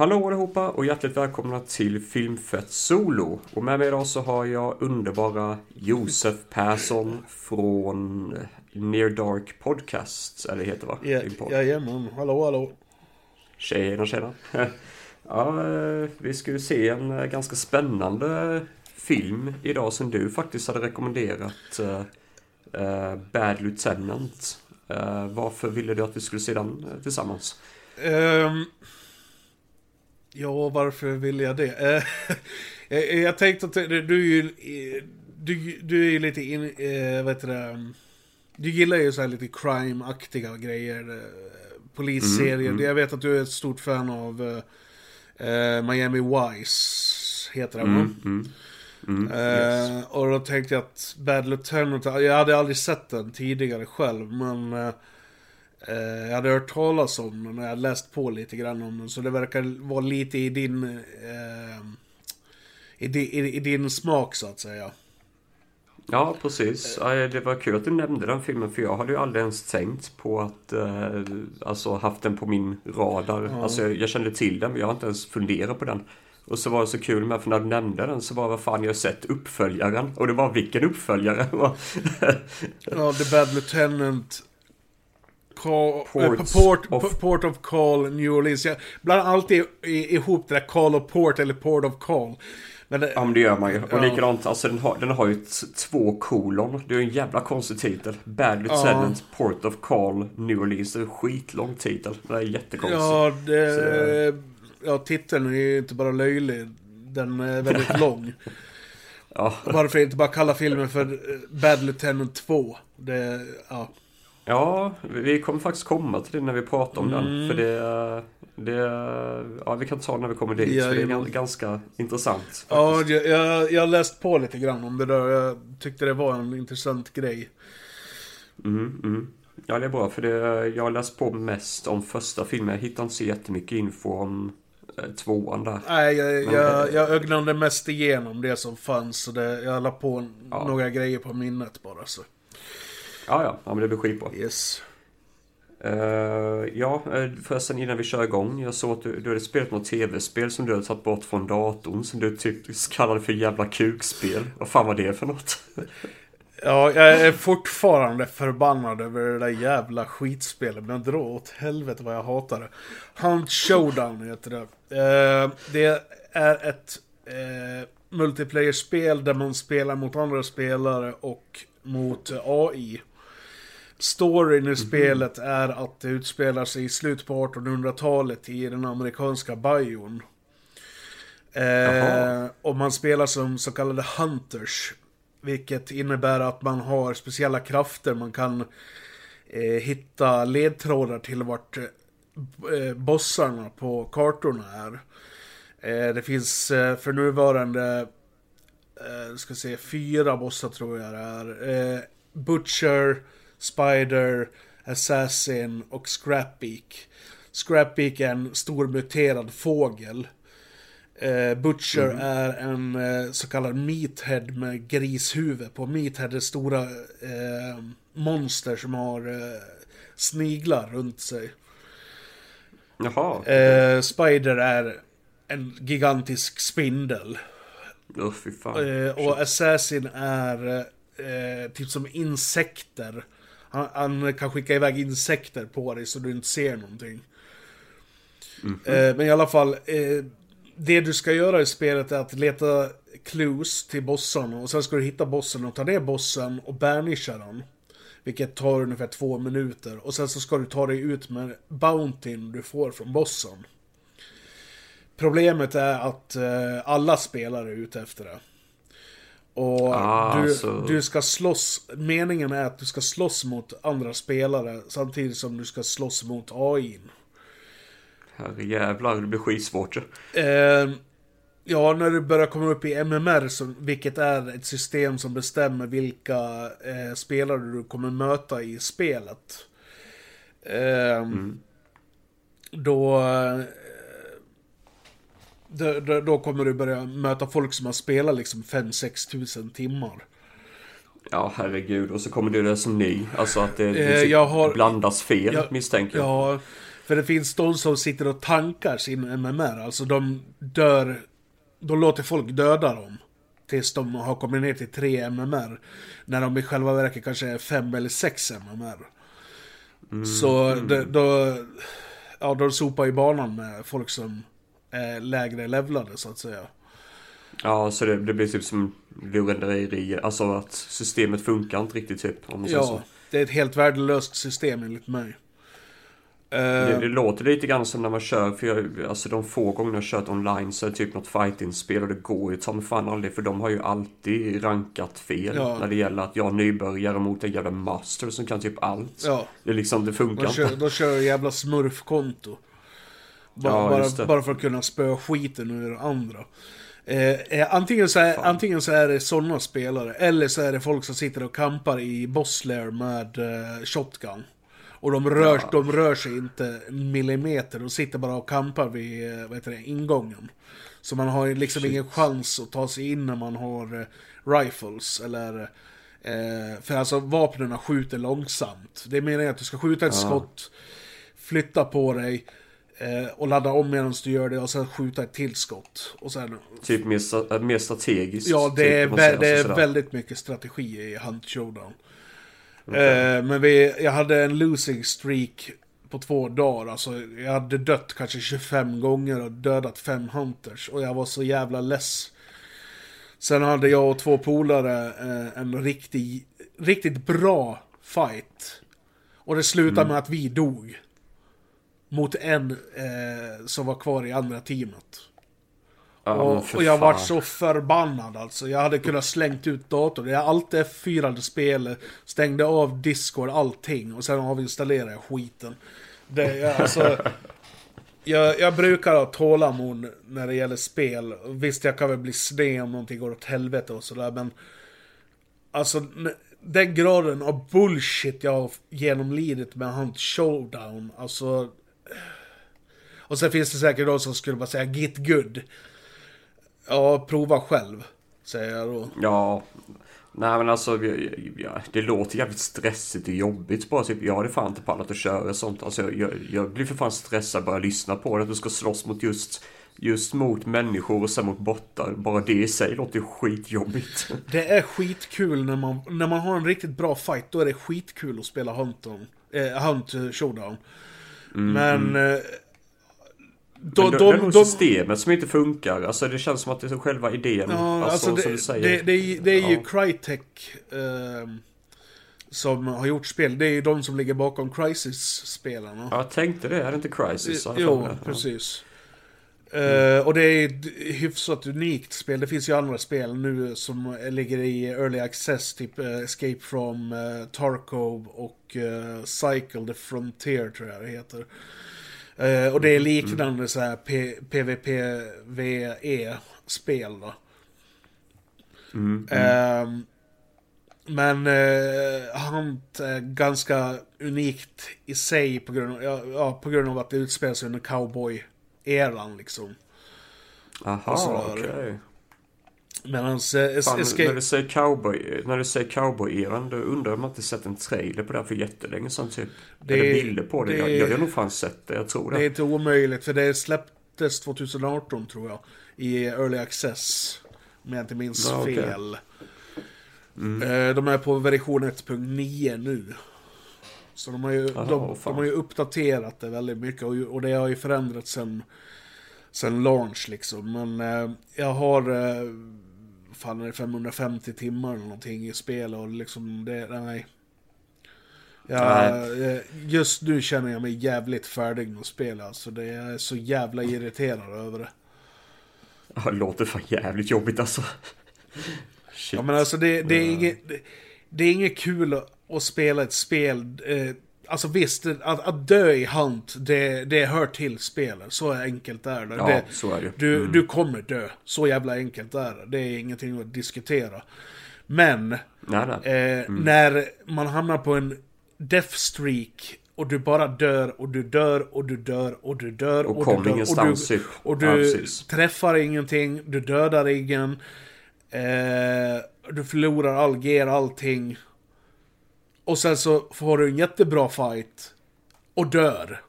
Hallå allihopa och hjärtligt välkomna till Filmfett Solo. Och med mig idag så har jag underbara Josef Persson från Near Dark Podcast, eller heter va? Ja, jajamän, hallå hallå. Tjena tjena. Ja, eh, vi ska ju se en eh, ganska spännande film idag som du faktiskt hade rekommenderat. Uh, Bad Lieutenant. Uh, varför ville du att vi skulle se den tillsammans? Um, ja, varför ville jag det? Uh, jag tänkte att du är ju... Du, du är ju lite in... Vad heter det? Du gillar ju så här lite crime-aktiga grejer. Polisserier. Mm, mm. Jag vet att du är ett stort fan av Miami Vice. Heter den mm, mm. Mm, yes. och då tänkte jag att Bad Lieutenant, jag hade aldrig sett den tidigare själv, men uh, jag hade hört talas om den och jag hade läst på lite grann om den. Så det verkar vara lite i din, uh, i, i, i, din smak så att säga. Ja, precis. Det var kul att du nämnde den filmen för jag hade ju aldrig ens tänkt på att, eh, alltså haft den på min radar. Ja. Alltså jag, jag kände till den men jag har inte ens funderat på den. Och så var det så kul med, för när du nämnde den så var vad fan jag har sett uppföljaren. Och det var vilken uppföljare? ja, The Bad Lieutenant. Call, port, äh, port, of... port of Call, New Orleans. Jag blandar alltid ihop det där Call of Port eller Port of Call. Men det, ja men det gör man ju. Och ja. likadant, alltså den har, den har ju två kolon. Det är ju en jävla konstig titel. Bad Lieutenant, ja. Port of Call, New Orleans. Det är en skitlång titel. Det är jättekonstigt. Ja, det... Så, ja, titeln är ju inte bara löjlig. Den är väldigt lång. ja. Varför inte bara kalla filmen för eh, Bad Lieutenant 2? Det, ja. Ja, vi kommer faktiskt komma till det när vi pratar om mm. den. För det, det, ja vi kan ta det när vi kommer dit. Ja, för det är ja. ganska intressant. Faktiskt. Ja, jag, jag har läst på lite grann om det där. Jag tyckte det var en intressant grej. Mm, mm. Ja, det är bra. För det, jag har läst på mest om första filmen. Jag hittar inte så jättemycket info om Eh, tvåan där. Nej, jag, jag, jag ögnade mest igenom det som fanns. Så det, jag la på ja. några grejer på minnet bara. Så. Ja, ja, ja men det blir skitbra. Yes. Uh, ja, eh, förresten innan vi kör igång. Jag såg att du, du hade spelat något tv-spel som du hade tagit bort från datorn. Som du tyckte kallade för jävla kukspel. Vad fan var det för något? Ja, jag är fortfarande förbannad över det där jävla skitspelet. Men dra åt helvete vad jag hatar det. Hunt Showdown heter det. Eh, det är ett eh, multiplayer-spel där man spelar mot andra spelare och mot AI. Storyn i -hmm. spelet är att det utspelar sig i slutet på 1800-talet i den amerikanska bion. Eh, och man spelar som så kallade hunters. Vilket innebär att man har speciella krafter. Man kan eh, hitta ledtrådar till vart eh, bossarna på kartorna är. Eh, det finns eh, för nuvarande, eh, ska se, fyra bossar tror jag det är. Butcher, Spider, Assassin och Scrapbeak. Scrapbeak är en stor muterad fågel. Eh, Butcher mm. är en eh, så kallad meathead med grishuvud på. Meathead är stora eh, monster som har eh, sniglar runt sig. Jaha. Eh, Spider är en gigantisk spindel. Oh, och Assassin är typ som insekter. Han, han, kan skicka iväg insekter på dig så du inte ser någonting. Mm -hmm. men i alla fall det du ska göra i spelet är att leta clues till bossarna och sen ska du hitta bossen och ta ner bossen och banisha den. Vilket tar ungefär två minuter. Och sen så ska du ta dig ut med bountyn du får från bossen. Problemet är att eh, alla spelare är ute efter det. Och ah, du, så... du ska slåss, meningen är att du ska slåss mot andra spelare samtidigt som du ska slåss mot AI. Herrejävlar, det blir skitsvårt. Eh, ja, när du börjar komma upp i MMR, så, vilket är ett system som bestämmer vilka eh, spelare du kommer möta i spelet. Eh, mm. Då... Då, då, kommer du börja möta folk som har spelat liksom 5-6 tusen timmar. Ja, herregud. Och så kommer du där som ny. Alltså att det, det eh, har, blandas fel, jag, misstänker jag. Ja, För det finns de som sitter och tankar sin MMR, alltså de dör... De låter folk döda dem. Tills de har kommit ner till 3 MMR. När de i själva verket kanske är 5 eller 6 MMR. Mm, så mm. De, då... Ja, de sopar ju banan med folk som är lägre levlade så att säga. Ja, så det, det blir typ som lurendrejeri. Alltså att systemet funkar inte riktigt typ. Om man ja, så. det är ett helt värdelöst system enligt mig. Det, det, låter lite grann som när man kör, för jag, alltså de få gånger jag kört online så är det typ något fighting-spel och det går ju ta mig fan aldrig för de har ju alltid rankat fel ja. när det gäller att jag nybörjare mot en jävla master som kan typ allt. Ja. Det liksom, det funkar de kör, inte. De kör jävla smurfkonto. Bara, ja, bara, för att kunna spöa skiten ur andra. Eh, eh, antingen, så är, antingen så är det sådana spelare, eller så är det folk som sitter och kampar i Bosslair med eh, shotgun. Och de rör, ja. de rör sig inte millimeter, de sitter bara och kampar vid eh, vad heter det, ingången. Så man har liksom Shit. ingen chans att ta sig in när man har eh, rifles, eller... För alltså vapnen skjuter långsamt. Det är meningen att du ska skjuta ett ja. skott, flytta på dig, och ladda om medan du gör det och sen skjuta ett tillskott. Och sen... Typ mer, mer strategiskt? Ja, det är, typ, det är väldigt mycket strategi i Hunt Showdown. Okay. Eh, men vi, jag hade en losing streak på två dagar. Alltså, jag hade dött kanske 25 gånger och dödat fem hunters. Och jag var så jävla less. Sen hade jag och två polare eh, en riktig, riktigt bra fight. Och det slutade mm. med att vi dog. Mot en eh, som var kvar i andra teamet. Ja, och, och, jag var så förbannad alltså. Jag hade kunnat slängt ut datorn. Jag alltid F4 spel, stängde av Discord, allting. Och sen avinstallerade jag skiten. Det, alltså, jag, jag, brukar ha tålamod när det gäller spel. Visst, jag kan väl bli sned om någonting går åt helvete och sådär, men... Alltså, den graden av bullshit jag har genomlidit med Hunt Showdown, alltså... Och sen finns det säkert de som skulle bara säga git good. Ja, prova själv. Säger jag då. Ja. Nej men alltså, det låter jävligt stressigt och jobbigt bara. Typ, jag hade fan inte pallat att köra sånt. Alltså, jag, jag, jag blir för fan stressad bara lyssna på det. Att du ska slåss mot just, just mot människor och sen mot bottar. Bara det i sig låter skitjobbigt. Det är skitkul när man, när man har en riktigt bra fight. Då är det skitkul att spela Hunt, eh, Hunt Showdown. Mm, Men... Mm. Eh, de, Men de, det är nog systemet som inte funkar. Alltså det känns som att det är själva idén. Ja, alltså, alltså det, säger. Det, det, det är ju ja. Crytek eh, som har gjort spel. Det är ju de som ligger bakom Crisis-spelarna. Ja, jag tänkte det. Är det inte Crisis? Jo, precis. Mm. Uh, och det är ett hyfsat unikt spel. Det finns ju andra spel nu som ligger i Early Access, typ Escape from uh, Tarkov och uh, Cycle the Frontier tror jag det heter. Uh, och det är mm. liknande mm. så här PVPVE-spel då. Mm, mm. Uh, men uh, Hunt är ganska unikt i sig på grund av, ja, ja, på grund av att det utspelar sig under cowboy-eran liksom. Aha, okej. Okay. Medans eh, Escape... När du säger cowboy, när du säger cowboy-eran, då undrar om man inte sett en trailer på det här för jättelänge sedan typ. Det, Eller bilder på det. det jag, jag har nog fan sett det, jag tror det. Det är inte omöjligt, för det släpptes 2018 tror jag. I Early Access. Om jag inte minns ja, okay. fel. Mm. Eh, de är på version 1.9 nu. Så de har, ju, Aha, de, de, har ju uppdaterat det väldigt mycket och, och det har ju förändrats sen, sen launch liksom. Men eh, jag har eh, fan är det 550 timmar eller någonting i spel och liksom det, nej. Ja, nej. just nu känner jag mig jävligt färdig med att spela. Alltså det är så jävla irriterad över det. Ja, det låter fan jävligt jobbigt alltså. Shit. Ja men alltså det, det, är inget, det, det är inget kul att, att spela ett spel. Eh, Alltså visst, att, att dö i Hunt, det, det hör till spelet. Så enkelt är det. Ja, det, så är det. Du, mm. du kommer dö. Så jävla enkelt är det. Det är ingenting att diskutera. Men, nej, nej. Eh, mm. när man hamnar på en death streak och du bara dör och du dör och du dör och du dör och, och du dör. Och du, och du ja, träffar ingenting, du dödar ingen. Eh, du förlorar all gear, allting. Och sen så får du en jättebra fight. Och dör.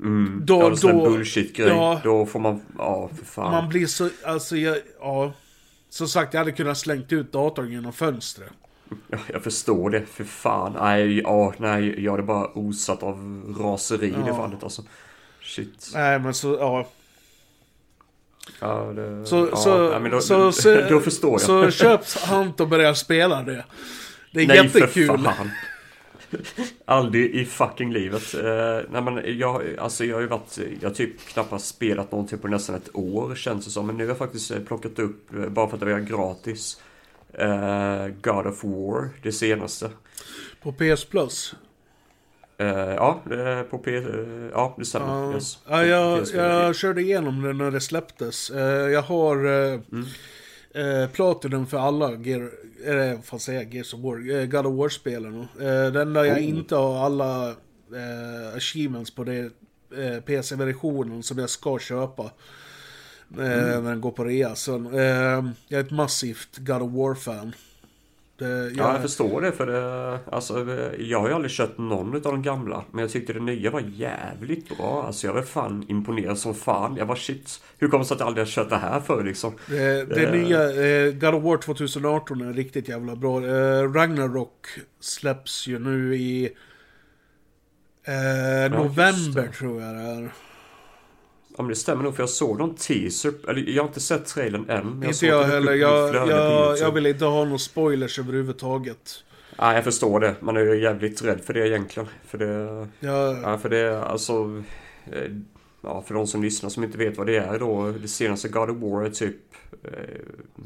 Mm. Då- ja, då- bullshit-grej. ja. Då får man... Ja, för fan. Man blir så, alltså jag, ja. Som sagt, jag hade kunnat slängt ut datorn genom fönstret. Ja, jag förstår det. För fan. Nej, ja, nej. Jag är bara osatt av raseri i det Ja. fallet alltså. Shit. Nej men så, ja. Ja, det, Så, ja, så, nej, då, så, så, då förstår jag. Så köp Hunt och börja spela det. Det är Nej jättekul. för fan. Aldrig i fucking livet. Eh, nej men jag, alltså jag har ju varit, jag har typ knappast spelat någonting på nästan ett år känns det som. Men nu har jag faktiskt eh, plockat upp, eh, bara för att det var gratis, eh, God of War, det senaste. På PS Plus. Eh, ja, på P, ja det stämmer. Yes. ja jag, PS4. jag körde igenom det när det släpptes. Jag har Mm. Eh, Platinum för alla Gear, eh, vad fan säger jag, Gears of War, eh, God of War-spelen. Eh, det enda jag Oh. inte har alla eh, achievements på det eh, PC-versionen som jag ska köpa. Eh, Mm. När den går på rea. Så, jag är ett massivt God of War-fan. Det, jag, Ja, jag förstår det för det, alltså, eh, jag har ju aldrig kört någon av de gamla. Men jag tyckte det nya var jävligt bra. Alltså jag var fan imponerad som fan. Jag var shit, hur kommer det sig att jag aldrig har kört det här för liksom? Det, det Eh. nya eh, God of War 2018 är riktigt jävla bra. Eh, Ragnarok släpps ju nu i eh, november just tror jag det är. Ja men det stämmer nog för jag såg någon teaser, eller jag har inte sett trailern än. Men Inte jag det heller. Jag, jag, jag vill inte ha några spoilers överhuvudtaget. Nej jag förstår det, man är ju jävligt rädd för det egentligen. För det, Jag, ja för det, alltså... eh, Ja, för de som lyssnar som inte vet vad det är då. Det senaste God of War är typ... eh,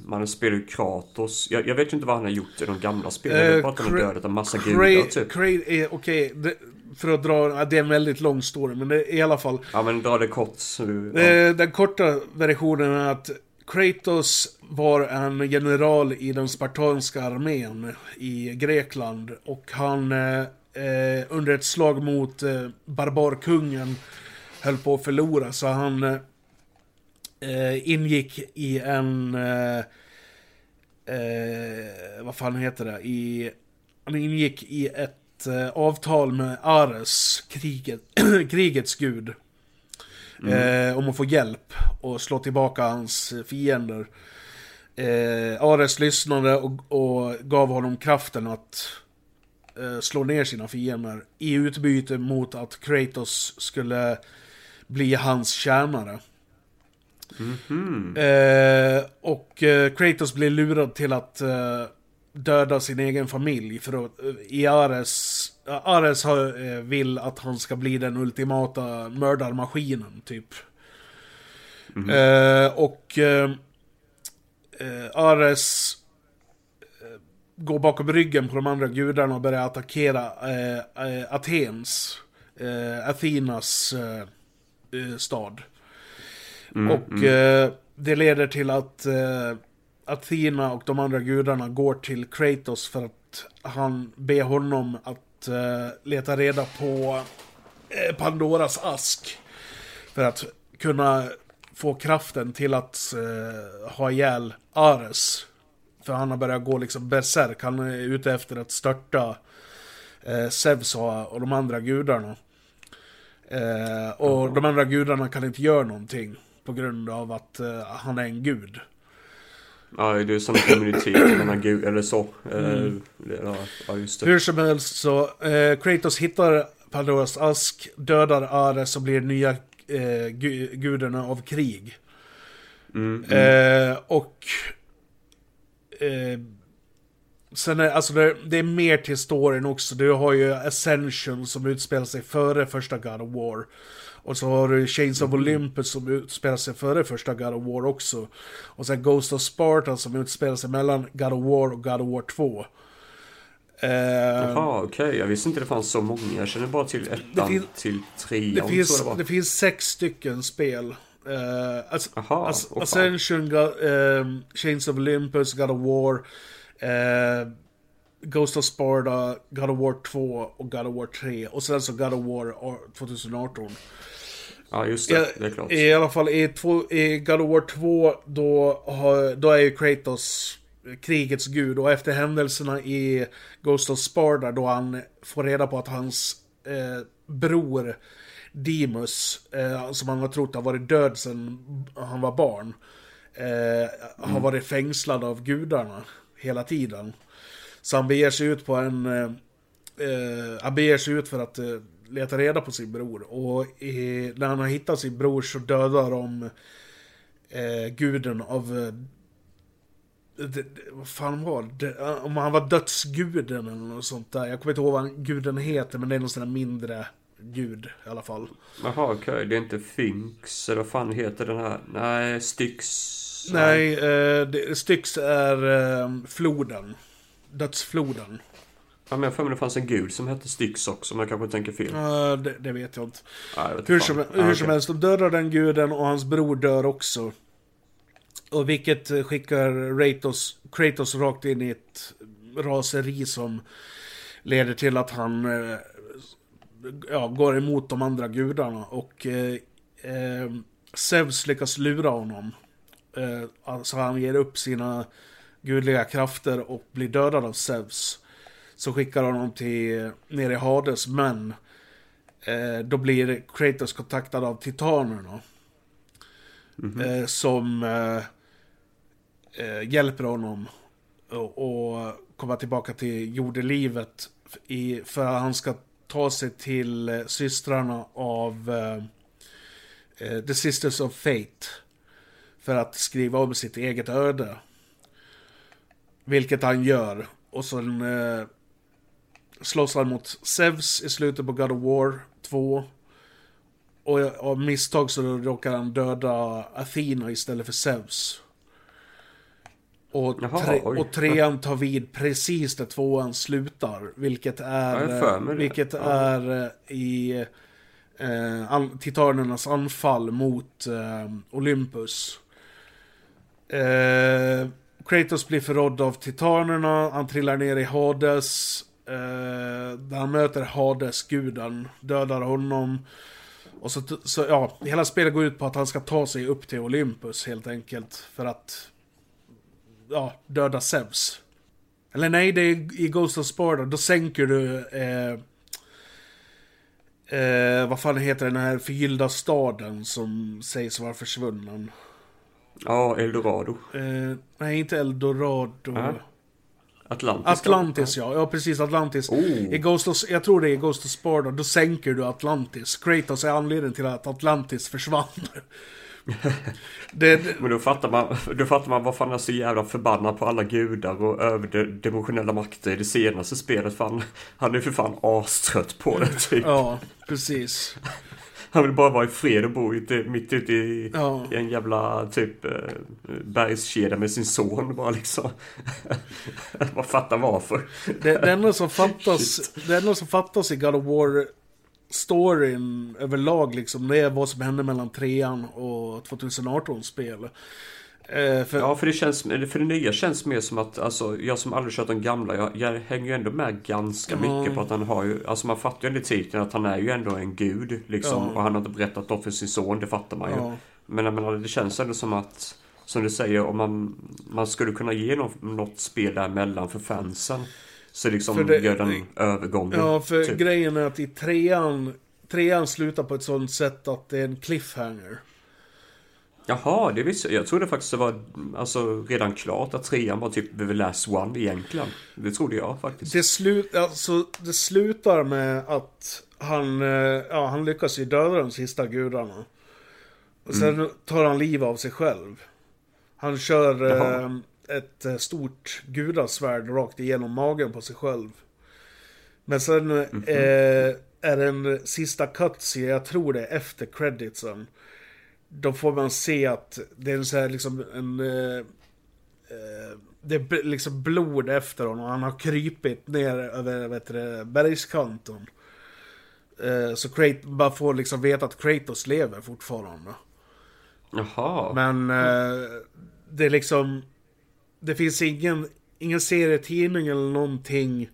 Man spelar ju Kratos. Jag, jag vet ju inte vad han har gjort i de gamla spelen. Jag Eh, vet bara att han har Kra- dödat en massa gudar typ. Är, okej, det- för att dra, ja, det är en väldigt lång story, men det i alla fall. Ja men dra det kort. Så, ja. Eh, Den korta versionen är att Kratos var en general i den spartanska armén i Grekland och han eh, eh, under ett slag mot eh, barbarkungen höll på att förlora så han eh, ingick i en eh, vad fan heter det? I, han ingick i ett eh, avtal med Ares, kriget, krigets gud. Eh, om att få hjälp och slå tillbaka hans fiender. Eh, Ares lyssnade och, och gav honom kraften att eh, slå ner sina fiender i utbyte mot att Kratos skulle bli hans tjänare. Mhm. Eh, och Kratos blir lurad till att döda sin egen familj för att eh, i Ares, Ares har, eh, vill att han ska bli den ultimata mördarmaskinen typ. Eh, och eh, eh, Ares går bakom ryggen på de andra gudarna och börjar attackera eh, eh, eh, stad. Mm, och mm. det leder till att Athena och de andra gudarna går till Kratos för att han ber honom att eh, leta reda på eh, Pandoras ask. För att kunna få kraften till att eh, ha ihjäl Ares. För han har börjat gå liksom berserk. Han är ute efter att störta eh, Zeus och, de andra gudarna. Eh, och de andra gudarna kan inte göra någonting. På grund av att eh, han är en gud. Ja, det är som en kommunitet mellan gud eller så. Eh, ja, Ja, just det. Hur som helst så, eh, Kratos hittar Pandoras ask, dödar Ares och blir nya eh, gu gudarna av krig. Mm, mm. Eh, och... Eh, sen är, alltså det, det är mer till storyn också. Du har ju Ascension som utspelar sig före första God of War. Och så har du Chains of Olympus som utspelar sig före första God of War också. Och sen Ghost of Sparta som utspelar sig mellan God of War och God of War 2. Eh, Jaha, okej. Jag visste inte det fanns så många. Jag känner bara till ettan fin- till trean. det, finns, det det finst sex stycken spel. Uh, As- åh fan. Ascension, God, ehm, Chains of Olympus, God of War, eh, Ghost of Sparta, God of War 2 och God of War 3. Och sen så God of War ar- 2018. Ja, just det. det är klart. I alla fall i, två, i God of War 2, då, har, då är ju Kratos krigets gud. Och efter händelserna i Ghost of Sparta, då han får reda på att hans eh, bror Demus, eh, som han har trott har varit död sedan han var barn. Eh, har varit fängslad av gudarna hela tiden. Så han beger sig ut på en... Eh, eh, han beger sig ut för att eh, leta reda på sin bror. Och i, när han har hittat sin bror så dödar de eh, guden av... Eh, det, det, vad fan var det? Om han var dödsguden eller något sånt där. Jag kommer inte ihåg vad guden heter, men det är någon sån där mindre gud i alla fall. Jaha, okej. Okay. Det är inte Finks, eller vad fan heter den här? Nej, Styx. Nej, eh, det, Styx är eh, floden. Dödsfloden. Ja, men jag för mig det fanns en gud som hette Styx också, men jag kanske tänker fel. Uh, det, det, vet jag inte. Ah, jag vet hur som, hur ah, som helst, de dödar den guden och hans bror dör också. Och vilket skickar Kratos, Kratos rakt in i ett raseri som leder till att han eh, ja, går emot de andra gudarna. Och eh, eh, Zeus lyckas lura honom. Eh, alltså han ger upp sina gudliga krafter och blir dödad av Zeus. Så skickar honom till ner i Hades, men eh, då blir Kratos kontaktad av titanerna. Mm -hmm. eh, som eh, eh, hjälper honom att komma tillbaka till jordelivet i, för att han ska ta sig till eh, systrarna av eh, The Sisters of Fate. För att skriva om sitt eget öde. Vilket han gör. Och sen eh, slåss han mot Zeus i slutet på God of War 2. Och av misstag så råkar han döda Athena istället för Zeus. Och, tre, och trean tar vid precis där tvåan slutar. Vilket är, vilket ja. är eh, i eh, titanernas anfall mot eh, Olympus. Eh, Kratos blir förrådd av titanerna, han trillar ner i Hades. Eh, där han möter Hades, guden, dödar honom. Och så, så, ja, hela spelet går ut på att han ska ta sig upp till Olympus helt enkelt. För att, ja, döda Zeus. Eller nej, det är i Ghost of Sparta, då sänker du, eh, eh, vad fan heter den här förgyllda staden som sägs vara försvunnen? Ja, Eldorado. Eh, nej, inte Eldorado. Äh. Atlantis. Atlantis ja. ja, precis Atlantis. Oh. I Ghost of, jag tror det är Ghost of Sparta, då sänker du Atlantis. Kratos är anledningen till att Atlantis försvann. det, det... Men då fattar, man, då fattar man vad fan är så jävla förbannad på alla gudar och överdimensionella makter i det senaste spelet. Fan, han är för fan astrött på det typ. Ja, precis. Han vill bara vara i fred och bo ute, mitt ute i, ja. i en jävla typ eh, bergskedja med sin son bara liksom. Vad fattar varför. Det, det enda som fattas, det enda som fattas i God of War storyn överlag liksom, det är vad som hände mellan trean och 2018 spel. Eh, för... Ja, för det, känns, för det nya känns mer som att, alltså, jag som aldrig kört de gamla, jag, jag hänger ju ändå med ganska mm. mycket på att han har ju, alltså man fattar ju under titeln att han är ju ändå en gud, liksom. Mm. Och han har inte berättat något för sin son, det fattar man ju. Mm. Men jag menar, det känns ändå som att, som du säger, om man, man skulle kunna ge något, något spel däremellan för fansen. Så liksom det, gör den övergången. Ja, för typ. grejen är att i trean, trean slutar på ett sånt sätt att det är en cliffhanger. Jaha, det visste jag. Jag trodde faktiskt det var alltså, redan klart att trean var typ the last one egentligen. Det trodde jag faktiskt. Det, slut, alltså, det slutar med att han, eh, ja, han lyckas ju döda de sista gudarna. Och sen mm. tar han liv av sig själv. Han kör eh, ett eh, stort gudasvärd rakt igenom magen på sig själv. Men sen mm -hmm. eh, är det en sista cutscene, jag tror det är efter creditsen då får man se att det är så här liksom en... Eh, eh, det är liksom blod efter honom. Han har krypit ner över vet du, bergskanten. Eh, så Kratos, bara får liksom veta att Kratos lever fortfarande. Jaha. Men eh, det är liksom... Det finns ingen, ingen serietidning eller någonting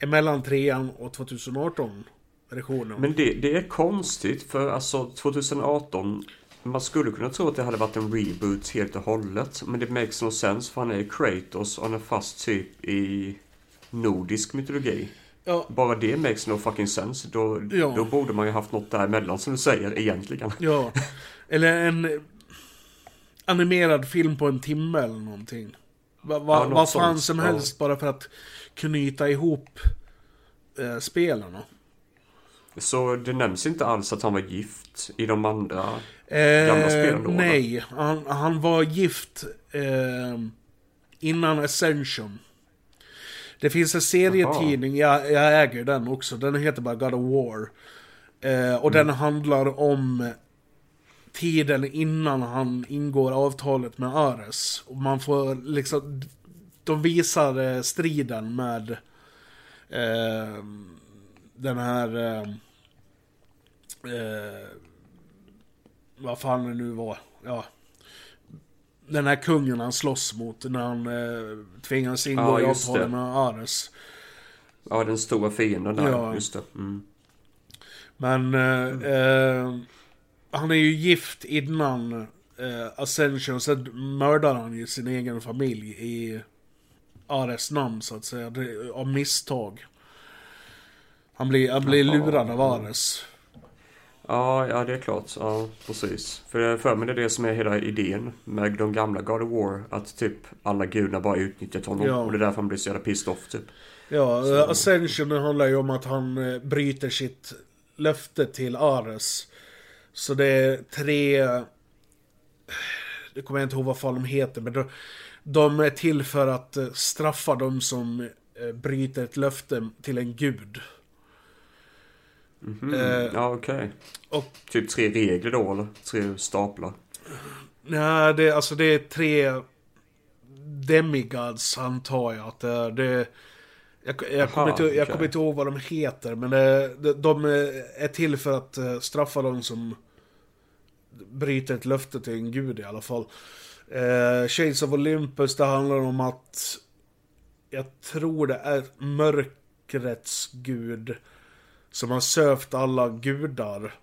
emellan trean och 2018 versionen. Men det, det är konstigt för alltså 2018 man skulle kunna tro att det hade varit en reboot helt och hållet. Men det makes no sense för han är Kratos och han är fast typ i nordisk mytologi. Ja, Bara det makes no fucking sense. Då, Ja. då borde man ju haft något däremellan som du säger egentligen. ja. Eller en animerad film på en timme eller någonting. Va, va, Ja, något vad fan som helst bara för att knyta ihop eh, spelarna. Så det nämns inte alls att han var gift i de andra. Eh, Gamla då, eller? nej, han, han var gift eh, innan Ascension. Det finns en serietidning, jag, jag äger den också, den heter bara God of War. Eh, och den handlar om tiden innan han ingår avtalet med Ares. Och man får liksom, de visar eh, striden med eh, den här eh, eh, vad fan det nu var. Ja. Den här kungen han slåss mot när han eh, tvingades ingå Ja, i avtalet med Ares. Ja, den stora fienden där. Ja. Just det. Mm. Men eh, eh, han är ju gift innan eh, Ascension. Sen mördar han ju sin egen familj i Ares namn så att säga. Det, av misstag. Han blir, han blir lurad av Ares. Ja, ja, det är klart. Ja, precis. För jag för mig det är det som är hela idén med de gamla God of War. Att typ alla gudar bara utnyttjat honom. Ja. Och det är därför han blir så jävla pissed off typ. Ja, Så- Ascension handlar ju om att han eh, bryter sitt löfte till Ares. Så det är tre... Det kommer jag inte ihåg vad fan de heter, men de, de är till för att eh, straffa de som eh, bryter ett löfte till en gud. Mhm. Eh, ja, okej. och- Typ tre regler då, eller? Tre staplar. Nej, det, alltså det är tre demigods antar jag att det är. Det, jag, jag, kommer inte, jag okej. kommer inte ihåg vad de heter, men det, de, de är till för att eh, straffa de som bryter ett löfte till en gud i alla fall. Eh, Shades of Olympus, det handlar om att jag tror det är mörkrets gud som har sövt alla gudar.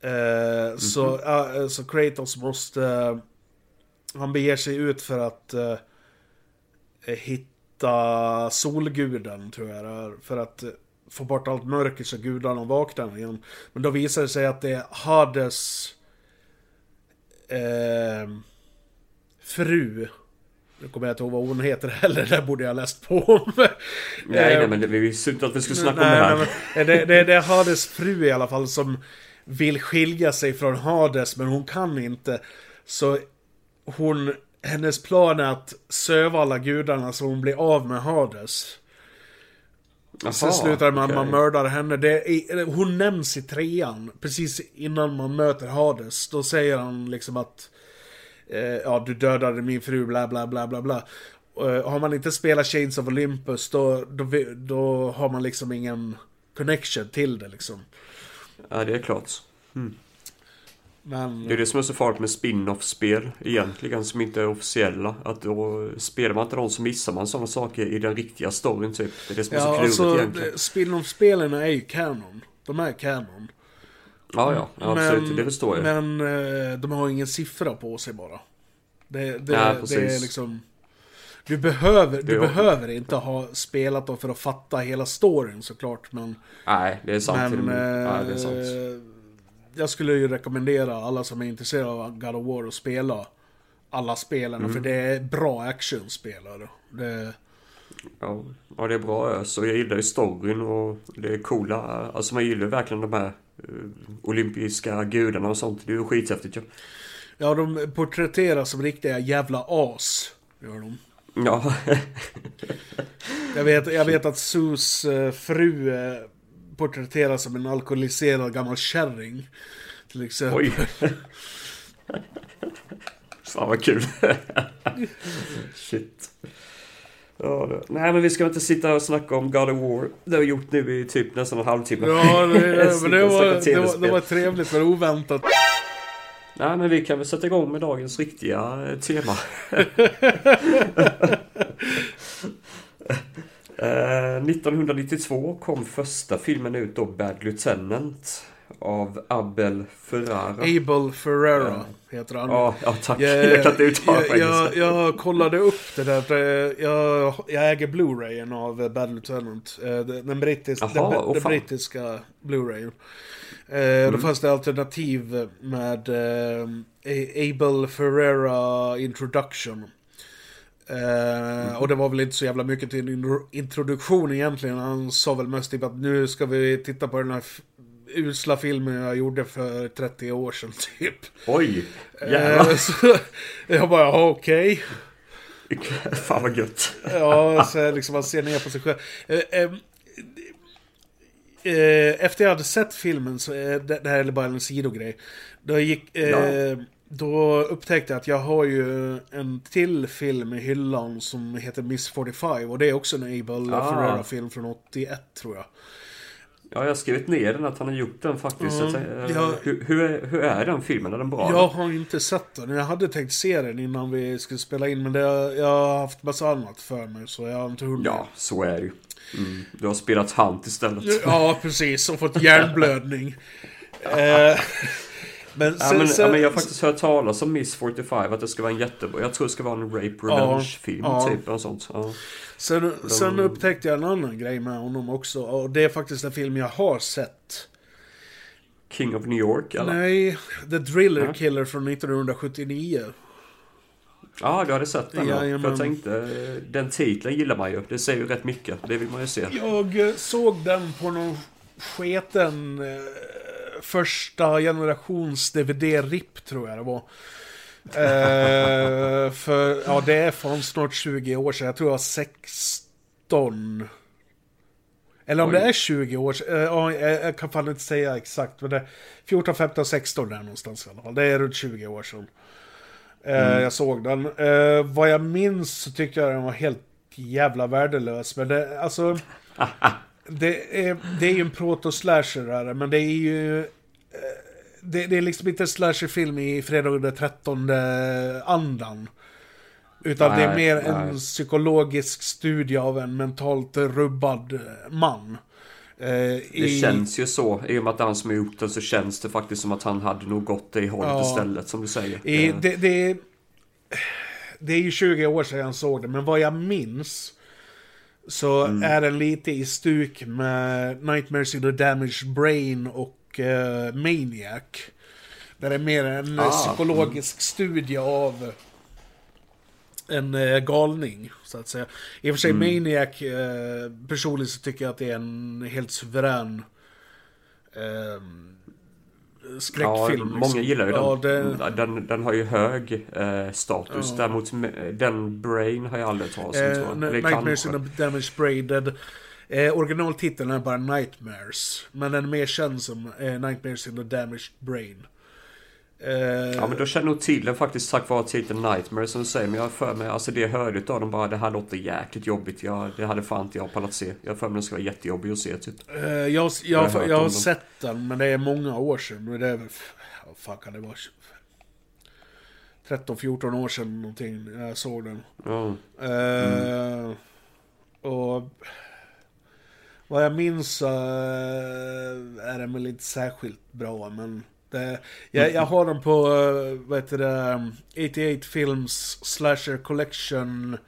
Eh, så, ja, så Kratos måste... eh, han beger sig ut för att eh, hitta solguden, tror jag det är. För att eh, få bort allt mörker så gudarna vaknar igen. Men då visar det sig att det är Hades eh, fru. Nu kommer jag inte ihåg vad hon heter heller, det borde jag läst på om. Nej, Eh, nej, men det, vi visste inte att vi skulle snacka Nej, om det här. nej, men det, det, det är Hades fru i alla fall som vill skilja sig från Hades men hon kan inte. Så hon, hennes plan är att söva alla gudarna så hon blir av med Hades. Jaha, Sen slutar det med att man mördar henne. Det är, hon nämns i trean, precis innan man möter Hades. Då säger han liksom att eh, ja, du dödade min fru, bla bla bla bla bla. Eh, har man inte spelat Chains of Olympus, då, då, då har man liksom ingen connection till det liksom. Ja, det är klart. Men... Det är det som är så farligt med spin-off-spel egentligen som inte är officiella. Att då spelar man inte dem så missar man sådana saker i den riktiga storyn typ. Det är det som är så klurigt alltså, egentligen. spin-off-spelen är ju canon. De är canon. Ja, ja, ja absolut. det förstår jag. Men eh, de har ingen siffra på sig bara. Det, det, Ja, det är liksom... Du behöver, du behöver inte ha spelat dem för att fatta hela storyn såklart, men... Nej, det är sant. men Men, ja, det är sant. eh, jag skulle ju rekommendera alla som är intresserade av God of War att spela alla spelen, Mm. för det är bra actionspelare. Det, Ja, ja, det är bra ös och jag gillar ju storyn och det är coola. Alltså man gillar verkligen de här olympiska gudarna och sånt. Det är ju skithäftigt ju. ja, de porträtteras som riktiga jävla as. Gör de. Ja, Jag vet, jag vet att Sus eh, fru eh, porträtteras som en alkoholiserad gammal kärring. Till exempel. oj. Fan vad kul. Shit. Ja. Nej men vi ska inte sitta och snacka om God of War. Det har vi gjort nu i typ nästan en halvtimme. Ja, det, men det var, det, var, det var trevligt men oväntat. Nej men vi kan väl sätta igång med dagens riktiga eh, tema. Eh, 1992 kom första filmen ut då, Bad Lieutenant. Av Abel Ferrara. Abel Ferrera heter han. Ja, ja tack. Jag, kan inte uttala jag, jag, jag kollade upp det där. Jag, jag äger Blu-rayen av Battle Lieutenant. Eh, den, brittis, Aha, den, oh, den brittiska Blu-rayen. Mm. Då fanns det alternativ med eh, Abel Ferrera Introduction. Mm. Och det var väl inte så jävla mycket till en introduktion egentligen. Han sa väl mest typ att nu ska vi titta på den här usla filmen jag gjorde för 30 år sedan typ. Oj, jävlar. Så jag bara, okej. Okay. Fan vad gött. ja, så liksom man ser ner på sig själv. Efter jag hade sett filmen, så det här är bara en sidogrej. Då gick... Ja då upptäckte jag att jag har ju en till film i hyllan som heter Miss 45 och det är också en Abel ah. Ferrera-film från 81 tror jag. Ja, jag har skrivit ner den att han har gjort den faktiskt. Mm, jag, jag, hur, hur, är, hur är den filmen? Är den bra? Jag har inte sett den. Jag hade tänkt se den innan vi skulle spela in men det, jag har haft massa annat för mig så jag har inte hunnit. Ja, så är det ju. Mm, du har spelat Hunt istället. Ja, precis. Och fått hjärnblödning. eh, men, sen, ja, men, sen, ja, men jag har faktiskt hört talas om Miss 45, att det ska vara en jättebra. Jag tror det ska vara en Rape Revenge-film, ja, typ. Och sånt. Sen, De... sen upptäckte jag en annan grej med honom också. Och det är faktiskt en film jag har sett. King of New York, eller? Nej, The Driller Killer från 1979. Ja, du hade sett den. Ja, för jag tänkte, den titeln gillar man ju. Det säger ju rätt mycket. Det vill man ju se. Jag såg den på någon sketen eh, första generations DVD-RIP tror jag det var. eh, för, ja det är från snart 20 år sedan. Jag tror jag var 16. Eller om Oj. det är 20 år sedan. Eh, ja, jag kan fan inte säga exakt. Men det är 14, 15, 16 där någonstans i alla fall. Det är runt 20 år sedan. Eh, mm. Jag såg den. Eh, vad jag minns så tyckte jag den var helt jävla värdelös. Men det, alltså... det, är, det är ju en proto-slasher men det är ju... Eh, det, det är liksom inte en slasherfilm i Fredag den 13 andan. Utan nej, det är mer nej. en psykologisk studie av en mentalt rubbad man. Eh, det i... känns ju så. I och med att det är han som har gjort det så känns det faktiskt som att han hade nog gått det i hållet ja. istället som du säger. I, det, det, det är ju 20 år sedan jag såg det, men vad jag minns så mm. är den lite i stuk med Nightmares in the Damaged Brain och uh, Maniac. Där det är mer en ah, psykologisk mm. studie av en uh, galning, så att säga. I och för sig mm. Maniac, uh, personligen så tycker jag att det är en helt suverän skräckfilm. Ja, många gillar ju ja, den. Det... den. Den har ju hög eh, status. Ja. Däremot den Brain har jag aldrig talat om. Eh, Nightmares in the Damaged Brain. Eh, originaltiteln är bara Nightmares. Men den är mer känd som eh, Nightmares in the Damaged Brain. Eh, ja men då känner nog titeln faktiskt tack vare titeln Nightmare som du säger. Men jag har för mig, alltså det jag hörde av dem bara det här låter jäkligt jobbigt. Jag, det hade fan inte jag pallat se. Jag har för mig den ska vara jättejobbig att se typ. Jag, jag, jag, jag, jag har sett den men det är många år sedan. Men det är väl, fan kan det vara? 13-14 år sedan någonting jag såg den. Mm. Uh, och vad jag minns så är den väl inte särskilt bra men det, jag, jag har dem på, vad heter det, 88 Films Slasher Collection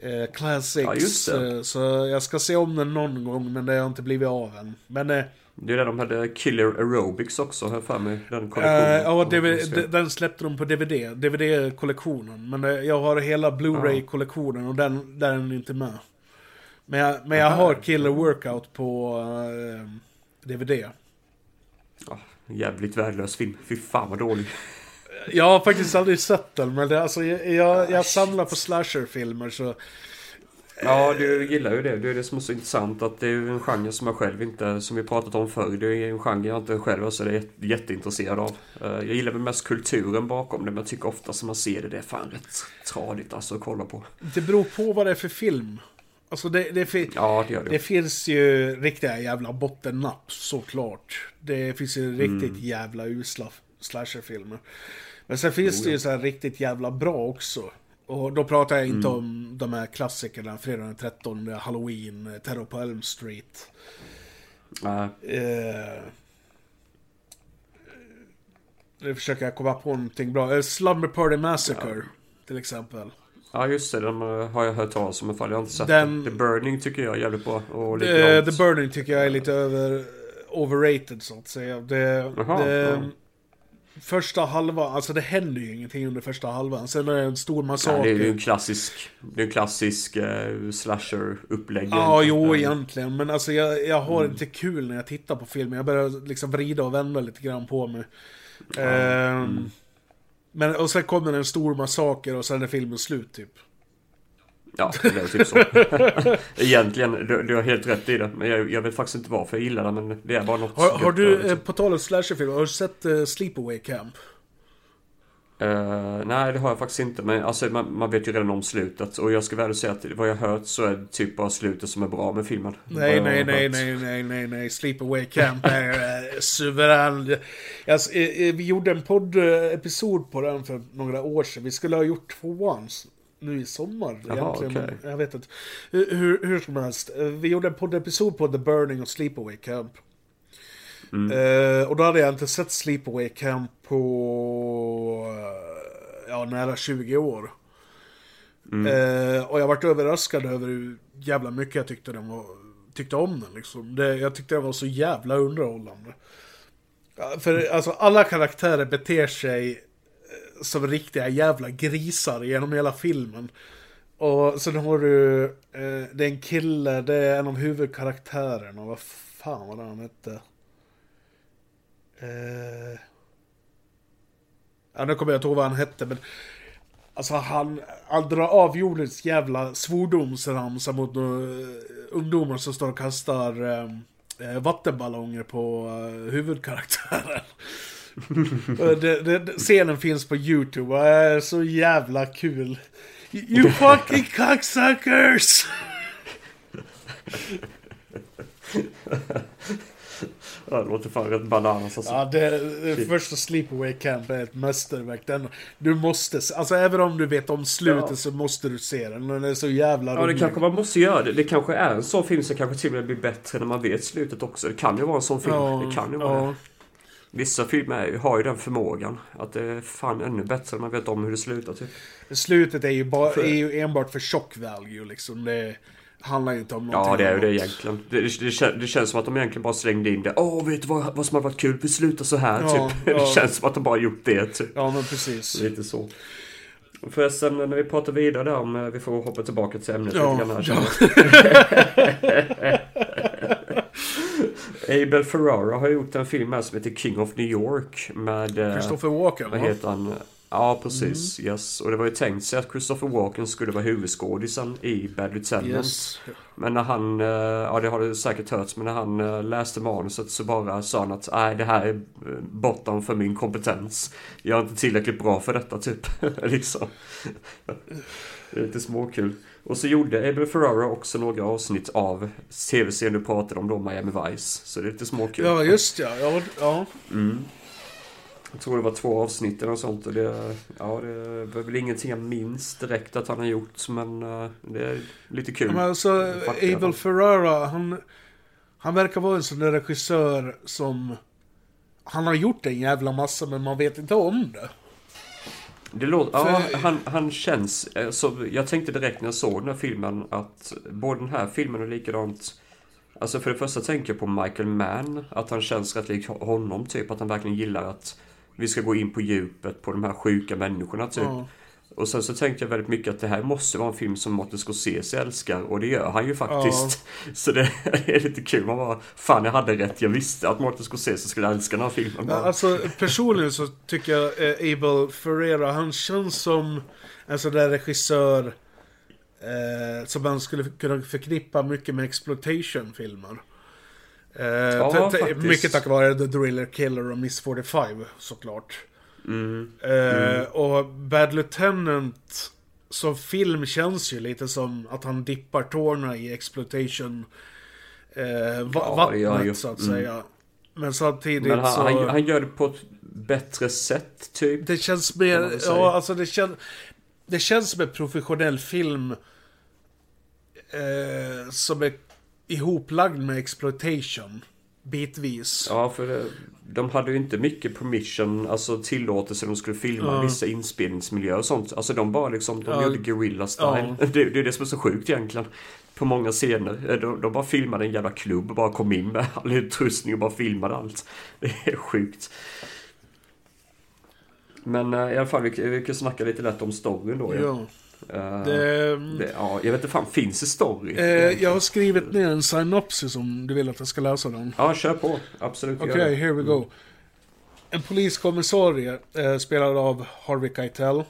eh, Classics. Ja, så jag ska se om den någon gång, men det har inte blivit av än. Men... Eh, det är där de hade Killer Aerobics också, har för mig. Den kollektionen. Ja, DVD, den släppte de på DVD. DVD-kollektionen. Men jag har hela Blu-ray-kollektionen och den, där är den inte med. Men jag, men jag har Killer Workout på uh, DVD. Jävligt värdelös film. Fy fan vad dålig. Jag har faktiskt aldrig sett den, men det, alltså, jag, jag, jag samlar på slasherfilmer så... Ja, du gillar ju det. Det är det som är så intressant. Att det är en genre som jag själv inte, som vi pratat om förr, det är en genre jag inte själv alltså, är jätteintresserad av. Eh, jag gillar väl mest kulturen bakom det, men jag tycker ofta som man ser det, det är fan rätt tradigt alltså att kolla på. Det beror på vad det är för film. Alltså det, det, ja, det, det. det, finns ju riktiga jävla bottennapp såklart. Det finns ju riktigt mm. jävla usla slasherfilmer. Men sen finns oh, det ju så här riktigt jävla bra också. Och då pratar jag inte mm. om de här klassikerna, Fredag den 13, Halloween, Terror på Elm Street. Uh. Eh, Nu försöker jag komma på någonting bra. Eh, Slumber Party Massacre. Till exempel. Ja just det, den eh, har jag hört talas om. Ifall jag har inte sett Den-. The Burning tycker jag är jävligt bra. Och The, likadant. The Burning tycker jag är lite över, overrated så att säga. Det, Jaha, det, ja. Första halvan, alltså det händer ju ingenting under första halvan. Sen är det en stor Ja, massaker. det är ju en klassisk, det är en klassisk eh, slasher-upplägg. Ja, jo Mm. egentligen. Men alltså jag, jag har inte kul när jag tittar på filmen. Jag börjar liksom vrida och vända lite grann på mig. Ehm, Men, och sen kommer det en stor massaker och sen är filmen slut typ. Ja, det är typ så. Egentligen, du, du har helt rätt i det. Men jag, jag vet faktiskt inte varför jag gillar det, men det är bara något Har, har du, det, eh, på tal om slasherfilmer, har du sett uh, Sleepaway Camp? Eh, nej, det har jag faktiskt inte. Men alltså, man, man vet ju redan om slutet. Och jag ska väl säga att vad jag har hört så är det typ bara slutet som är bra med filmen. Nej, nej, nej, nej, nej, nej, nej. Sleepaway Camp är uh, suverän. Alltså, eh, vi gjorde en poddepisod på den för några år sedan. Vi skulle ha gjort tvåan nu i sommar Jaha, egentligen. men Jag vet inte. Hur, hur, som helst. Vi gjorde en poddepisod på The Burning och Sleepaway Camp. Mm. Eh, och då hade jag inte sett Sleepaway Camp på eh, ja, nära 20 år. Mm. Eh, och jag vart överraskad över hur jävla mycket jag tyckte, den var, tyckte om den. Liksom. Det, jag tyckte den var så jävla underhållande. För alltså alla karaktärer beter sig som riktiga jävla grisar genom hela filmen. Och sen har du, eh, det är en kille, det är en av huvudkaraktärerna, vad fan var det han hette? Eh, ja, nu kommer jag inte ihåg vad han hette, men Alltså han, han drar av jordens jävla svordomsramsa mot uh, ungdomar som står och kastar eh, vattenballonger på uh, huvudkaraktären. Det, det, scenen finns på YouTube och är så jävla kul. You fucking cocksuckers! Ja, det låter fan rätt bananas alltså. Ja, det, det första Sleepaway Camp är ett mästerverk. Den, du måste, alltså även om du vet om slutet Ja. så måste du se den. Den är så jävla Ja, det rolig. kanske man måste göra. Det, det kanske är en sån film som kanske till och med blir bättre när man vet slutet också. Det kan ju vara en sån film. det kan ju vara det. ja. Vissa filmer har ju den förmågan. Att det är fan ännu bättre när man vet om hur det slutar typ. Slutet är ju, bara, För- är ju enbart för shock value liksom. Det handlar ju inte om någonting Ja, det är ju det egentligen. Det, det, det, kän- det känns som att de egentligen bara slängde in det. Åh, vet du vad, vad som hade varit kul? Vi slutar så här, Ja, typ. ja. Det känns som att de bara gjort det, typ. Ja, men precis. Lite så. Förresten, när vi pratar vidare där om, eh, vi får hoppa tillbaka till ämnet Ja, lite grann här. ja. Abel Ferrara har gjort en film här som heter King of New York med... eh, Christopher Walken, Vad va? heter han? Ja, precis. Mm. Yes. Och det var ju tänkt sig att Christopher Walken skulle vara huvudskådisen i Bad Lieutenant. Yes. Men när han, eh, ja det har du säkert hört, men när han eh, läste manuset så bara sa han att nej det här är eh, bortom för min kompetens. Jag är inte tillräckligt bra för detta typ. liksom. Det är lite småkul. Och så gjorde Abel Ferrara också några avsnitt av tv-serien du pratade om då, Miami Vice. Så det är lite småkul. Ja, just ja. ja, ja. Mm. Jag tror det var två avsnitt eller sånt. Och det, ja, det var väl ingenting jag minns direkt att han har gjort. Men eh, det är lite kul. Men alltså, Abel. Ferrara, han, han verkar vara en sån där regissör som... Han har gjort en jävla massa, men man vet inte om det. Det låter, ja, För- han, han känns, eh, så jag tänkte direkt när jag såg den här filmen att både den här filmen och likadant Alltså för det första tänker jag på Michael Mann, att han känns rätt lik honom typ, att han verkligen gillar att vi ska gå in på djupet på de här sjuka människorna typ. Ja. Och sen så tänkte jag väldigt mycket att det här måste vara en film som Martin Scorsese älskar och det gör han ju faktiskt. Så det, det är lite kul, man bara Fan jag hade rätt, jag visste att Martin Scorsese skulle älska den här filmen. Ja. Alltså personligen så tycker jag eh, Abel Ferreira, han känns som en sån där regissör eh, som man skulle kunna förknippa mycket med exploitation-filmer. Eh, Ja, mycket tack vare The Driller Killer och Miss 45 såklart. Mm. Eh, Och Bad Lieutenant som film känns ju lite som att han dippar tårna i exploitation eh, va- Ja, vattnet ju. så att Mm. säga. Men samtidigt Men han, så... han, han gör det på ett bättre sätt typ. Det känns mer, ja alltså det känns, det känns som en professionell film eh, som är ihoplagd med exploitation. bitvis. Ja, för det, de hade ju inte mycket permission, alltså tillåtelse de skulle filma Ja. vissa inspelningsmiljöer och sånt. Alltså de bara liksom, de Ja. gjorde guerrilla style. Det, det är det som är så sjukt egentligen. På många scener. Eh, De, de bara filmade en jävla klubb och bara kom in med all utrustning och bara filmade allt. Det är sjukt. Men eh, i alla fall, vi, vi kan snacka lite lätt om storyn då. Ja. Ja. Eh, Det, det, ja, jag vet inte fan, finns det story? eh, jag har skrivit ner en synopsis om du vill att jag ska läsa den. Ja, kör på. Absolut. Okej, det. here we go. En poliskommissarie, eh, spelad av Harvey Keitel,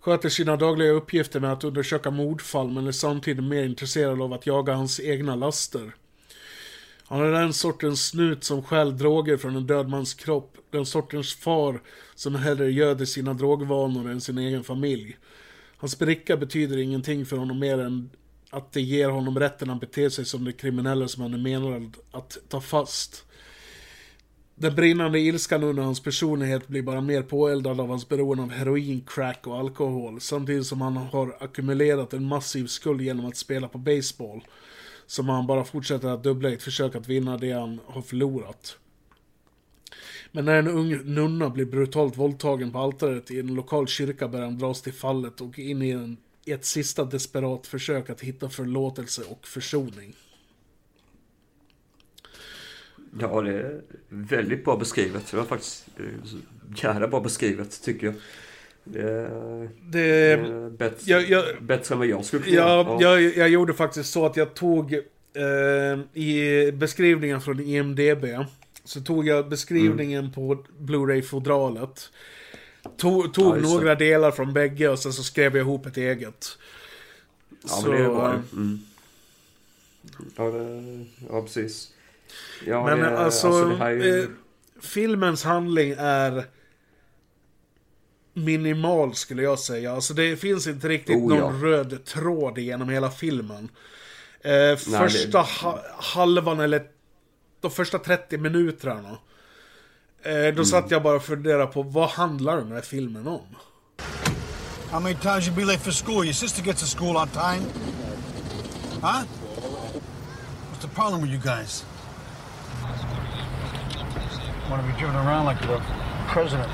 sköter sina dagliga uppgifter med att undersöka mordfall men är samtidigt mer intresserad av att jaga hans egna laster. Han är den sortens snut som stjäl droger från en död mans kropp. Den sortens far som hellre göder sina drogvanor än sin egen familj. Hans bricka betyder ingenting för honom mer än att det ger honom rätten att bete sig som de kriminella som han är menad att ta fast. Den brinnande ilskan under hans personlighet blir bara mer påeldad av hans beroende av heroin, crack och alkohol. Samtidigt som han har ackumulerat en massiv skuld genom att spela på baseball. Som han bara fortsätter att dubbla i ett försök att vinna det han har förlorat. Men när en ung nunna blir brutalt våldtagen på altaret i en lokal kyrka börjar han dras till fallet och in i, en, ett sista desperat försök att hitta förlåtelse och försoning. Ja, det är väldigt bra beskrivet. Det var faktiskt eh, jävla bra beskrivet, tycker jag. Det är, Det... eh, bättre, jag- jag- bättre än vad jag skulle kunna Ja, jag, jag gjorde faktiskt så att jag tog eh, i beskrivningen från IMDB så tog jag beskrivningen på Blu-ray-fodralet. Tog, tog Ja, just det. några delar från bägge och sen så skrev jag ihop ett eget. Ja, men det bra. Mm. Ja, det, ja, precis. Ja, Men det, alltså, det är ju... eh, filmens handling är minimal skulle jag säga. Alltså det finns inte riktigt Oh, ja. någon röd tråd genom hela filmen. Eh, det- första ha halvan eller de första 30 minuterna. Eh, Mm. då satt jag bara och funderade på vad handlar den här filmen om? How many times you be late for school? Your sister gets to school on time. Huh? What's the problem with you guys? Want to be driven around like the president?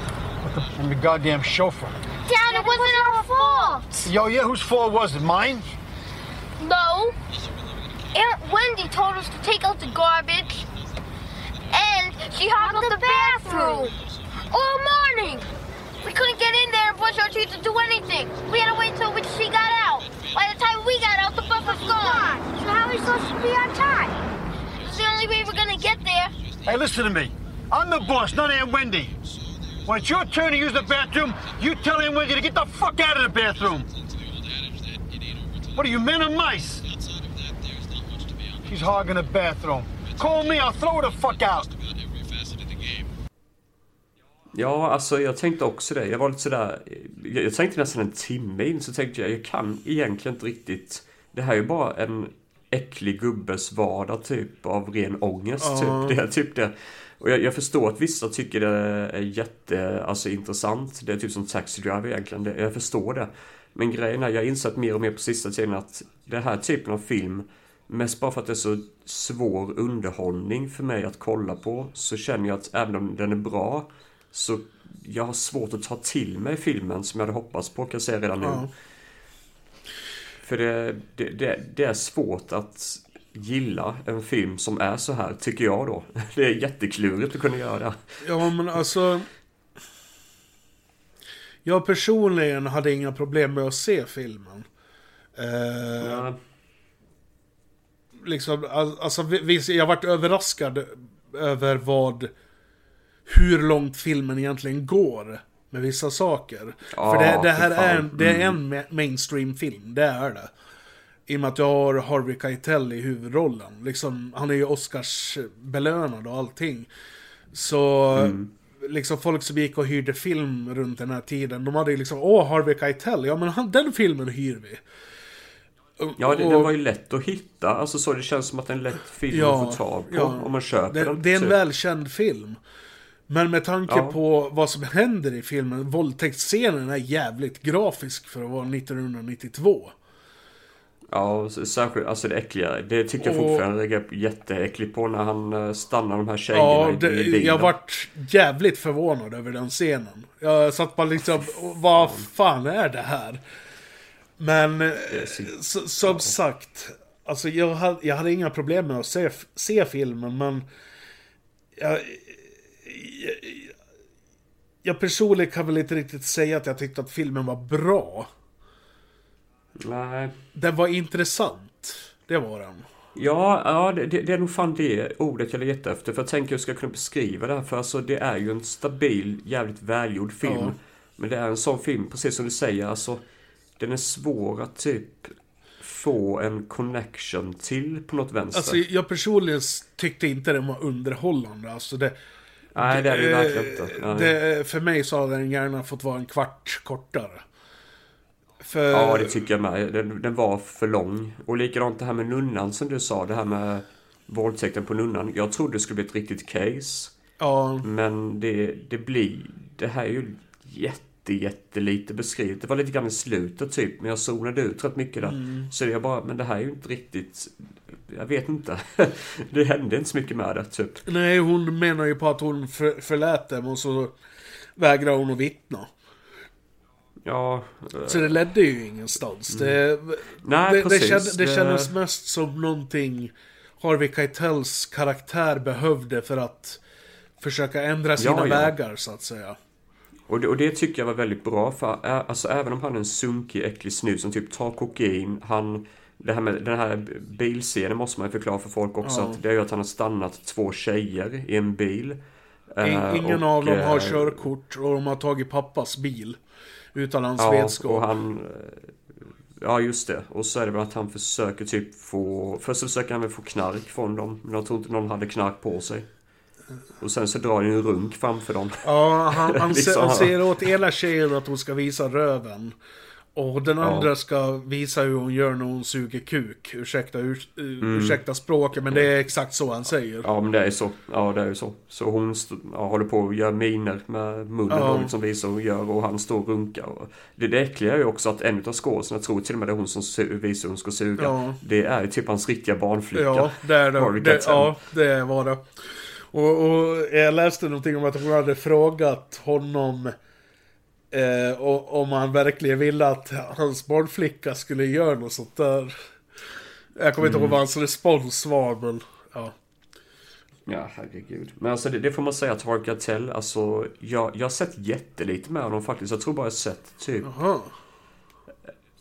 I'm the goddamn chauffeur. Dad, it wasn't our fault. Yo, yeah, whose fault was it? Mine? No. Aunt Wendy told us to take out the garbage. And she hogged up the bathroom. All morning. We couldn't get in there and brush our teeth to do anything. We had to wait till she got out. By the time we got out, the bus was gone. So how are we supposed to be on time? It's the only way we're gonna get there. Hey, listen to me. I'm the boss, not Aunt Wendy. When it's your turn to use the bathroom, you tell Aunt Wendy to get the fuck out of the bathroom. What are you, men or mice? She's hogging the bathroom. Call me, I'll throw the fuck out. Ja, alltså jag tänkte också det. Jag var lite sådär... Jag, jag tänkte nästan en timme in så tänkte jag, jag kan egentligen inte riktigt... Det här är ju bara en äcklig gubbes vardag typ av ren ångest. Ja. Typ. Det är typ det. Och jag, jag förstår att vissa tycker det är jätte, alltså intressant. Det är typ som Taxi Driver egentligen. Det, jag förstår det. Men grejen är, jag har insett mer och mer på sista tiden att det här typen av film Mest bara för att det är så svår underhållning för mig att kolla på Så känner jag att även om den är bra Så jag har svårt att ta till mig filmen som jag hade hoppats på kan jag säga redan nu Ja. För det, det, det, det är svårt att gilla en film som är så här, tycker jag då. Det är jätteklurigt att kunna göra det. Ja, men alltså... Jag personligen hade inga problem med att se filmen. Eh, Ja, liksom, al- alltså vi- visst, jag varit överraskad över vad... Hur långt filmen egentligen går med vissa saker. Ja, För det, det här är, en, det är Mm. en ma- mainstream-film, det är det. I och med att jag har Harvey Keitel i huvudrollen. Liksom, han är ju Oscars belönad och allting. Så, Mm. liksom folk som gick och hyrde film runt den här tiden, de hade ju liksom, åh, Harvey Keitel, ja men han, den filmen hyr vi. Ja det, Och- den var ju lätt att hitta. Alltså så, det känns som att det är en lätt film Ja, att få tag på. ja. Om man köper Det, den. det är en typ. välkänd film. Men med tanke Ja. på vad som händer i filmen, våldtäktsscenen är jävligt grafisk för att vara 1992. Ja, särskilt alltså det äckliga. Det tycker jag Och- fortfarande är jätteäckligt på när han eh, stannar de här tjejerna Ja, det, i bilen. jag vart jävligt förvånad över den scenen. Jag satt bara liksom, vad fan är det här? Men, eh, så- som sagt, alltså jag hade, jag hade inga problem med att se, se filmen, men jag, jag, jag personligen kan väl inte riktigt säga att jag tyckte att filmen var bra. Nej. Den var intressant. Det var den. Ja, ja det, det, är nog fan det ordet jag letar efter. För jag tänker jag ska kunna beskriva det här. För alltså det är ju en stabil, jävligt välgjord film. Ja. Men det är en sån film, precis som du säger, alltså. Den är svår att typ få en connection till på något vänster. Alltså jag personligen tyckte inte den var underhållande. Alltså det, Nej, det är det verkligen inte. Nej. Det, för mig så hade den gärna fått vara en kvart kortare. För, Ja, det tycker jag med. Den, den var för lång. Och likadant det här med nunnan som du sa, det här med våldtäkten på nunnan. Jag trodde det skulle bli ett riktigt case. ja, Men det, det blir... Det här är ju jätte, jättelite beskrivet. Det var lite grann i slutet typ, men jag zonade ut rätt mycket där. Mm. Så jag bara, men det här är ju inte riktigt... Jag vet inte. det hände inte så mycket med det, typ. nej hon menar ju på att hon för, förlät dem och så vägrar hon att vittna. Ja... eh, Så det ledde ju ingenstans. Det, Nej, det, det, precis. känd, det Det- kändes mest som någonting Harvey Keitels karaktär behövde för att försöka ändra sina Ja, ja. vägar så att säga. Och det, och det tycker jag var väldigt bra för ä- alltså även om han är en sunkig, äcklig snus som typ tar kokain, han det här med den här bilscenen måste man ju förklara för folk också Ja. att det är ju att han har stannat två tjejer i en bil. In, ingen och, av dem har eh, körkort och de har tagit pappas bil. Utan hans Ja, vetskap. och han... eh, Ja, just det. Och så är det väl att han försöker typ få... Först försöker han väl få knark från dem. Men jag tror inte någon hade knark på sig. Och sen så drar ju en runk framför dem. Ja, han, han, Liksom, han ja. säger åt ena tjejen att hon ska visa röven. Och den andra ska visa hur hon gör när hon suger kuk. Ursäkta, ur, Mm. ursäkta språket, men det är exakt så han säger. Ja, men det är så. Ja, det är ju så. Så hon ja, håller på och gör miner med munnen Ja. och liksom visar hur hon gör och han står och runkar. Och det, det äckliga är ju också att en av skådespelarna, jag tror till och med det är hon som visar hur hon ska suga. Ja. Det är ju typ hans riktiga barnflicka. Ja, det, är det, det, ja, det var det. Och, och jag läste någonting om att hon hade frågat honom eh, om han verkligen ville att hans barnflicka skulle göra något sånt där. Jag kommer inte ihåg vad hans respons var, men ja. Ja, herregud. Men alltså det, det får man säga Harvey Keitel, alltså jag, jag har sett jättelite med honom faktiskt. Jag tror bara jag har sett typ, Jaha.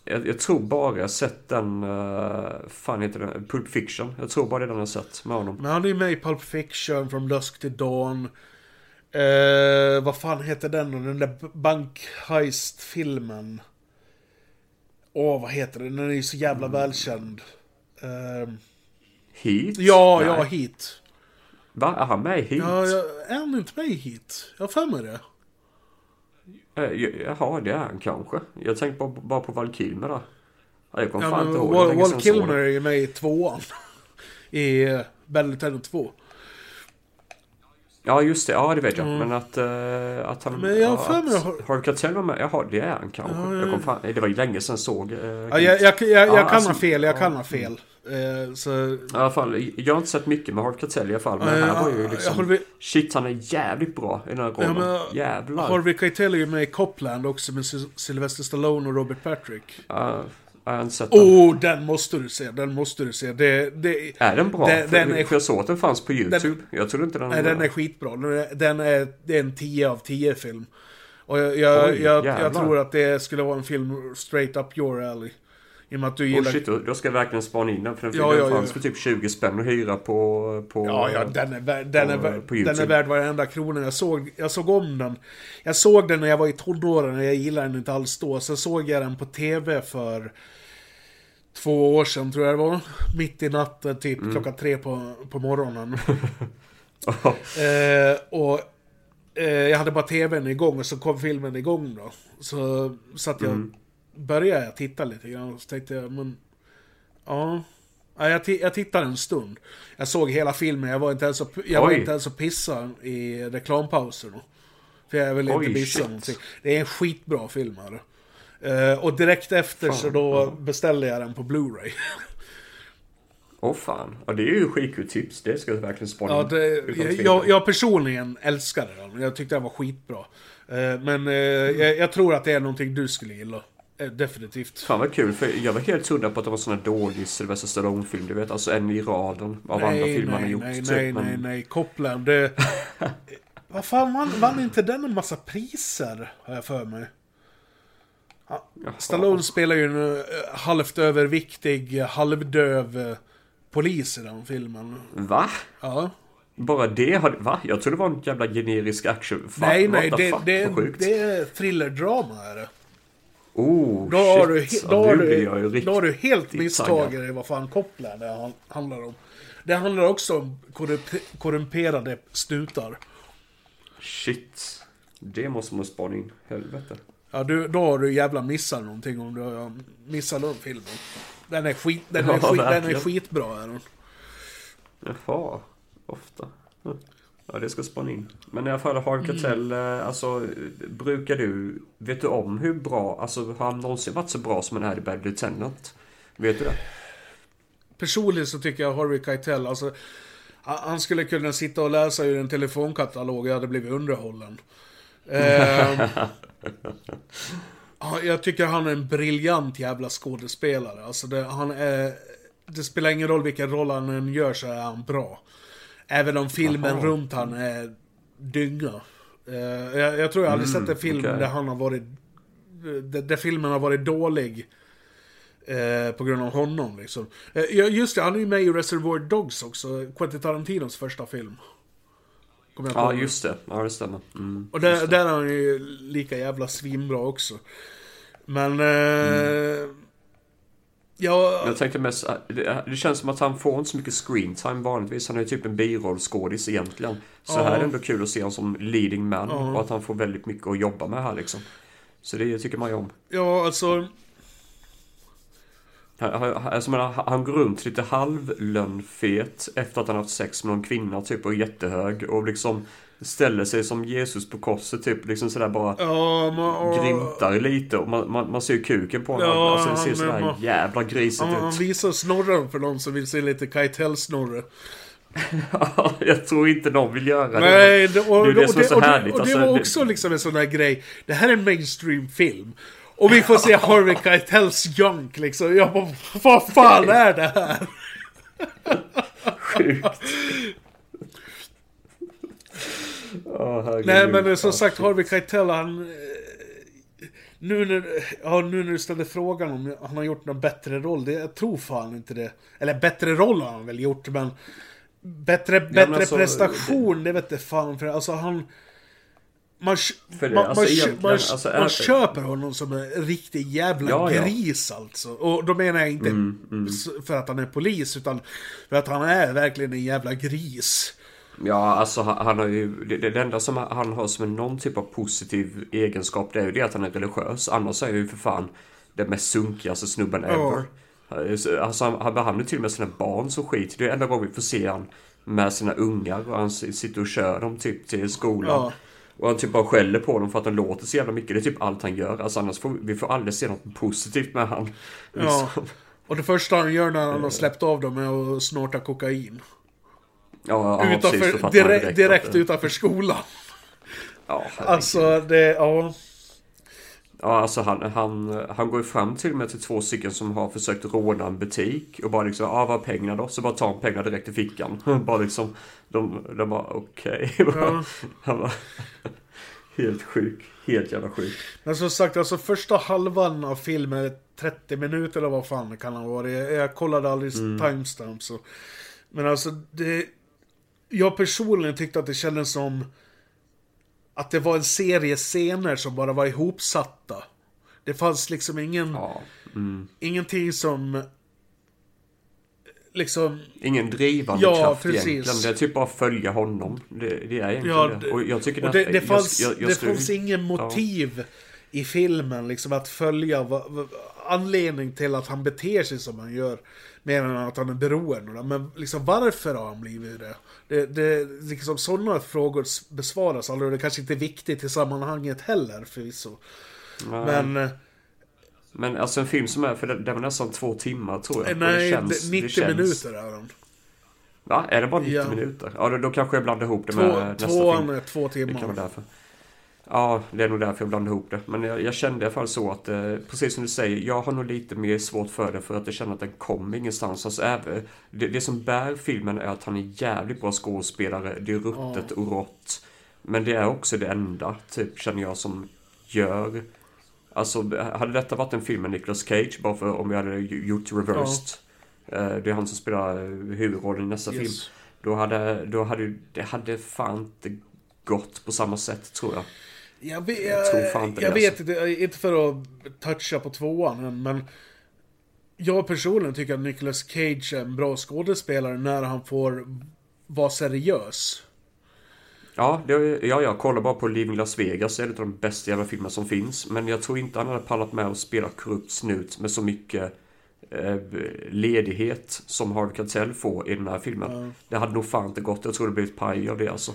Jag, jag tror bara jag sett den, uh, fan heter den, Pulp Fiction. Jag tror bara det är den jag har sett med honom. Men han är ju med i Pulp Fiction, From Dusk to Dawn. Eh, vad fan heter den då? Den där bank-heist-filmen. Åh, vad heter den? Den är ju så jävla välkänd. Eh, Heat? ja, Nej. ja, Heat. Va? Är han med i Heat? Ja, jag, är han inte med i Heat? Jag har för mig det. Eh, Jaha, det är han kanske. Jag tänkte bara, bara på Val Kilmer där. Ja, jag kommer Ja, fan inte ihåg. Wal, Kilmer är ju med i tvåan. I uh, Battle Lieutenant 2. Ja, just det. Ja, det vet jag. Men att, eh, att han... Mm. Men jag har ja, för mig- Harvey Keitel var med. Jaha, det är han kanske. Jag kom fan, det var ju länge sedan såg eh, Ja, jag, jag, jag, jag Ja, kan alltså- ha fel, jag ja. kan ha fel. Eh, så... I alla fall, jag har inte sett mycket med Harvey Keitel i alla fall. Men Eh, här var ju liksom... med- Shit, han är jävligt bra i den här rollen. men- Jävlar. Harvey Keitel är ju med i Copland också med Sy- Sylvester Stallone och Robert Patrick. Ja, jag har inte sett den. Oh, den måste du se, den måste du se. Det, det, Är den bra? Den, den är, jag såg att den fanns på YouTube. jag trodde inte den... nej, den är skitbra. Den är, den är, det är en 10 av 10 film. Och jag, jag, Oj, jag, jag tror att det skulle vara en film straight up your alley. I och med att du Oh gillar... shit, då, ska jag verkligen spana in den. För den, Ja, ja, fanns ja. för typ 20 spänn att hyra på... på Ja, ja, den är, värd, den, är på- värd, på den är värd varenda krona. Jag såg, jag såg om den. Jag såg den när jag var i tonåren och jag gillade den inte alls då. Sen såg jag den på TV för två år sedan tror jag det var. Mitt i natten, typ Mm. klockan tre på, på morgonen. eh, och eh, jag hade bara TVn igång och så kom filmen igång då. Så satt jag, Mm. Började jag titta lite grann och så tänkte jag, men ja. Ja, jag, jag tittade en stund. Jag såg hela filmen, jag var inte ens och, jag var inte ens och pissa i reklampauserna. För jag ville inte missa shit. någonting. Det är en skitbra film här. Eh, och direkt efter Fan, så då beställde jag den på Blu-ray. Åh fan. Ja, det är ju skitkul tips. Det ska jag verkligen spana Ja, det, jag, jag, jag personligen älskade den. Jag tyckte den var skitbra. Eh, men eh, jag, jag tror att det är någonting du skulle gilla. Eh, definitivt. Fan vad kul, för jag var helt hundra på att det var sån här dålig Sylvester Stallone-film, du vet. Alltså en i raden av andra filmer han har nej, gjort. nej, typ, nej, men- nej, nej. Copland, det... Vad fan, vann, vann inte den en massa priser? Har jag för mig. Ja, Jaha. Stallone spelar ju en eh, halvt överviktig, halvdöv eh, polis i den filmen. Va? Ja. Bara det hade... Va? Jag trodde det var en jävla generisk action. Fan, nej, nej, det, fuck, det, det är thrillerdrama är det. Oh, Då har, du, shit. då, Ja, har du, ju riktigt då har du helt misstagit vad fan Copland handlar om. Det handlar också om korrumperade snutar. Shit. Det måste man spana in. Helvete. Ja, du, då har du jävla missat någonting om du har missat den filmen. Den är, skit, den är, Ja, skit, den är skitbra är den. Jaha. Ofta. Hm. Ja, det ska spana in. Men i alla fall, Harv Keitel, eh, alltså brukar du... Vet du om hur bra... Alltså har han någonsin varit så bra som han är i Bad Lieutenant? Vet du det? Personligen så tycker jag Harvey Keitel, alltså... han- skulle kunna sitta och läsa ur en telefonkatalog och jag hade blivit underhållen. Ja, jag tycker han är en briljant jävla skådespelare. Alltså det, han är... Det spelar ingen roll vilken roll han än gör så är han bra. Även om filmen Jaha. runt han är dynga. Eh, jag, jag tror jag aldrig Mm, sett en film okej. där han har varit... Där, där filmen har varit dålig. Eh, på grund av honom liksom. Ja, just det, han är ju med i Reservoir Dogs också. Quentin Tarantinos första film. Kommer jag Ja, just det. Ja, det stämmer. Mm, Och där, där är han ju lika jävla svinbra också. Men... Eh, Ja, Jag tänkte mest, äh, det, det känns som att han får inte så mycket screen time vanligtvis. Han är ju typ en birollskådis egentligen. Så Ja. här är det ändå kul att se honom som leading man Ja. och att han får väldigt mycket att jobba med här liksom. Så det tycker man ju om. ja alltså... Alltså, men han, går runt lite halvlönnfet efter att han haft sex med någon kvinna typ och är jättehög och liksom ställer sig som Jesus på korset typ liksom sådär bara Ja, man, och, grymtar lite och man, man, man ser kuken på honom. Ja, alltså det ser han- sådär man- jävla grisigt han, han ut. visar snorren för de som vill se lite Keitel-snorre. jag tror inte någon vill göra. Nej, det, och, det är det och som är så och härligt, Och det alltså, var det- också liksom en sån där grej. Det här är en mainstream-film. Och vi får se Harvey Keitels junk liksom. Jag bara, vad fan är det här? Sjukt. Herregud. Nej men som Ja, sagt. Harvey Keitel han... eh, Nu när, ja, nu när du ställer frågan om han har gjort någon bättre roll, det, jag tror fan inte det. Eller bättre roll har han väl gjort, men... Bättre, bättre alltså, prestation, det vet jag fan för alltså han... Man, det, man, alltså, man, man, alltså, man köper honom som en riktig jävla Ja, ja. gris alltså. Och då menar jag inte Mm, s- för att han är polis, utan för att han är verkligen en jävla gris. Ja, alltså han, han har ju... Det, det enda som han har som en någon typ av positiv egenskap det är ju det att han är religiös. Annars är han ju för fan den mest sunkigaste snubben ever. Alltså han, han behandlar till och med sina barn som skit. Det är enda gången vi får se han med sina ungar och han sitter och kör dem typ till skolan. Ja. Och han typ bara skäller på dem för att de låter så jävla mycket. Det är typ allt han gör. Alltså annars får vi, får aldrig se något positivt med han. Ja. Liksom. Och det första han gör när han har släppt av dem är att snorta kokain. Ja, ja, precis, utanför, man direkt, direkt det- utanför skolan. Ja. Alltså, det, ja. Ja, alltså han, han, han går ju fram till och med till två stycken som har försökt råna en butik och bara liksom, ja vad är pengarna då? Så bara tar han pengarna direkt i fickan. bara liksom, de, de bara okej. Han var helt sjuk, helt jävla sjuk. Men som sagt, alltså första halvan av filmen, 30 minuter eller vad fan kan ha varit. Jag, kollade aldrig timestamps. och- Men alltså, det... Jag personligen tyckte att det kändes som... Att det var en serie scener som bara var ihopsatta. Det fanns liksom ingen... Ja. Mm. Ingenting som... Liksom... Ingen drivande Ja, kraft precis. egentligen. Det är typ bara följa honom. Det, det är egentligen Ja, det. Och jag tycker och att- det, det, jag- fanns, jag- jag det fanns ingen motiv i filmen liksom att följa vad, anledning till att han beter sig som han gör. Mer än att han är beroende. Men liksom varför har han blivit det? det, det liksom sådana frågor besvaras aldrig. Det kanske inte är viktigt i sammanhanget heller förvisso. Nej. Men eh, Men alltså en film som är, för den, var nästan två timmar tror jag. Eh, Och det Nej, känns- det- det 90 känns- minuter är den. Va? Är det bara 90 Ja. minuter? Ja, då, då kanske jag blandar ihop det Två, med nästa tvåan film. är två Det kan vara timmar. därför. Ja, det är nog därför jag blandade ihop det. Men jag, jag kände i alla fall så att, eh, precis som du säger, jag har nog lite mer svårt för det för att jag känner att den kommer ingenstans. Alltså, även, det, det som bär filmen är att han är jävligt bra skådespelare. Det är ruttet och rått. Men det är också det enda, typ, känner jag, som gör... Alltså, hade detta varit en film med Nicolas Cage, bara för om vi hade gjort reversed. eh, Det är han som spelar eh, huvudrollen i nästa Yes. film. Då hade, då hade det hade fan inte gått på samma sätt tror jag. Jag, vet, Jag tror fan inte jag det, vet inte, inte för att toucha på tvåan än, men jag personligen tycker att Nicolas Cage är en bra skådespelare när han får vara seriös. Ja, det, ja, jag kollar bara på Living Las Vegas. Det är en av de bästa jävla filmer som finns. Men jag tror inte han hade pallat med att spela korrupt snut med så mycket eh, ledighet som Harvey Keitel får i den här filmen. Det hade nog fan inte gått. Jag tror det blivit paj av det alltså.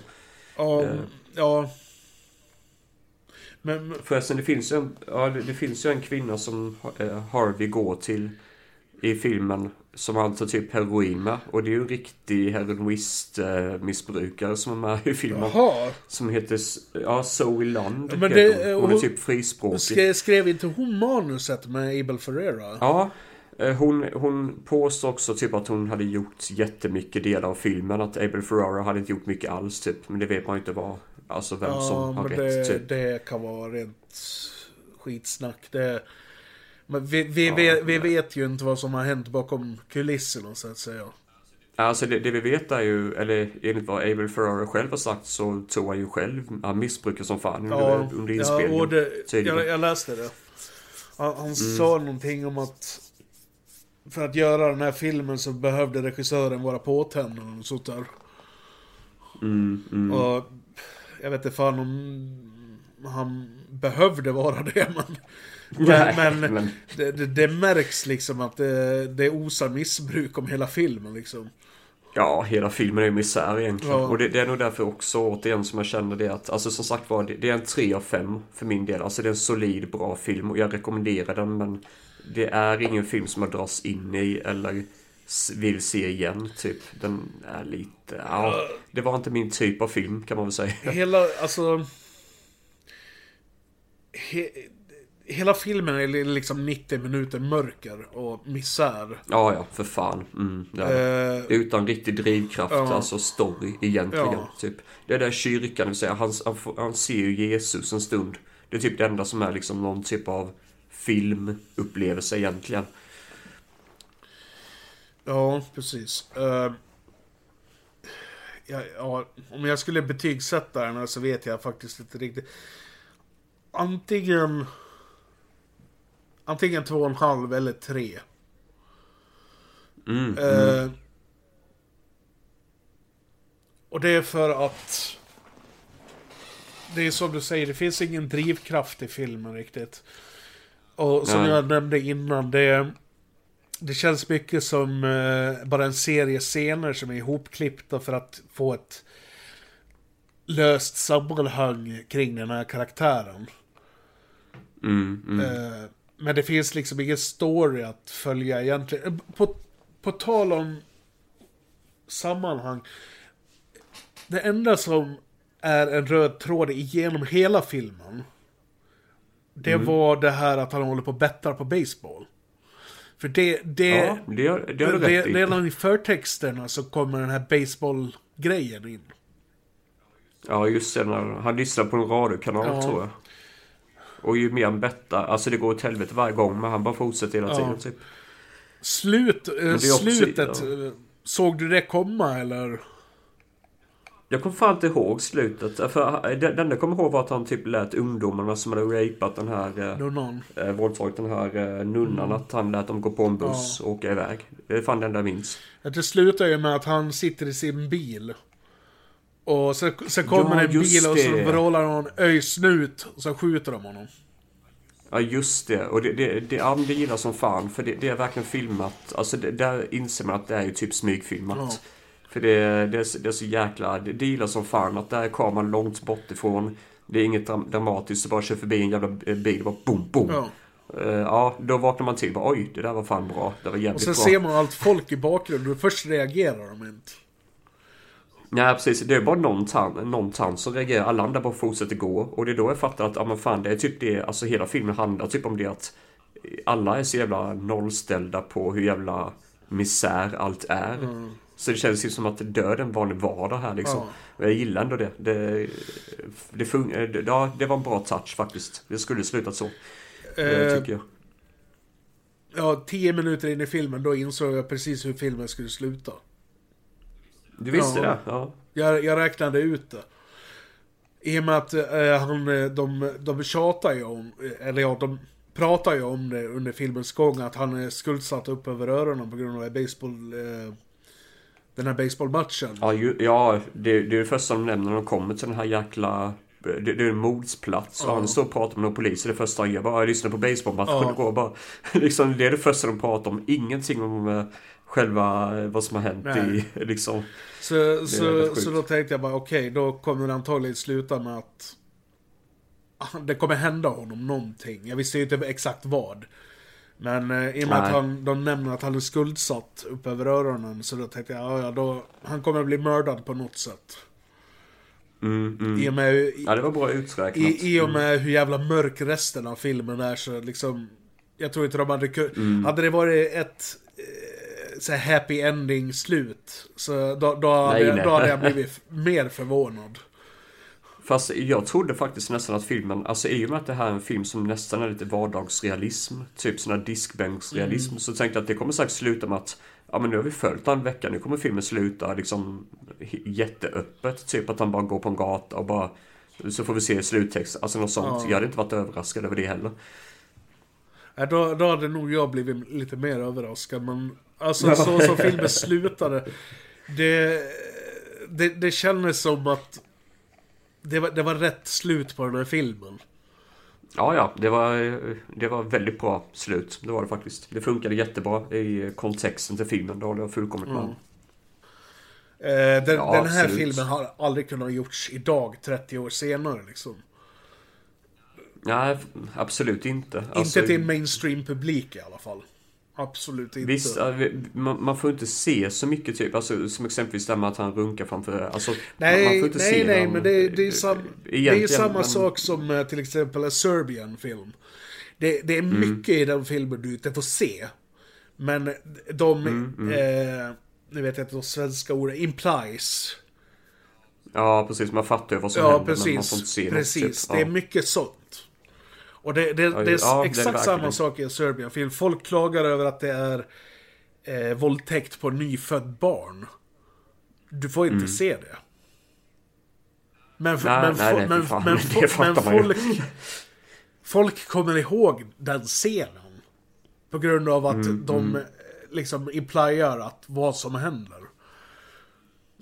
Ja, Eh. ja. Men, Förresten, det finns en, ja, det, finns ju en kvinna som eh, Harvey går till i filmen som han tar typ heroin med. Och det är ju en riktig heroinist-missbrukare som är med i filmen. jaha. Som heter, ja, Zoe Lund Ja, men heter det- hon. Hon är typ frispråkig. Sk- skrev inte hon manuset med Abel Ferreira? Ja, eh, hon, hon påstår också typ att hon hade gjort jättemycket delar av filmen. Att Abel Ferrara hade inte gjort mycket alls typ. Men det vet man ju inte vad, alltså vem Ja, som har rätt det, typ. det kan vara rent skitsnack. Det, men vi, vi, Ja, vi men- vet ju inte vad som har hänt bakom kulisserna så att säga. Alltså det, det vi vet är ju, eller enligt vad Abel Ferrara själv har sagt så tror han ju själv, han missbrukar som fan under, Ja, under ja inspelningen. och det, jag, jag läste det. Han, han Mm. sa någonting om att för att göra den här filmen så behövde regissören vara påtänd och sånt där. Mm, mm. Och jag vet inte fan om han behövde vara det men... Nej, men, men men- det, det, det märks liksom att det, det osar missbruk om hela filmen liksom. Ja, hela filmen är ju misär egentligen. Ja. Och det, det är nog därför också återigen som jag känner det att, alltså som sagt var, det, det är en 3 av 5 för min del. Alltså det är en solid, bra film och jag rekommenderar den men det är ingen film som jag dras in i eller vill se igen typ. Den är lite, ja, det var inte min typ av film kan man väl säga. Hela, alltså... He, hela filmen är li- liksom 90 minuter mörker och misär. Ja, ja, för fan. Mm, det. Eh, Utan riktig drivkraft, Ja. alltså story egentligen. Ja. Typ. Det är där kyrkan, vill säga, han, han, han ser ju Jesus en stund. Det är typ det enda som är liksom någon typ av filmupplevelse egentligen. Ja, precis. Eh, ja, ja, om jag skulle betygsätta den så vet jag faktiskt inte riktigt. Antingen... Antingen två och en halv eller tre. Mm, Eh, och det är för att... Det är som du säger, det finns ingen drivkraft i filmen riktigt. Och som Nej. jag nämnde innan, det... Det känns mycket som eh, bara en serie scener som är ihopklippta för att få ett löst sammanhang kring den här karaktären. mm, mm. Eh, men det finns liksom ingen story att följa egentligen. Eh, På, på tal om sammanhang. Det enda som är en röd tråd igenom hela filmen. Det Mm. var det här att han håller på och bettar på baseball. För det, det, Ja, det har, det du det, i. redan i förtexterna så kommer den här baseball-grejen in. Ja, just det. Han lyssnar på en radiokanal Ja. tror jag. Och ju mer han bettar, alltså det går åt helvete varje gång men han bara fortsätter hela Ja. tiden typ. Slut, eh, det är också- slutet, ja. eh, såg du det komma eller? Jag kommer fan inte ihåg slutet. För det det enda jag kommer ihåg var att han typ lät ungdomarna som hade rapat den här... eh, Nunnan? eh, våldtagit den här eh, nunnan Mm. att han lät dem gå på en buss och åka iväg. Det är fan det enda jag minns. Det slutar ju med att han sitter i sin bil. Och sen, sen kommer Ja, en bil och så vrålar någon öjsnut och så skjuter de honom. Ja just det. Och det, det, det, ja, det gillar som fan. För det, det är verkligen filmat. Alltså det, där inser man att det är ju typ smygfilmat. Ja. För det, det, är, så- det är så jäkla... Det, gillar som fan att där är kameran långt bort ifrån. Det är inget dram- dramatiskt. Så bara kör förbi en jävla bil och bara boom, boom. Ja. Eh, ja, då vaknar man till och oj, det där var fan bra. Det var Och jävligt sen bra. ser man allt folk i bakgrunden och först reagerar de inte. Nej precis, det är bara någon tant, någon tant som reagerar. Alla andra bara fortsätter gå. Och det är då jag fattar att, ja men fan det är typ det, alltså hela filmen handlar typ om det att alla är så jävla nollställda på hur jävla misär allt är. Så det känns ju som att döden var en vardag här liksom. Ja. Och jag gillar ändå det. Det, det, fun- eh, det, ja, det var en bra touch faktiskt. Det skulle slutat så. Eh, Eh, tycker jag. Ja, tio minuter in i filmen, då insåg jag precis hur filmen skulle sluta. Du visste ja. det? Ja. Jag, jag räknade ut det. I och med att eh, han, eh, de, de tjatar ju om, eller ja, de pratar ju om det under filmens gång, att han är skuldsatt upp över öronen på grund av baseball, eh, den här baseballmatchen. Ja, ju, ja det, det är det första de nämner när de kommer till den här jäkla... Det, det är en mordsplats. Och han står och pratar med några poliser. Det första han gör bara, jag lyssnar på baseballmatchen Ja. igår. Bara, liksom, det är det första de pratar om. Ingenting om eh, själva eh, vad som har hänt Nej. i liksom... Så, så, så då tänkte jag bara, okej, då kommer det antagligen sluta med att ah, det kommer hända honom någonting. Jag visste ju inte exakt vad. Men eh, i och med att Nej. han, de nämner att han är skuldsatt upp över öronen, så då tänkte jag, ja, då, han kommer bli mördad på något sätt. Mm, mm. I och med, i, Ja, det var bra uträknat. i, I och med hur jävla mörk resten av filmen är så liksom... Jag tror inte de hade kunnat... Mm. Hade det varit ett eh, så happy ending slut så då, då, hade, Nej, då hade jag blivit mer förvånad. Fast jag trodde faktiskt nästan att filmen, alltså i och med att det här är en film som nästan är lite vardagsrealism, typ sån här diskbänksrealism, så tänkte jag att det kommer säkert sluta med att Ja men nu har vi följt en vecka, nu kommer filmen sluta liksom jätteöppet. Typ att han bara går på en gata och bara Så får vi se sluttext, alltså något sånt. Ja. Jag hade inte varit överraskad över det heller. Nej, Då, då hade nog jag blivit lite mer överraskad men... Alltså så som filmen slutade. Det, det, det kändes som att det var, det var rätt slut på den här filmen. Ja, ja, det var, det var väldigt bra slut. Det var det faktiskt. Det funkade jättebra i kontexten till filmen. Det håller jag fullkomligt med om. Eh, den, Ja, den här absolut. filmen har aldrig kunnat gjorts idag, 30 år senare liksom. Nej, absolut inte. Alltså, inte till en mainstream-publik i alla fall. Absolut inte. Visst, ja, vi- man, får inte se så mycket typ, alltså, som exempelvis det här med att han runkar framför, alltså, man, man Nej, får inte nej, se nej, men det, det, är, sam, det är samma men- sak som eh, till exempel en Serbian-film. Det, det är Mm. mycket i den filmen du inte får se. Men de, Mm, eh, nu vet jag inte de svenska orden, implies. Ja, precis. Man fattar ju vad som Ja, händer, men man får inte precis. se Precis, något. Typ. det är Ja. mycket sånt. Och det, det, det är ja, det är exakt det samma sak i en Serbian-film. Folk klagar över att det är eh, våldtäkt på nyfödd barn. Du får inte se det. Men, Mm. Nej, men, nej, men, fan. men, men folk, folk kommer ihåg den scenen. På grund av att Mm, de eh, liksom implyar att vad som händer.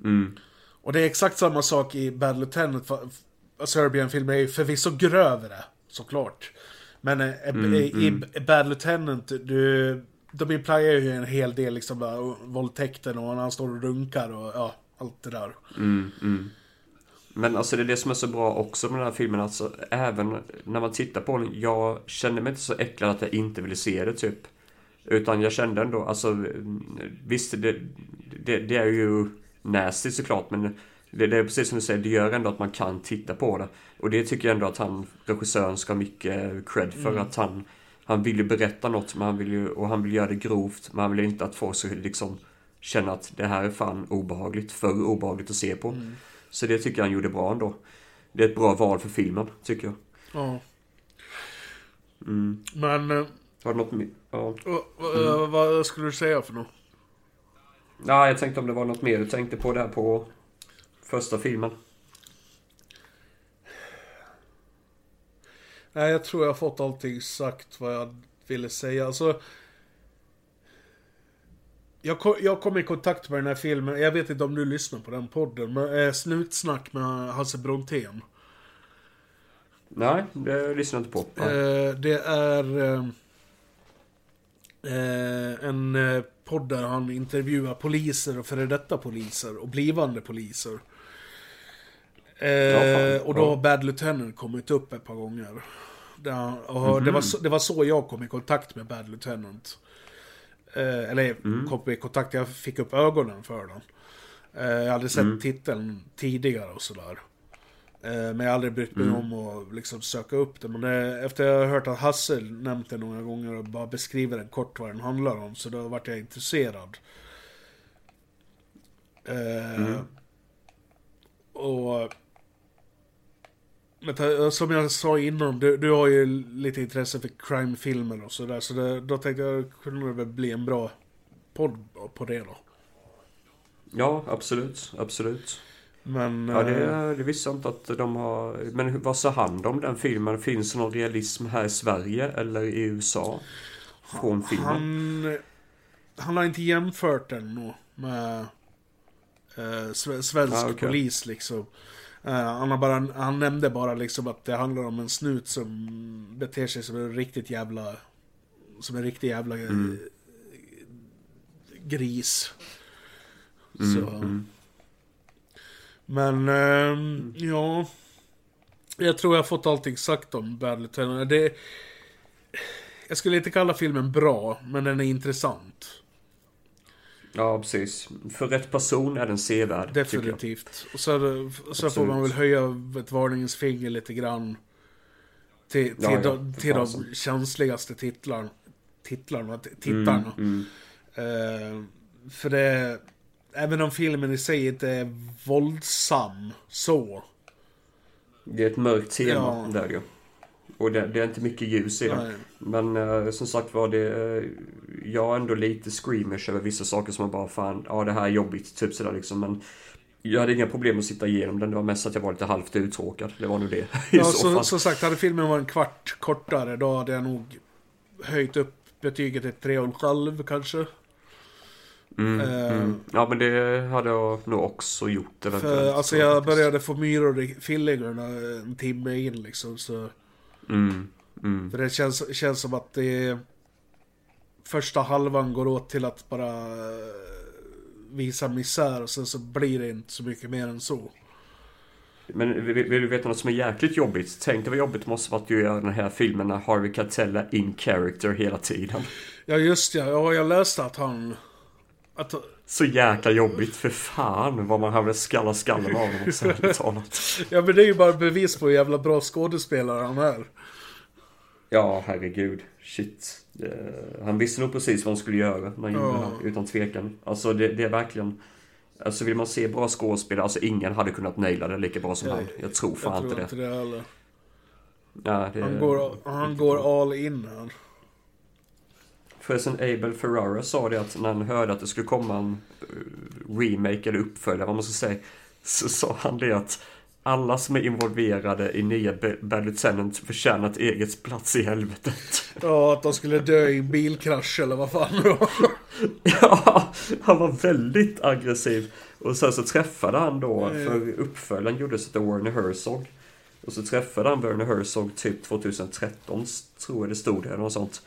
Mm. Och det är exakt samma sak i Bad Lieutenant. Serbian-filmen är ju förvisso grövre, såklart. Men eh, Mm, i Bad Lieutenant, du, de implyar ju en hel del liksom bara, våldtäkten och när han står och runkar och ja, allt det där. Men alltså det är det som är så bra också med den här filmen. Alltså även när man tittar på den. Jag kände mig inte så äcklad att jag inte ville se det typ. Utan jag kände ändå, alltså visst det, det, det är ju nasty såklart. Men det, det är precis som du säger, det gör ändå att man kan titta på det. Och det tycker jag ändå att han, regissören ska ha mycket cred för. Att han, han vill ju berätta något men han vill ju, och han vill göra det grovt. Men han vill inte att folk ska liksom känna att det här är fan obehagligt. För obehagligt att se på. Så det tycker jag han gjorde bra ändå. Det är ett bra val för filmen, tycker jag. Ja. Mm. Men, eh, Har du något mer? Ja. vad- eh, vad skulle du säga för något? ja, jag tänkte om det var något mer du tänkte på där på första filmen. Nej, jag tror jag har fått allting sagt vad jag ville säga. Alltså... Jag kom, jag kom i kontakt med den här filmen, jag vet inte om du lyssnar på den podden, men eh, Snutsnack med Hasse Brontén. Nej, det lyssnar jag inte på. Eh, det är eh, eh, en eh, podd där han intervjuar poliser och före detta poliser och blivande poliser. Eh, Ja, och då har. Bad Lieutenant kommit upp ett par gånger. Ja, och det, var så, det var så jag kom i kontakt med Bad Lieutenant. Eh, eller kom i kontakt, jag fick upp ögonen för den. Eh, jag hade sett titeln tidigare och sådär. Eh, men jag har aldrig brytt mig om att liksom söka upp den. Men det, efter jag har hört att Hasse nämnt det några gånger och bara beskriver den kort vad den handlar om. Så då vart jag intresserad. Eh, Och... Men ta- som jag sa innan, du, du har ju lite intresse för crime-filmer och sådär. Så det, då tänkte jag, kunde det väl bli en bra podd på det då. Ja, absolut. Absolut. Men... Ja, det, eh, det visste jag inte att de har... Men vad sa han om den filmen? Finns det någon realism här i Sverige eller i USA? Från filmen? Han, han har inte jämfört den nog med eh, sve- svensk Ah, okej. polis liksom. Eh, han, bara, han nämnde bara liksom att det handlar om en snut som beter sig som en riktigt jävla... Som en riktig jävla eh, Mm. gris. Mm, Så. Men, ehm, ja. Jag tror jag har fått allting sagt om Bad Lieutenant. Det, jag skulle inte kalla filmen bra, men den är intressant. Ja, precis. För rätt person är den sevärd. Definitivt. Och så, så får man väl höja ett varningens finger lite grann. Till, till, Ja, ja, de, till de känsligaste titlar, titlarna, t- tittarna. Mm, Eh, för det... Även om filmen i sig inte är våldsam så. Det är ett mörkt tema Ja. där ju. Och det, det är inte mycket ljus i den. Nej. Men eh, som sagt var det... Eh, jag är ändå lite screamers över vissa saker som man bara fan, ja det här är jobbigt, typ sådär liksom. Men jag hade inga problem att sitta igenom den. Det var mest att jag var lite halvt uttråkad. Det var nog det. Ja, så som sagt, hade filmen varit en kvart kortare, då hade jag nog höjt upp betyget till tre och en halv kanske. Mm, Eh, mm. Ja men det hade jag nog också gjort eventuellt. För alltså jag började få myror i fillingarna en timme in liksom, så... Mm, mm. För det känns, känns som att det. Första halvan går åt till att bara eh, visa misär och sen så blir det inte så mycket mer än så. Men vill, vill du veta något som är jäkligt jobbigt? Tänk dig vad jobbigt det måste vara att göra den här filmen när Harvey Keitel är in character hela tiden. Ja just ja, ja jag läste att han... Att, Så jäkla jobbigt, för fan vad man hade skalla skallen av honom så ärligt talat. ja men det är ju bara bevis på hur jävla bra skådespelare han är. Ja, herregud. Shit. Eh, han visste nog precis vad han skulle göra när han gjorde det, utan tvekan. Alltså det, det är verkligen... Alltså vill man se bra skådespelare, alltså ingen hade kunnat naila det lika bra som han. Jag tror fan Jag tror inte inte det. det heller. Ja, det Han går, han går all in här. Förresten, Abel Ferrara sa det att när han hörde att det skulle komma en eh, remake eller uppföljare, vad man ska säga, så sa han det att alla som är involverade i nya Ba- Bad Lieutenant förtjänar ett eget plats i helvetet. Ja, att de skulle dö i en bilkrasch eller vad fan det var. Ja, han var väldigt aggressiv. Och sen så träffade han då, för uppföljaren gjordes av Werner Herzog. Och så träffade han Werner Herzog typ 2013, tror jag det stod eller något sånt.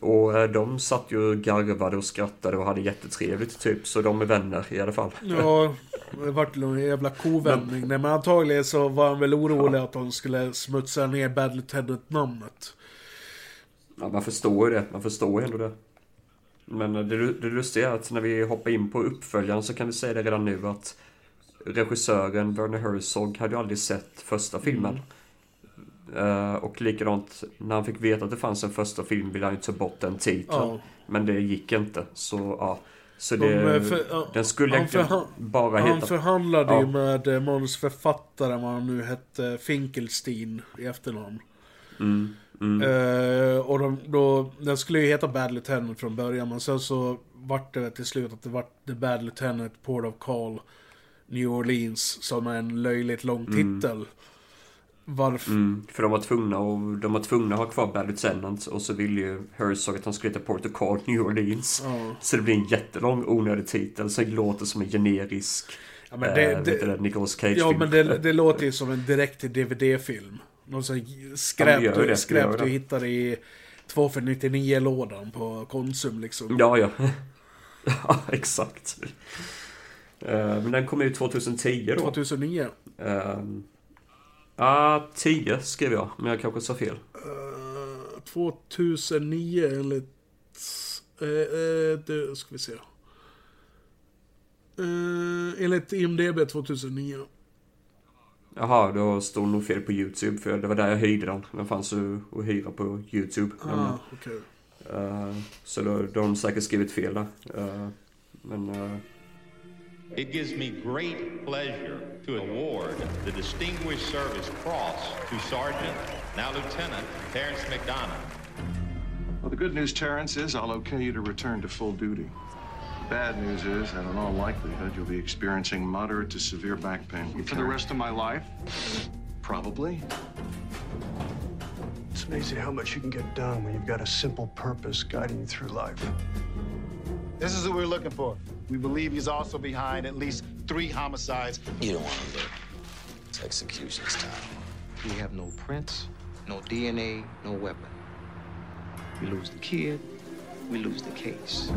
Och eh, de satt ju och garvade och skrattade och hade jättetrevligt typ, så de är vänner i alla fall. Ja, det vart någon jävla kovändning. Nej, men antagligen så var han väl orolig att de skulle smutsa ner Bad Lieutenant-namnet. Ja, man förstår ju det, man förstår ju ändå det. Men eh, det, det lustiga är att när vi hoppar in på uppföljaren så kan vi säga det redan nu att regissören Werner Herzog hade ju aldrig sett första filmen. Eh, och likadant, när han fick veta att det fanns en första film ville han ju ta bort den titeln. Ja. Men det gick inte. Så ja. Så De, det, eh, för- den skulle han egentligen bara Han heta... förhandlade Ja. ju med eh, manusförfattaren, vad han nu hette, Finkelstein i efternamn. Mm, mm, Eh, och de, då, den skulle ju heta Bad Lieutenant från början, men sen så vart det till slut att det vart The Bad Lieutenant Port of Call New Orleans, som är en löjligt lång titel. Varför? mm, för de var tvungna och de var tvungna att ha kvar Bad Lieutenant och så ville ju Herzog att han skulle heta Protocol New Orleans. Ja. Så det blir en jättelång onödig titel som låter som en generisk Ja, men det, du det, det, Nicolas Cage ja, men det, det låter ju som en direkt till DVD-film. Någon sån Ja, skräp, ju det, skräp du hittar i 2 för 99-lådan på Konsum liksom. Ja, ja. ja, exakt. Eh, men den kom ut 2010 då. 2009. Ja, ah, 10 skrev jag, men jag kanske sa fel. 2009 enligt... Eh, eh, det ska vi se. Eh, enligt IMDB 2009. Jaha, då står nog fel på YouTube för det var där jag hyrde den. Den fanns ju att hyra på YouTube. Ah, okej. Eh, så då, då har de säkert skrivit fel där. Eh, men... It gives me great pleasure to award the Distinguished Service Cross to Sergeant, now Lieutenant, Terrence McDonough. Well, the good news, Terrence, is I'll okay you to return to full duty. The bad news is that in all likelihood, you'll be experiencing moderate to severe back pain. For the rest of my life? Probably. It's amazing how much you can get done when you've got a simple purpose guiding you through life. This is who we're looking for. We believe he's also behind at least three homicides. You don't want to look. It's execution's time. We have no prints, no DNA, no weapon. We lose the kid, we lose the case.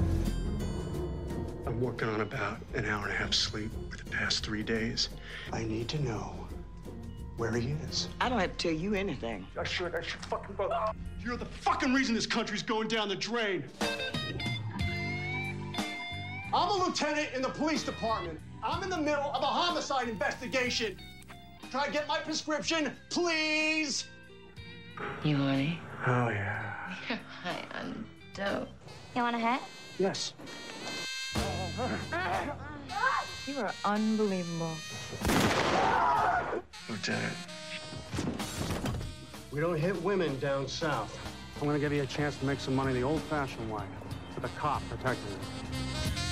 I'm working on about an hour and a half sleep for the past three days. I need to know where he is. I don't have to tell you anything. I should, I should fucking both. You're the fucking reason this country's going down the drain. I'm a lieutenant in the police department. I'm in the middle of a homicide investigation. Can I get my prescription, please? You horny? Oh, yeah. Hi, I'm dope. You want a hat? Yes. You are unbelievable. Lieutenant. We don't hit women down south. I'm gonna give you a chance to make some money the old-fashioned way, with a cop protecting you.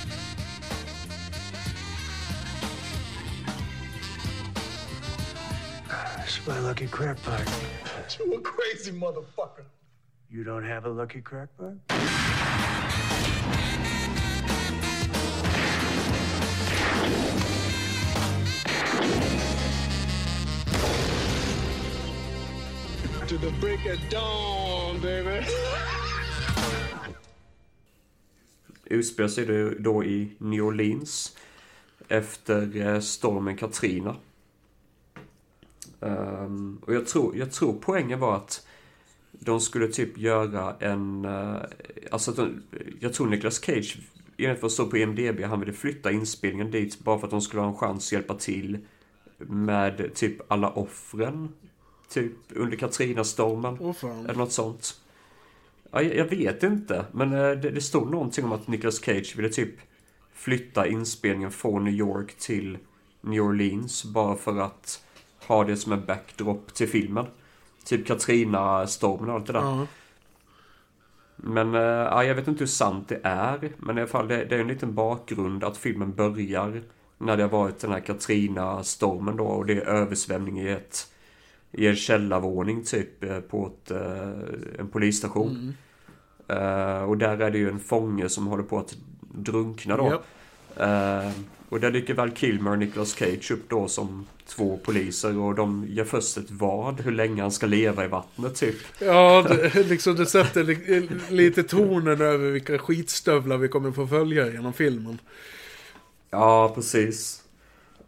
This is my lucky crack pipe. You a crazy motherfucker. You don't have a lucky crack pipe? To the break of dawn, baby. utspelar sig det då i New Orleans efter eh, stormen Katrina. Ehm, och jag tror, jag tror poängen var att de skulle typ göra en... eh, alltså de, jag tror Nicolas Cage, enligt vad står på IMDB, han ville flytta inspelningen dit bara för att de skulle ha en chans att hjälpa till med typ alla offren. Typ under Katrina-stormen. Fan. Eller något sånt. Ja, jag, jag vet inte, men eh, det, det stod någonting om att Nicolas Cage ville typ flytta inspelningen från New York till New Orleans bara för att ha det som en backdrop till filmen. Typ Katrina-stormen och allt det där. Ja. Men ja, jag vet inte hur sant det är. Men i alla fall, det, det är en liten bakgrund att filmen börjar när det har varit den här Katrina-stormen då och det är översvämning i ett i en källarvåning typ eh, på ett, eh, en polisstation. Eh, och där är det ju en fånge som håller på att drunkna då. Japp. Eh, och där dyker Val Kilmer och Nicolas Cage upp då som två poliser och de gör först ett vad hur länge han ska leva i vattnet typ. Ja, det, liksom det sätter li, lite tonen över vilka skitstövlar vi kommer få följa genom filmen. Ja, precis.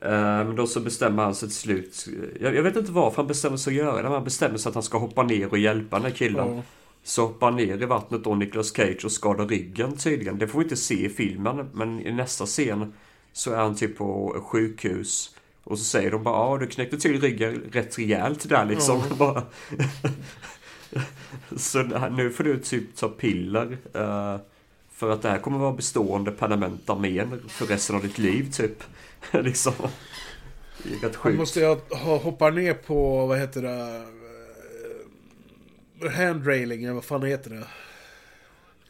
Eh, Men då så bestämmer han sig till slut. Jag, jag vet inte varför han bestämmer sig att göra det. men Han bestämmer sig att han ska hoppa ner och hjälpa den här killen. Ja. Så hoppar han ner i vattnet då, Nicolas Cage, och skadar ryggen tydligen. Det får vi inte se i filmen, men i nästa scen så är han typ på sjukhus. Och så säger de bara ja du knäckte till ryggen rätt rejält där liksom. Bara. så nu får du typ ta piller. eh, för att det här kommer vara bestående permanenta men för resten av ditt liv typ. liksom. Rätt sjukt. måste ha, hoppa ner på, vad heter det? eh, Handrailing, eller vad fan heter det?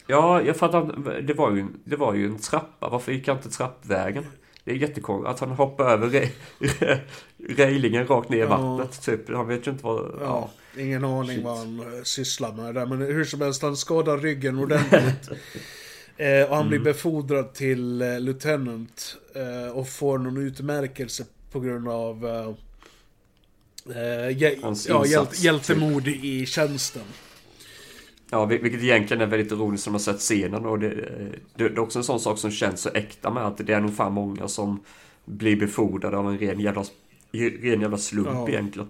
Ja, jag fattar. Det var ju, det var ju en trappa. Varför gick han inte trappvägen? Det är jättekonstigt att han hoppar över re, re, railingen rakt ner i vattnet. Typ. Han vet ju inte vad... Ja, Ja. ingen aning Shit. vad han eh, sysslar med där. Men hur som helst, han skadar ryggen ordentligt. eh, och han blir befordrad till eh, lieutenant. Eh, och får någon utmärkelse på grund av... Eh, eh, Hans ja, insats, hjältemod i tjänsten. Ja, vil- vilket egentligen är väldigt ironiskt som har sett scenen. Och det, det, det är också en sån sak som känns så äkta med att det är nog fan många som blir befordrade av en ren jävla, ren jävla slump Ja. egentligen.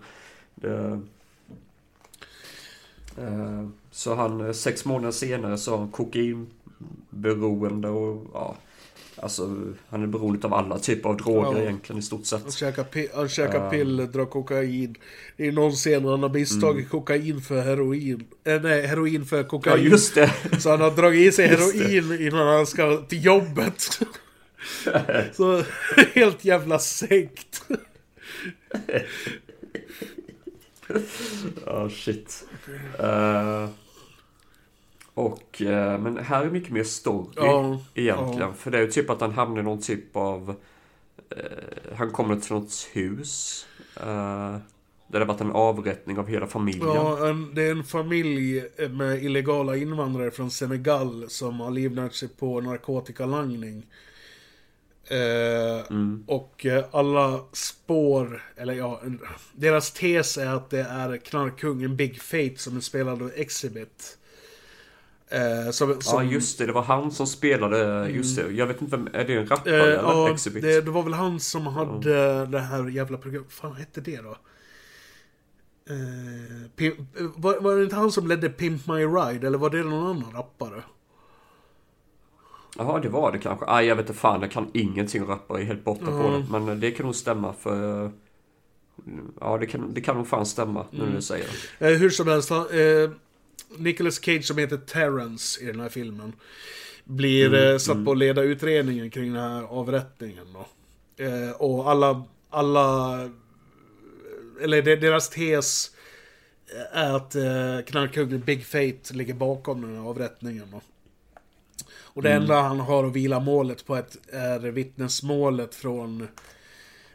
Det, Eh, Så han, eh, sex månader senare så har han kokainberoende och ja. Alltså han är beroende av alla typer av droger Ja. egentligen i stort sett. Han käkar, pi- han käkar Ja. piller, drar kokain. Är någon scen han har misstagit kokain för heroin. Eh, nej, heroin för kokain. Ja, just det. Så han har dragit i sig heroin innan han ska till jobbet. Så helt jävla sänkt. Ja, shit. Eh, och, eh, men här är mycket mer story Ja, egentligen. ja. För det är ju typ att han hamnar i någon typ av... eh, han kommer till något hus. eh, där det har varit en avrättning av hela familjen. Ja, en, det är en familj med illegala invandrare från Senegal som har livnärt sig på narkotikalangning. Eh, Och eh, alla spår, eller ja, deras tes är att det är knarkkungen Big Fate som är spelad av Exhibit. Eh, som, Ja, som, just det. Det var han som spelade. Just det. Jag vet inte vem. Är det en rappare Eh, eller? ja, Exhibit? det, det var väl han som hade det här jävla programmet. fan hette det då? Eh, Pimp, eh, var, var det inte han som ledde Pimp My Ride? Eller var det någon annan rappare? Jaha, det var det kanske. Nej, jag vet inte fan. Jag kan ingenting rappare. Är helt borta på Ja. det. Men det kan nog stämma för... eh, Ja, det kan, det kan nog fan stämma nu när du säger det. Eh, hur som helst, han, eh, Nicolas Cage som heter Terrence i den här filmen. Blir Mm, eh, satt på att leda utredningen kring den här avrättningen då. Eh, och alla, alla, eller de- deras tes är att eh, knarkkungen Big Fate ligger bakom den här avrättningen då. Och det Mm. enda han har att vila målet på ett, är vittnesmålet från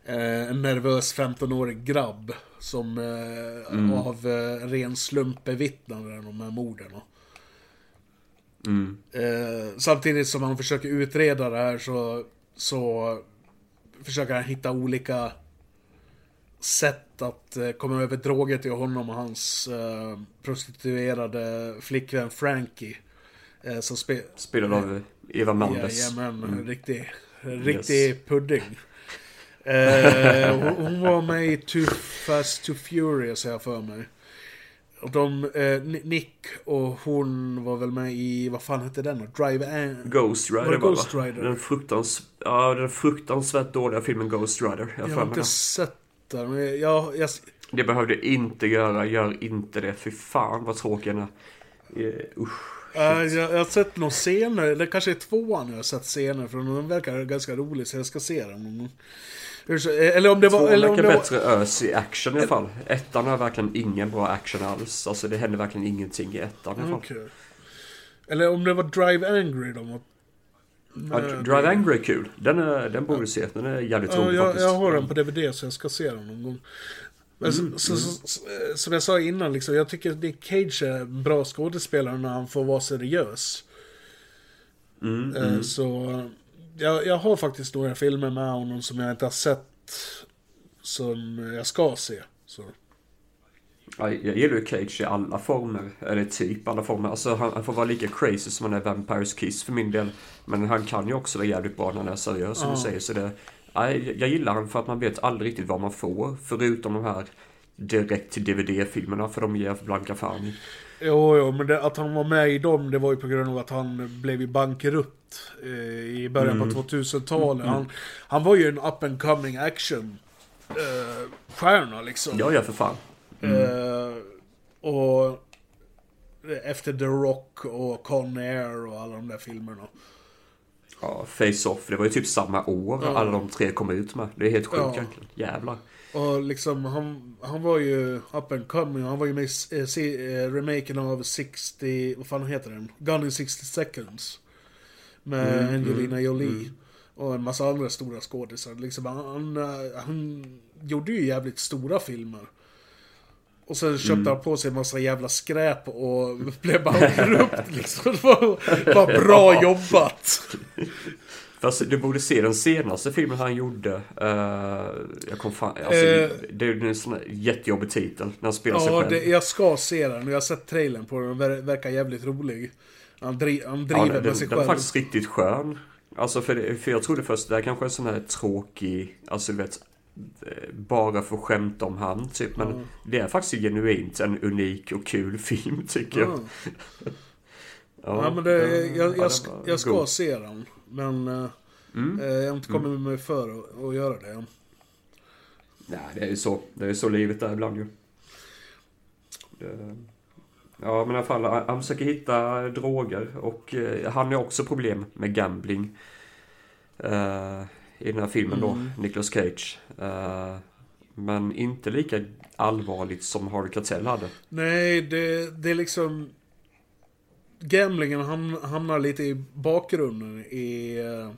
eh, en nervös 15-årig grabb som eh, Mm. av eh, ren slump bevittnade de här morden. Mm. Eh, samtidigt som han försöker utreda det här så, så försöker han hitta olika sätt att eh, komma över droger till honom och hans eh, prostituerade flickvän Frankie. Eh, som spe- Spelad av Eva Mendes. Jajamän, Mm. riktig, riktig pudding. Eh, hon, hon var med i Too Fast Too Furious jag för mig. Och de, eh, Ni- Nick och hon var väl med i, vad fan hette den då? Drive An... Ghost Rider Var det? Ghost Rider? Den, fruktans... ja, den fruktansvärt dåliga filmen Ghost Rider. Jag, Jag har inte sett den, men jag, jag, Det behövde inte göra. Gör inte det. Fy fan vad tråkig den är. Eh, Usch. äh, jag, jag har sett några scener, eller kanske är tvåan jag har sett scener för den verkar ganska rolig så jag ska se den. Eller om det var... Tvåan Eller om det var bättre ös i action i alla fall. Ettan har verkligen ingen bra action alls. Alltså det händer verkligen ingenting i ettan i alla fall. Okej. Eller om det var Drive Angry de. Ja, Drive Angry är kul. Den, är, den borde du se. Den är jävligt Ja, rolig jag, faktiskt. jag har den på DVD så jag ska se den någon gång. Men Mm, så, så, så, så, som jag sa innan, liksom, jag tycker Nick Cage är en bra skådespelare när han får vara seriös. Mm, Eh, mm. Så jag, jag har faktiskt några filmer med honom som jag inte har sett som jag ska se. Så. Ja, jag gillar ju Cage i alla former. Eller typ alla former. Alltså han, han får vara lika crazy som han är Vampires Kiss för min del. Men han kan ju också vara jävligt bra när han är seriös som Ja. du säger. Så det, ja, jag, gillar han för att man vet aldrig riktigt vad man får. Förutom de här direkt till DVD-filmerna för de ger blanka fan. Jo, jo, men det, att han var med i dem, det var ju på grund av att han blev ju bankrutt eh, i början Mm. på 2000-talet. Mm. Han, han var ju en up and coming action eh, stjärna liksom. Ja, ja för fan. Mm. Eh, och efter The Rock och Con Air och alla de där filmerna. Ja, Face-Off, det var ju typ samma år Ja. alla de tre kom ut med. Det är helt sjukt Ja. egentligen. Jävlar. Och liksom, han, han var ju up and coming. Han var ju med i eh, se- eh, remaken av 60, vad fan heter den? Gun in 60 seconds. Med Mm, Angelina mm, Jolie. mm. Och en massa andra stora skådisar. Liksom, han, han, eh, han gjorde ju jävligt stora filmer. Och sen köpte Mm. han på sig en massa jävla skräp och blev bankrupt liksom. Det var, var bra jobbat. Fast du borde se den senaste filmen han gjorde. Uh, jag kom fan, alltså, Eh. det är en sån jättejobbig titel. När han spelar sig Ja, själv. det, jag ska se den. Jag har sett trailern på den. Den ver- verkar jävligt rolig. Han, dri, han Ja, driver den, med sig den är själv. faktiskt riktigt skön. Alltså för, det, för jag trodde först det här kanske är en sån här tråkig, alltså du vet, eh, bara för att skämta om han typ. Men Mm. det är faktiskt genuint en unik och kul film tycker jag. Mm. Ja, men det, jag, ja, jag, den ska, jag ska se den. Men eh, Mm. eh, jag har inte kommit mig för att, göra det än. Nej, det är ju så. Det är ju så livet är ibland ju. Det... Ja, men i alla fall, han- han försöker hitta droger och eh, han har också problem med gambling. Eh, I den här filmen då, Mm. Nicolas Cage. Eh, men inte lika allvarligt som Harvey Keitel hade. Nej, det, det är liksom... Gamblingen ham, hamnar lite i bakgrunden i, eh,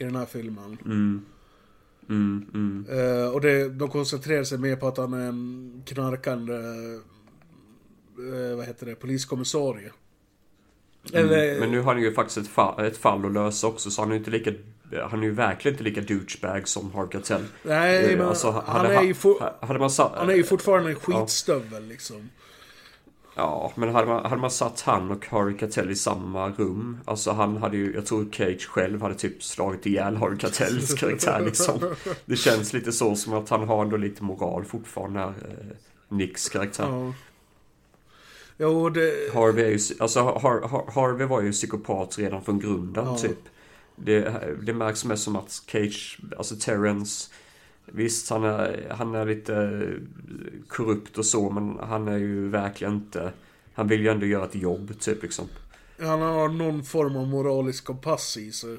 i den här filmen. Mm. Mm, mm. Eh, och det, de koncentrerar sig mer på att han är en knarkande, eh, vad heter det, poliskommissarie. Eller, Mm. Men nu har han ju faktiskt ett fall, ett fall att lösa också så han är ju inte lika han är ju verkligen inte lika douchebag som Harvey Keitel. Nej, men alltså, han hade är ju for- hade man sa- han är ju fortfarande en skitstövel liksom. Ja, men hade man, hade man satt han och Harvey Keitel i samma rum. Alltså han hade ju, jag tror Cage själv hade typ slagit ihjäl Harvey Keitels karaktär liksom. Det känns lite så som att han har ändå lite moral fortfarande, här, eh, Nicks karaktär. Ja. Jo, det... Harvey är ju, alltså Har, Har, Harvey var ju psykopat redan från grunden Ja. typ. Det, det märks mest som att Cage, alltså Terrence Visst, han är, han är lite korrupt och så, men han är ju verkligen inte... Han vill ju ändå göra ett jobb, typ liksom. Han har någon form av moralisk kompass i sig.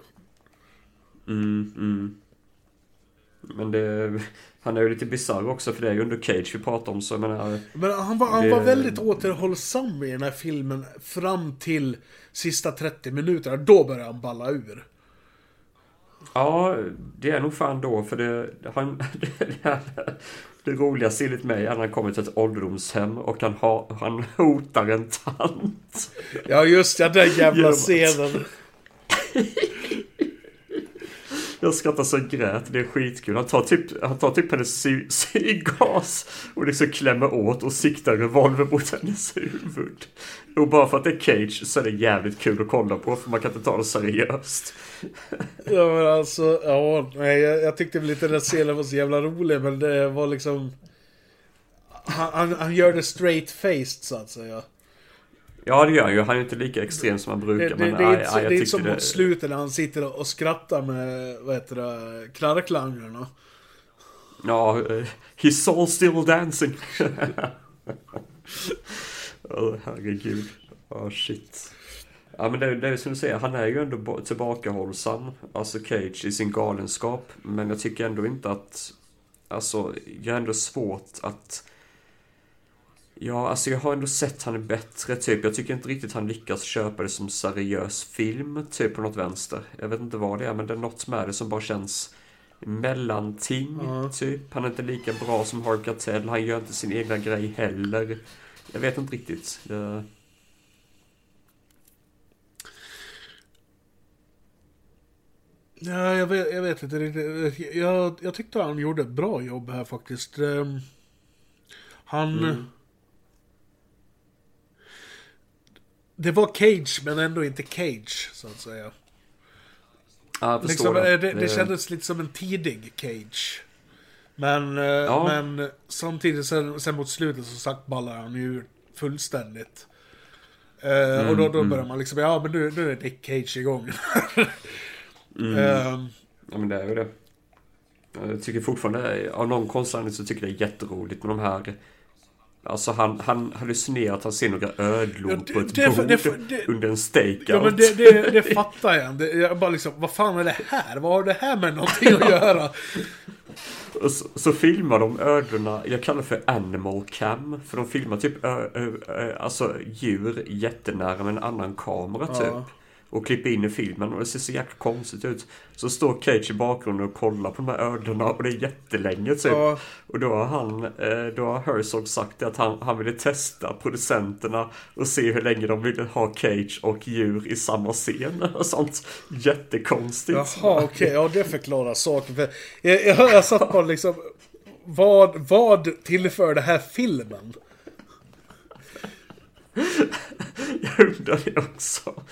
Mm, mm. Men det... Han är ju lite bisarr också, för det är ju under Cage vi pratar om, så jag menar... Men han var, han det- var väldigt återhållsam i den här filmen fram till sista 30 minuterna. Då började han balla ur. Ja, det är nog fan då, för det... Han, det, det, roligaste enligt mig är när han kommer till ett ålderdomshem och han, har, han hotar en tant. Ja, just det, den jävla scenen. Jag skrattar så jag grät, det är skitkul. Han tar typ, han tar typ hennes sy- syrgas och liksom klämmer åt och siktar revolver mot hennes huvud. Och bara för att det är Cage så är det jävligt kul att kolla på för man kan inte ta det seriöst. Ja, men alltså, ja, nej, jag, jag tyckte väl inte den scenen var så jävla rolig, men det var liksom... Han, han, han gör det straight faced så att säga. Ja det gör han ju, han är inte lika extrem som han Det, brukar det, men det är aj, aj, jag det är inte som det... mot slutet när han sitter och skrattar med, vad heter det, knarklangarna. Ja, eh, he's all still dancing. Åh herregud. Ja shit. Ja men det, det är som du säger, han är ju ändå ba- tillbakahållsam. Alltså Cage i sin galenskap. Men jag tycker ändå inte att... Alltså, jag har ändå svårt att... Ja, alltså jag har ändå sett han är bättre typ. Jag tycker inte riktigt han lyckas köpa det som seriös film typ på något vänster. Jag vet inte vad det är men det är något med det som bara känns mellanting Ja. typ. Han är inte lika bra som Harvey Keitel. Han gör inte sin egna grej heller. Jag vet inte riktigt. Det... Ja, jag vet, jag vet inte riktigt. Jag, jag tyckte han gjorde ett bra jobb här faktiskt. Ehm, Han... Mm. Det var Cage, men ändå inte Cage, så att säga. Ja, jag Liksom, det. det, det, kändes lite som en tidig Cage. Men, eh, men samtidigt sen, sen mot slutet så sagt ballar han ju fullständigt. Eh, och då, då mm. börjar man liksom, ja men nu, nu är Nick Cage igång. Mm. Ehm, Ja men det är ju det. Jag tycker fortfarande, av någon konstig så tycker jag det är jätteroligt med de här Alltså han, han hallucinerar att han ser några ödlor Ja, på ett det- bord det- det- under en stakeout. ja men det, det, det fattar jag. Det, jag bara liksom, vad fan är det här? Vad har det här med någonting att göra? Så, så filmar de ödlorna, jag kallar det för animal cam. För de filmar typ ö, ö, ö, alltså djur jättenära med en annan kamera typ. Ja. Och klipper in i filmen och det ser så jäkla konstigt ut. Så står Cage i bakgrunden och kollar på de här ödlorna och det är jättelänge typ. Ja. Och då har han, eh, då har Herzog sagt att han, han ville testa producenterna och se hur länge de ville ha Cage och djur i samma scen och sånt. Jättekonstigt. Jaha, okej. Ja, det förklarar saken. För jag, jag, jag satt bara liksom... Vad, vad tillför det här filmen? Jag undrar är också.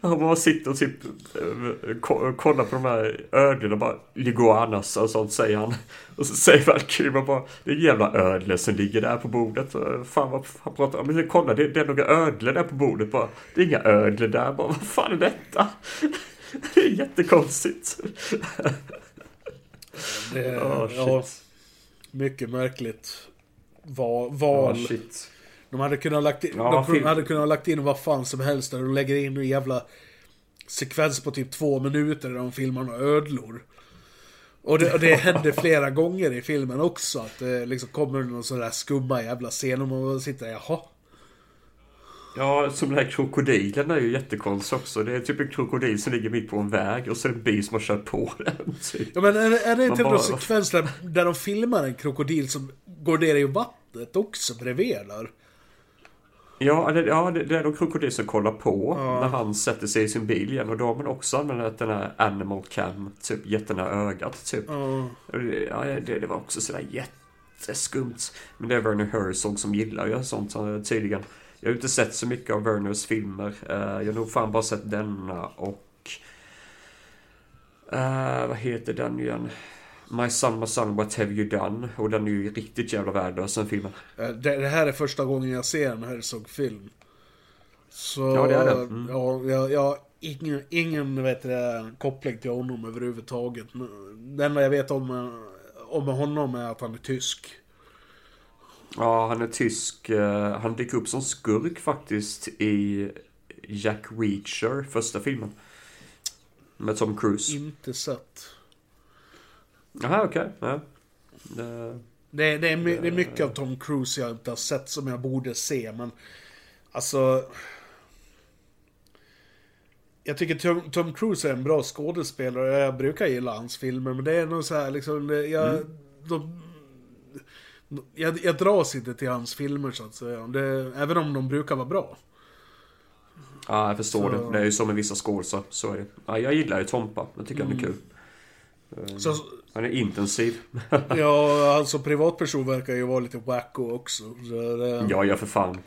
Han bara sitter och typ eh, ko- kollar på de här ödlorna bara Liguanas och sånt säger han. Och så säger Valkyrie bara Det är en jävla ödle som ligger där på bordet. Och Fan vad han pratar om. Men kolla det, det är några ödlor där på bordet bara. Det är inga ödlor där. Bara, vad fan är detta? Det är jättekonstigt. Det, Åh, ja, shit. mycket märkligt. Va, val. Ja, shit. De hade kunnat lagt in, Ja, de hade kunnat lagt in vad fan som helst där. De lägger in en jävla sekvens på typ två minuter där de filmar några ödlor. Och det, och det hände flera gånger i filmen också. Att det liksom kommer någon sån där skumma jävla scen och man sitter där, jaha. Ja, som den här krokodilen är ju jättekonstig också. Det är typ en krokodil som ligger mitt på en väg och så är det en bil som har kört på den. Typ. Ja men är, det- är det inte någon bara- sekvens där, där de filmar en krokodil som går ner i vattnet också bredvid där? Ja, det, ja, det det är de krokodil som kollar på när han sätter sig i sin bil igen. Och då har man också använt den här animal cam, typ jättenära ögat. Typ. Ja. Ja, det, det var också sådär jätteskumt. Men det är Werner Herzog som gillar ju sånt tydligen. Jag har inte sett så mycket av Werners filmer. Eh, Jag har nog fan bara sett denna och... eh, vad heter den igen? My son, my son, what have you done? Och den är ju riktigt jävla värdelös den filmen. Eh, Det, det här är första gången jag ser en Herzog-film. Så... Ja, det är det. Mm. Ja, jag, jag har ingen, ingen vet det, koppling till honom överhuvudtaget. Det enda jag vet om, eh, om honom är att han är tysk. Ja, han är tysk. Eh, Han dyker upp som skurk faktiskt i Jack Reacher, första filmen. Med Tom Cruise. Inte sett. Jaha, okej. Ja. Det- Det, det, är, det är mycket av Tom Cruise jag inte har sett som jag borde se, men... Alltså... Jag tycker Tom, Tom Cruise är en bra skådespelare. Jag brukar gilla hans filmer, men det är nog så här liksom... Jag, Mm. de, jag, jag dras inte till hans filmer så att säga. Det, även om de brukar vara bra. Ja, jag förstår Så- det. Det är ju så med vissa skådisar. Så är det. Ja, jag gillar ju Tompa. Jag tycker han är Mm. kul. Så- Han är intensiv. Ja, alltså privatperson verkar ju vara lite wacko också. Så det, Ja, ja för fan.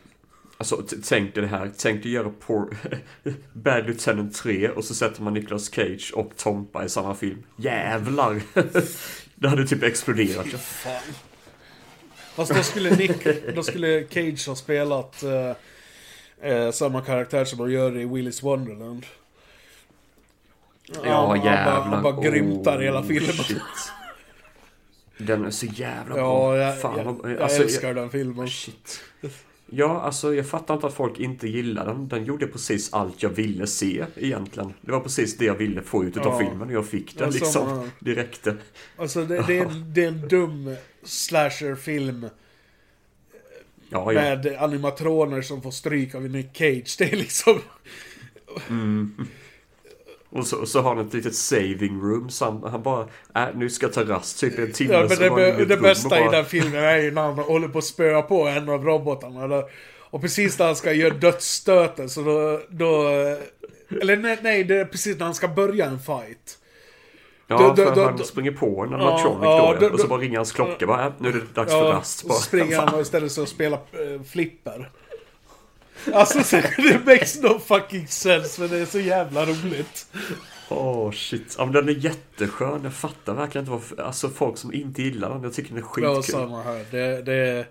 Alltså, tänk dig det här. Tänk dig göra por- Bad Lieutenant 3 och så sätter man Nicolas Cage och Tompa i samma film. Jävlar! det hade typ exploderat. Fan. Fast då skulle Nick, då skulle Cage ha spelat eh, eh, samma karaktär som de gör i Willis Wonderland. Ja, han, jävlar. Han bara, bara grymtar Oh, hela filmen. shit. Den är så jävla bra. Ja, jag, Fan, jag, vad- jag alltså, älskar den filmen. Shit. Ja, alltså jag fattar inte att folk inte gillar den. Den gjorde precis allt jag ville se egentligen. Det var precis det jag ville få ut av Ja. filmen och jag fick den Ja, liksom direkt. Alltså det, det, är, det är en dum slasherfilm Ja, ja. med animatroner som får stryk av Nick Cage. Det är liksom... Mm. Och så, så har han ett litet saving room så han, han bara, äh, nu ska jag ta rast typ en timme. Ja, men det, det, bästa och i bara- den filmen är ju när han håller på att spöa på en av robotarna. Eller, och precis när han ska göra dödsstöten så då... då eller nej, nej, det är precis när han ska börja en fight. Ja, Då- för då- han då- springer på en Ja, animatronic ja, då, då- och så bara ringer hans klocka bara, äh, nu är det dags för rast. och Bara. så springer han och ställer sig och spelar äh, flipper. Alltså, så, det makes no fucking sense, men det är så jävla roligt. Åh shit. Ja, men den är jätteskön. Jag fattar verkligen inte varför. Alltså folk som inte gillar den. Jag tycker den är skitkul. Ja, samma här. Det, det, är-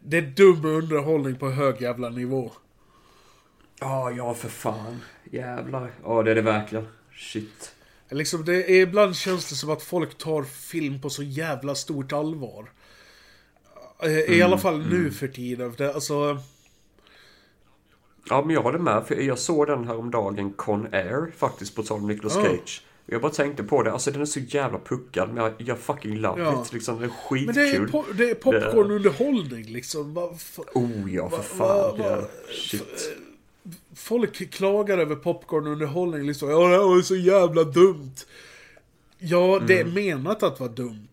det är dum underhållning på hög jävla nivå. Ja, ja för fan. Jävlar. Ja, det är det verkligen. Shit. Liksom det är, ibland känns det som att folk tar film på så jävla stort allvar. Eh, I Mm, alla fall nu för tiden. Det, alltså, Ja, men jag håller med. För jag såg den här om dagen Con Air faktiskt på tal om Nicolas Ja. Cage. Jag bara tänkte på det. Alltså den är så jävla puckad. Men jag, jag fucking love Ja. it. Liksom, den är skitkul. men det är, po det är popcornunderhållning liksom. Va, Oh ja, för fan. va- va- Shit. folk klagar över popcornunderhållning liksom. Ja, det var så jävla dumt. Ja, det är Mm. menat att vara dumt.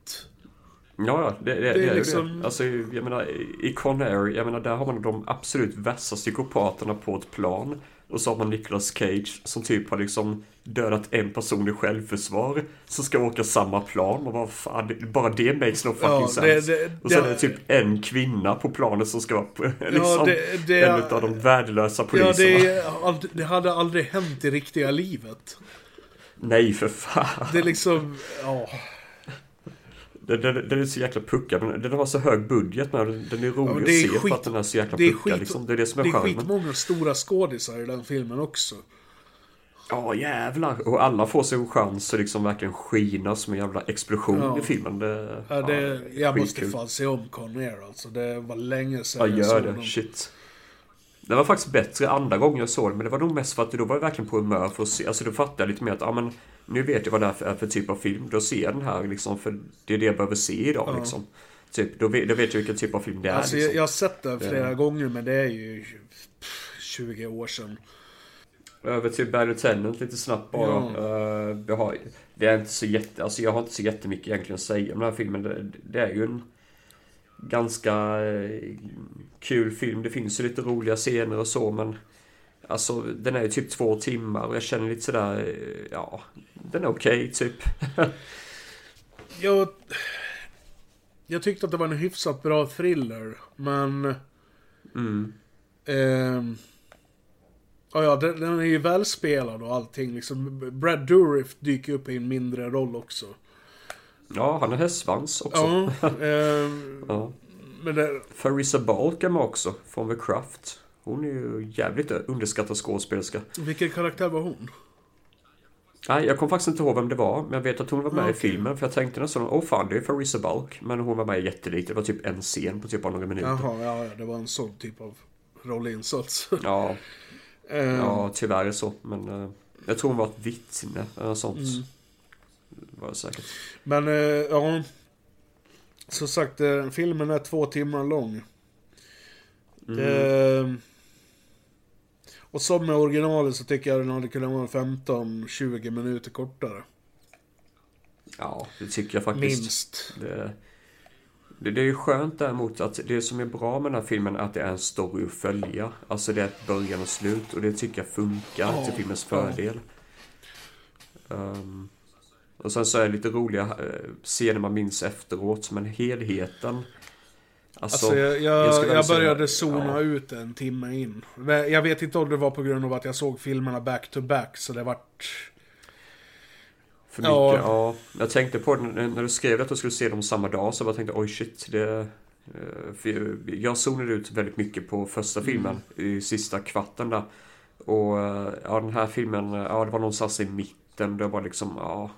Ja, ja, det, det, det, är liksom- det. Alltså, jag menar, i- i Con Air, jag menar, där har man de absolut värsta psykopaterna på ett plan. Och så har man Nicolas Cage som typ har liksom dödat en person i självförsvar. Som ska åka samma plan. Och vad fan, det- bara det makes no fucking Ja, det- sense. det- och sen det- är det typ en kvinna på planet som ska vara liksom, det- det- en av de värdelösa Ja, poliserna. det, är ald- det hade aldrig hänt i riktiga livet. Nej, för fan. Det är liksom, ja. Den, den, den är så jäkla puckad, men den har så hög budget med den. Den är rolig Ja, att är se skit- för att den är så jäkla det är puckad. skit- liksom. Det är det som är Det är skitmånga stora skådisar i den filmen också. Ja, jävlar. Och alla får sin chans att liksom verkligen skina som en jävla explosion Ja. i filmen. Det, Ja, det, jag måste skitkul. fan se om Con Air alltså. Det var länge sedan Ja, jag såg det. dem. Shit. Det var faktiskt bättre andra gången jag såg det, men det var nog mest för att då var jag verkligen på humör för att se. Alltså då fattade jag lite mer att, ja men nu vet jag vad det är för, är för typ av film. Då ser jag den här liksom, för det är det jag behöver se idag Ja. liksom. Typ, då vet, då vet jag vilken typ av film det är. Alltså, jag, liksom. jag har sett den flera Det- gånger, men det är ju pff, 20 år sedan. Över till Bad Lieutenant lite snabbt bara. Ja. Eh, vi har, det är inte så jätte, alltså jag har inte så jättemycket egentligen att säga om den här filmen. Det, det är ju en ganska eh, kul film. Det finns ju lite roliga scener och så men Alltså den är ju typ två timmar och jag känner lite sådär, eh, ja, den är okej typ. Jag, jag tyckte att det var en hyfsat bra thriller, men... Mm. ehm, ja, ja, den, den är ju välspelad och allting. Liksom, Brad Dourif dyker upp i en mindre roll också. Ja, han har hästsvans också. Ja, ehm, ja. men det, Farisa Balk är med också, från The Craft. Hon är ju jävligt underskattad skådespelerska. vilken karaktär var hon? Nej, jag kommer faktiskt inte ihåg vem det var, men jag vet att hon var med Ah, i okej. filmen. För jag tänkte nästan, åh fan, det är Farisa Balk. Men hon var med jättelite. Det var typ en scen på typ några minuter. Jaha, ja, ja, det var en sån typ av rollinsats. Ja, Ehm, ja tyvärr är så. Men eh, jag tror hon var ett vittne eller sånt. Mm. Var det säkert. Men, eh, ja. Som sagt, eh, filmen är två timmar lång. Mm. Eh, och som med originalet så tycker jag den hade kunnat vara 15-20 minuter kortare. Ja, det tycker jag faktiskt. Minst. Det, det, det är ju skönt däremot att det som är bra med den här filmen är att det är en story att följa. Alltså det är ett början och slut och det tycker jag funkar Ja, till filmens ja. fördel. Och sen så är det lite roliga uh, scener man minns efteråt, men helheten. Alltså, Alltså, jag, jag, jag, började zona ja. ut en timme in. Jag vet inte om det var på grund av att jag såg filmerna back to back, så det vart... För mycket, Ja. ja. Jag tänkte på det när du skrev att du skulle se dem samma dag så jag bara tänkte oj shit. Det, eh, jag zonade ut väldigt mycket på första filmen i sista kvarten där. Och eh, ja den här filmen, eh, ja det var någonstans i mitten. Det var liksom, ja.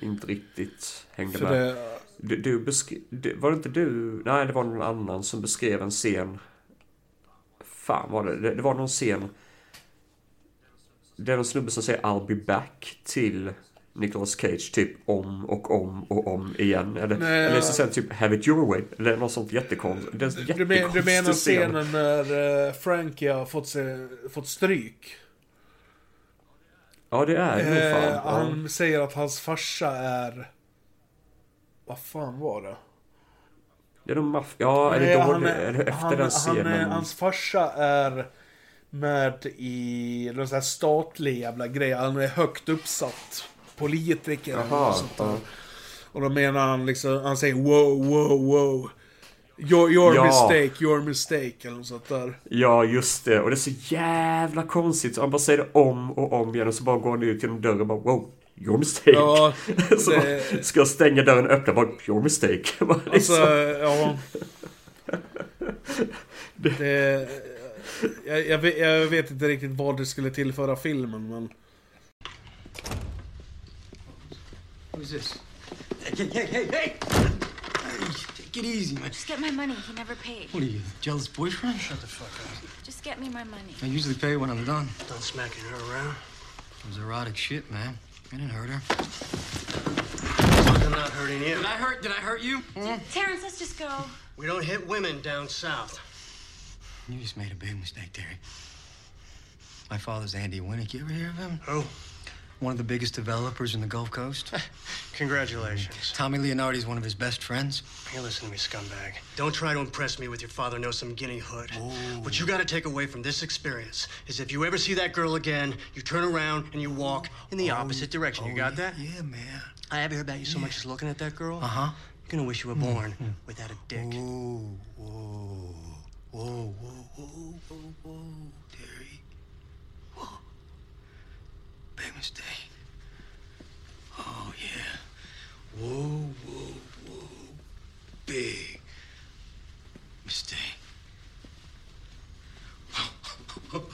Inte riktigt hängde För med. det, Du, du beskrev, var det inte du? Nej det var någon annan som beskrev en scen. Fan var det? Det, det var någon scen. Det är någon snubbe som säger I'll be back till Nicolas Cage typ om och om och om igen. Eller, Nej, eller så säger han typ Have it your way. Eller något sånt jättekonstigt. Det är en du, men, du menar scen. scenen när uh, Frankie har fått, se, fått stryk? Ja det är det fan. Eh, han säger att hans farsa är... Vad fan var det? Det är nog maff... Ja, är det då han det, är- det efter han, den han scenen? är, Hans farsa är med i någon sån här statlig jävla grej. Han är högt uppsatt politiker eller Jaha, något sånt där. ja. Och då menar han liksom, han säger wow, wow, wow. Your, your Ja. mistake, your mistake eller något sånt där. Ja, just det. Och det är så jävla konstigt. Så han bara säger det om och om igen och så bara går han ut genom dörren och bara wow, your mistake. Ja, så det- ska jag stänga dörren och öppna bara your mistake. Bara Alltså, liksom. ja. Det, jag, jag, vet, jag vet inte riktigt vad det skulle tillföra filmen, men... Who's this? Hey, hey, hey, hey! Take it easy, man. Just get my money. He never paid. What are you, jealous boyfriend? Shut the fuck up. Just get me my money. I usually pay when I'm done. Done smacking her around. It was erotic shit, man. I didn't hurt her. I'm not hurting you. Did I hurt? Did I hurt you? Hmm? Terrence, let's just go. We don't hit women down south. You just made a big mistake, Terry. My father's Andy Winnick. You ever hear of him? Who? One of the biggest developers in the Gulf Coast? Congratulations. Tommy Leonardi's one of his best friends. Hey, listen to me, scumbag. Don't try to impress me with your father knows some guinea hood. What you gotta take away from this experience is if you ever see that girl again, you turn around and you walk in the opposite direction. You got that? Oh, Yeah, man. I haven't heard about you so much as looking at that girl. Uh huh. You're gonna wish you were born without a dick. Whoa, whoa, whoa, whoa, whoa, whoa, whoa, Terry. Whoa. Big mistake. Oh, yeah. Whoa, whoa, whoa. Big mistake. Oh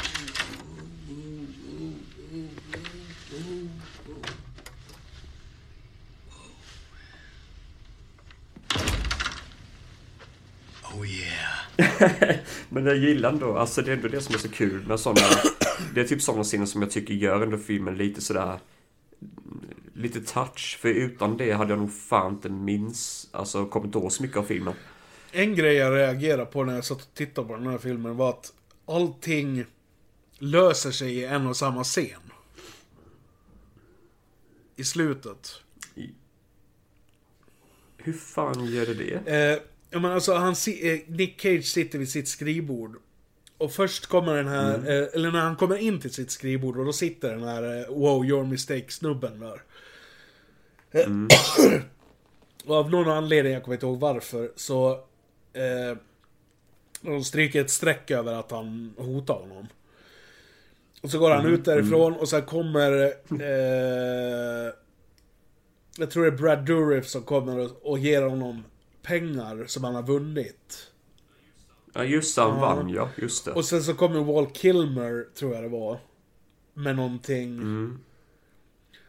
Men jag gillar ändå, alltså det är ändå det som är så kul med sådana... Det är typ sådana scener som jag tycker gör ändå filmen lite sådär... Lite touch. För utan det hade jag nog fan inte minns, alltså kommit ihåg så mycket av filmen. En grej jag reagerade på när jag satt och tittade på den här filmen var att allting löser sig i en och samma scen. I slutet. Hur fan gör det det? Eh, ja, men alltså, han, eh, Nick Cage sitter vid sitt skrivbord. Och först kommer den här, Mm. eh, eller när han kommer in till sitt skrivbord och då sitter den här eh, Wow, your mistake snubben där. Mm. och av någon anledning, jag kommer inte ihåg varför, så... Eh, de stryker ett streck över att han hotar honom. Och så går han Mm, ut därifrån och sen kommer... Eh, jag tror det är Brad Dourif som kommer och, och ger honom pengar som han har vunnit. Ja just han Ja. vann ja, just det. Och sen så kommer Walt Kilmer, tror jag det var. Med någonting. Mm.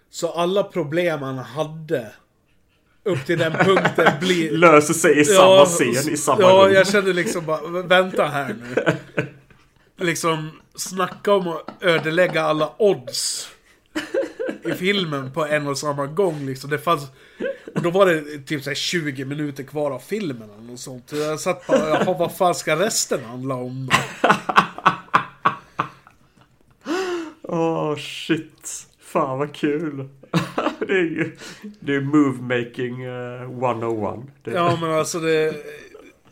Så alla problem han hade upp till den punkten blir... Löser sig i samma scen, i samma Ja, rum. jag kände liksom bara, vänta här nu. Liksom, snacka om att ödelägga alla odds. I filmen på en och samma gång liksom. Det fanns... Då var det typ så här 20 minuter kvar av filmen eller något sånt. Jag satt bara, jaha vad fan ska resten handla om då? Åh shit. Fan vad kul. det är ju... Det är movemaking uh, 101. Det, Ja men alltså det...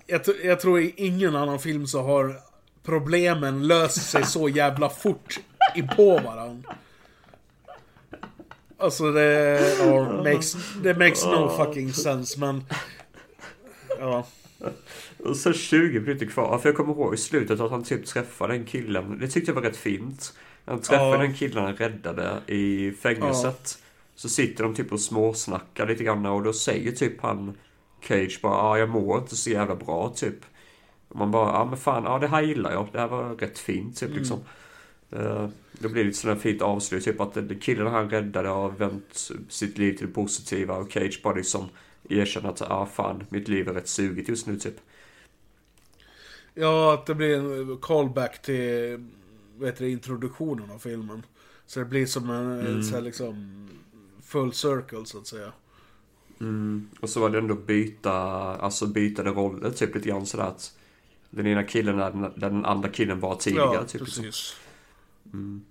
Jag, jag tror i ingen annan film så har problemen löst sig så jävla fort i på varandra. Alltså det... Ja, makes, det makes no fucking sense men... Ja. Och så 20 minuter kvar. För jag kommer ihåg i slutet att han typ träffade den killen. Det tyckte jag var rätt fint. Han träffade Ja. den killen han räddade i fängelset. Så sitter de typ och småsnackar lite grann och då säger typ han Cage bara ah, jag mår inte så jävla bra typ. Och man bara, ja ah, men fan, ja det här gillar jag. Det här var rätt fint typ Mm. liksom. Uh, det blir lite sådär fint avslut, typ att killen han räddade har vänt sitt liv till det positiva och Cage bara liksom erkänner att ah fan, mitt liv är rätt sugigt just nu typ. Ja, att det blir en callback till heter det, introduktionen av filmen. Så det blir som en Mm. så här liksom full circle så att säga. Mm. Och så var det ändå byta, alltså bytade roller typ lite grann sådär att den ena killen är den, den andra killen var tidigare Ja, typ. liksom. Mm.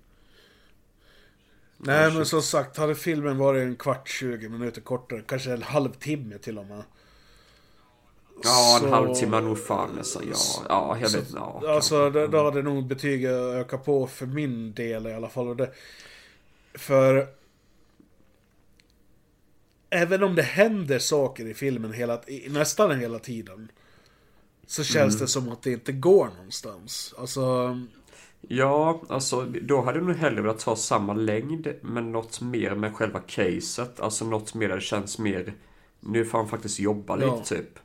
Nej men som sagt, hade filmen varit en kvart, 20 minuter kortare, kanske en halvtimme till och med. Ja, en Så- halvtimme är nog fan nästan, ja. Ja, jag Så- vet ja, Alltså då, då hade nog betyget ökat på för min del i alla fall. Och det, för... Även om det händer saker i filmen hela, nästan hela tiden. Så känns Mm. det som att det inte går någonstans. Alltså... Ja, alltså då hade jag nog hellre velat ha samma längd men något mer med själva caset. Alltså något mer där det känns mer, nu får han faktiskt jobba Ja. lite typ.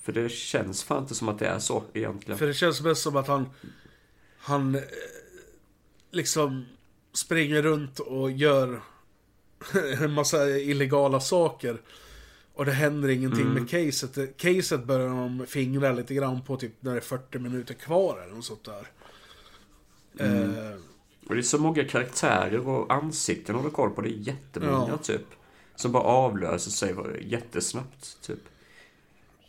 För det känns fan inte som att det är så egentligen. För det känns mest som att han... Han... eh, Liksom... Springer runt och gör... en massa illegala saker. Och det händer ingenting Mm. med caset. Caset börjar de fingra lite grann på typ när det är 40 minuter kvar eller något sånt där. Mm. Eh, Och det är så många karaktärer och ansikten att hålla koll på. Det är jättemånga Ja. typ. Som bara avlöser sig jättesnabbt typ.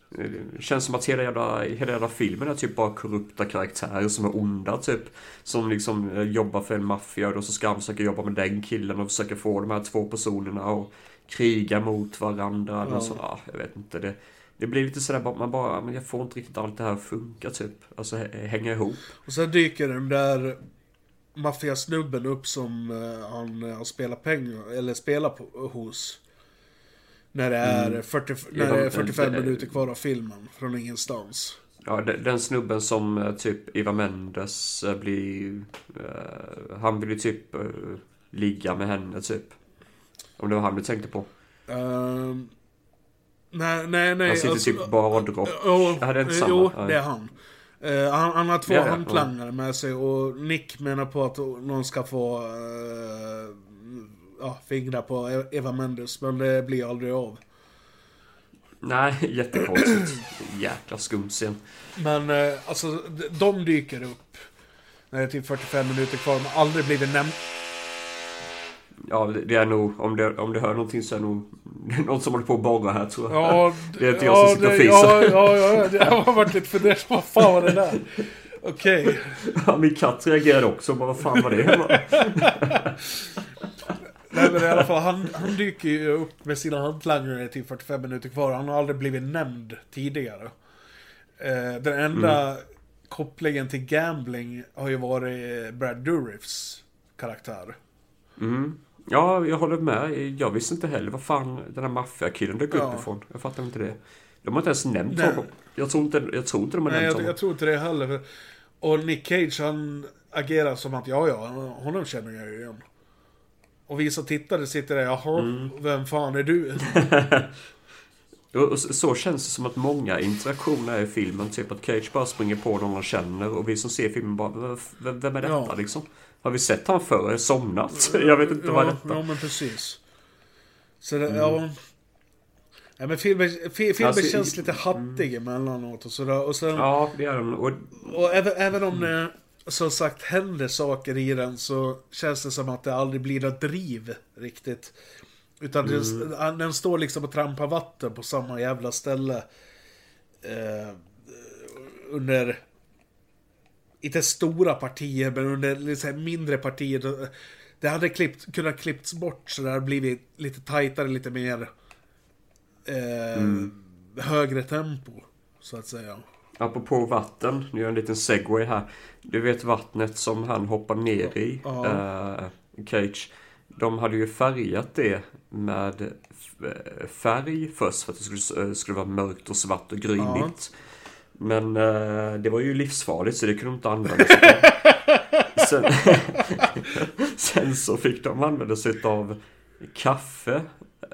Det känns som att hela jävla, hela jävla filmen är typ bara korrupta karaktärer som är onda typ. Som liksom eh, jobbar för en maffia och så ska han försöka jobba med den killen och försöka få de här två personerna att kriga mot varandra. Ja. Alltså, ja, jag vet inte. Det, det blir lite sådär man bara, men jag får inte riktigt allt det här att funka typ. Alltså hä- hänga ihop. Och sen dyker den där maffiasnubben upp som eh, han eh, har spelat pengar, eller spelar på, hos. När det är, Mm. 40, Ja, när det är de- 45 det- minuter kvar av filmen. Från ingenstans. Ja, den, den snubben som eh, typ Eva Mendes blir... eh, han vill ju typ ligga med henne typ. Om det var han du tänkte på. Ehm, nej, nej, nej. Han sitter typ badrock. Jo, Ja, det är inte eh, samma. jo, Ja. det är han. Eh, han, han har två Ja, ja, handlangare med sig och Nick menar på att någon ska få uh, ja, fingra på E- Eva Mendes, men det blir aldrig av. Nej, jättekonstigt. Jäkla skum scen. Men eh, alltså, de dyker upp. När det är typ 45 minuter kvar, de har aldrig blivit nämnd. Ja, det är nog, om det, om det hör någonting så är det nog det är någon som håller på att borra här tror jag. Ja, det är inte ja, jag som sitter och fiser. Ja, ja, ja, jag har varit lite fundersam. Vad fan var det där? Okej. Ja, min katt reagerade också. Bara, vad fan var det? Nej men i alla fall, han, han dyker ju upp med sina hantlangare till 45 minuter kvar. Han har aldrig blivit nämnd tidigare. Eh, den enda kopplingen till gambling har ju varit Brad Dourifs karaktär. Mm. Ja, jag håller med. Jag visste inte heller vad fan den här maffiakillen dök Ja. upp ifrån. Jag fattar inte det. De har inte ens nämnt Nej. honom. Jag tror inte, jag tror inte de har Nej, nämnt jag, honom. jag tror inte det heller. för- Och Nick Cage han agerar som att ja, ja, honom känner jag ju igen. Och vi som tittare sitter där, jaha, Mm. vem fan är du? Och så så känns det som att många interaktioner i filmen. Typ att Cage bara springer på någon han känner och vi som ser filmen bara "Vem- Vem är detta Ja. liksom? Har vi sett han förr? Somnat? Jag vet inte vad ja, detta Ja, men precis. Så det, Mm. ja... Ja, men filmen, fi- filmen Alltså, känns lite hattig emellanåt och sådär. Och sen, Ja, det är den. Och, och även, även om det som sagt händer saker i den så känns det som att det aldrig blir något driv riktigt. Utan den, den står liksom och trampar vatten på samma jävla ställe. Eh, under inte stora partier, men under här mindre partier. Det hade klippt, kunnat klippts bort så det hade blivit lite tajtare, lite mer eh, Mm. högre tempo. Så att säga. apropå vatten, nu gör jag en liten segway här. Du vet vattnet som han hoppar ner i, Ja. eh, Cage. De hade ju färgat det med f- färg först för att det skulle, eh, skulle vara mörkt och svart och grynigt. Men eh, det var ju livsfarligt så det kunde de inte använda sig av. Sen, sen så fick de använda sig av kaffe.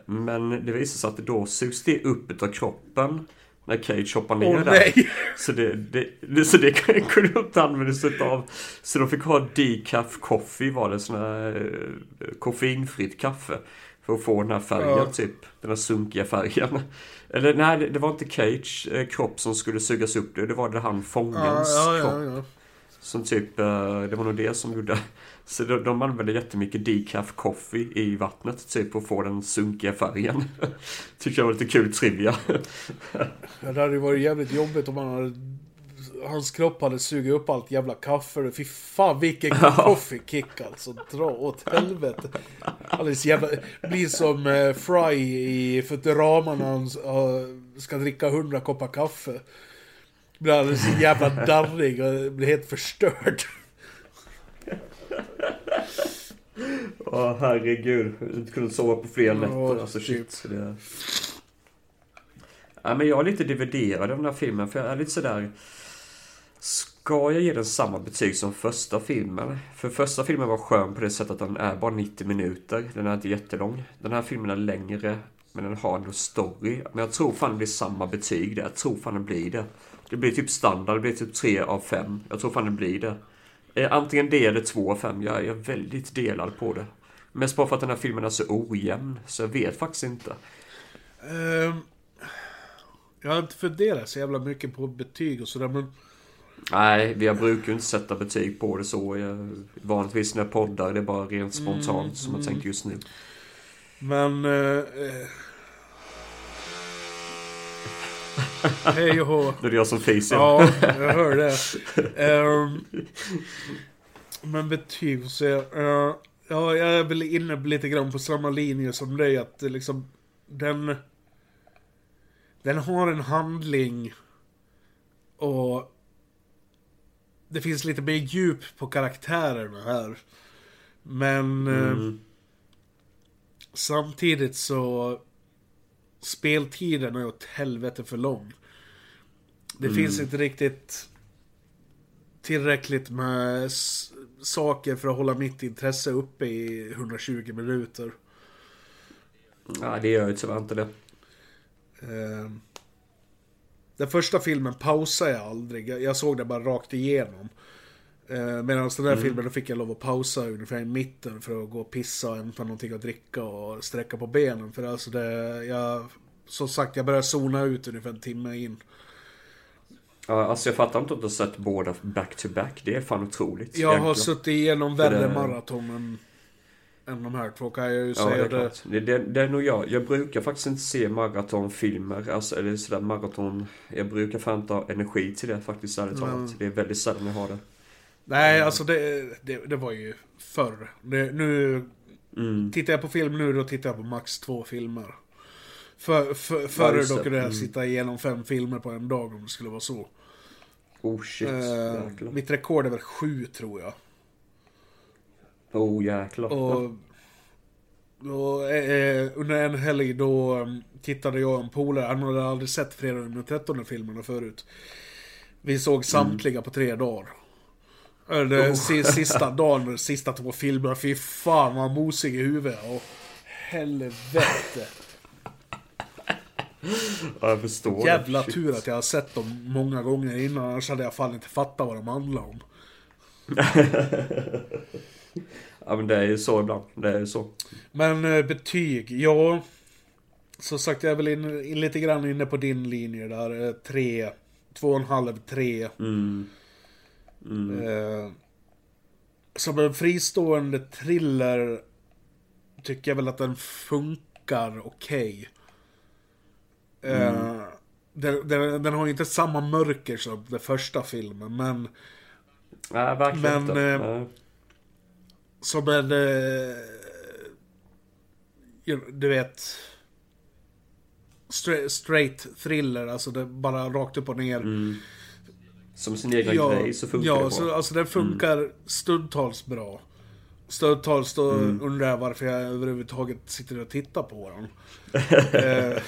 Men det visade sig att då sugs det upp utav kroppen när Cage hoppar ner Åh, där. nej. Så det, det, det, så det kunde de inte använda sig av. Så de fick ha decaf coffee var det, sån här eh, koffeinfritt kaffe. För att få den här färgen Ja. typ. Den här sunkiga färgen. Eller nej, det, var inte Cage eh, kropp som skulle sugas upp det. Det var det han fångens Ja, ja, kropp. ja. Som typ, eh, det var nog det som gjorde. Så de, de använde jättemycket decaf coffee i vattnet typ för att få den sunkiga färgen. Tycker jag var lite kul trivia. Ja, det hade ju varit jävligt jobbigt om han hade... Hans kropp hade sugit upp allt jävla kaffe. Fy fan vilken coffee kick alltså. Dra åt helvete. Alldeles jävla... Blir som eh, Fry i Futurama när han eh, ska dricka hundra koppar kaffe. Blir alldeles jävla darrig och blir helt förstörd. Åh herregud. Inte kunnat sova på flera nätter. Åh, alltså shit. Det... Ja, men jag är lite dividerad av den här filmen. För jag är lite sådär... Ska jag ge den samma betyg som första filmen? För första filmen var skön på det sättet att den är bara 90 minuter. Den är inte jättelång. Den här filmen är längre. Men den har ändå story. Men jag tror fan det blir samma betyg där. Jag tror fan det blir det. Det blir typ standard. Det blir typ 3 av 5. Jag tror fan det blir det. Eh, antingen det eller 2 av 5. Jag är väldigt delad på det. Mest bara för att den här filmen är så ojämn. Så jag vet faktiskt inte. Um, jag har inte funderat så jävla mycket på betyg och sådär men... Nej, vi brukar ju inte sätta betyg på det så. Jag, vanligtvis när jag poddar det är bara rent spontant Mm, som jag mm. tänker just nu. Men... eh, eh, Hej och hå. Det är jag som fiser. Ja, jag hör det. Ehm, men betyg så jag, eh, Ja, jag är väl inne lite grann på samma linje som dig. Att liksom... Den... Den har en handling. Och... Det finns lite mer djup på karaktärerna här. Men... eh, Mm. Samtidigt så... Speltiden är åt helvete för lång. Det Mm. finns inte riktigt tillräckligt med saker för att hålla mitt intresse uppe i 120 minuter. Nej, det gör ju tyvärr inte det. Eh, Den första filmen pausade jag aldrig. Jag- såg den bara rakt igenom. Eh, Medan den där Mm. filmen då fick jag lov att pausa ungefär i mitten för att gå och pissa och hämta någonting att dricka och sträcka på benen. För alltså det, jag, som sagt, jag började zona ut ungefär en timme in. Ja, alltså jag fattar inte att du har sett båda back to back. Det är fan otroligt. Jag har egentligen. suttit igenom värre det- maraton än, de här två kan jag ju Ja, säga. det är det. Det, det, är nog jag. Jag brukar faktiskt inte se maratonfilmer. Alltså, eller sådär maraton. Jag brukar fan inte ha energi till det faktiskt, ärligt Mm. talat. Det är väldigt sällan jag har det. Nej, alltså det, det, var ju förr. Nu Mm. tittar jag på film nu, då tittar jag på max två filmer. För, för, förr just då kunde jag Mm. sitta igenom fem filmer på en dag om det skulle vara så. Oh shit, Eh, mitt rekord är väl sju tror jag. Oh jäklar. Och, och eh, under en helg då um, tittade jag och en polare, han hade aldrig sett fredagen den 13 filmerna förut. Vi såg samtliga på tre dagar. Eller Oh. si- sista dagen, sista två filmerna, fy fan vad mosig i huvudet. Och helvete. Ja, jag förstår det. Jävla Shit. tur att jag har sett dem många gånger innan, annars hade jag fan inte fattat vad de handlar om. Ja men det är ju så ibland. Det är ju så. Men eh, betyg, ja. Som sagt, jag är väl in, in, lite grann inne på din linje där. Eh, tre, två och en halv, tre. Mm. Mm. Eh, som en fristående thriller tycker jag väl att den funkar okej. Eh, Mm. den, den, den har ju inte samma mörker som den första filmen, men... Nej, verkligen Men... inte. Eh. Som en... Eh, du vet... Straight, straight thriller, alltså det bara rakt upp och ner. Mm. Som sin egen grej så funkar ja, det bra. Så, alltså den funkar stundtals bra. Stundtals då Mm. undrar jag varför jag överhuvudtaget sitter och tittar på den. eh,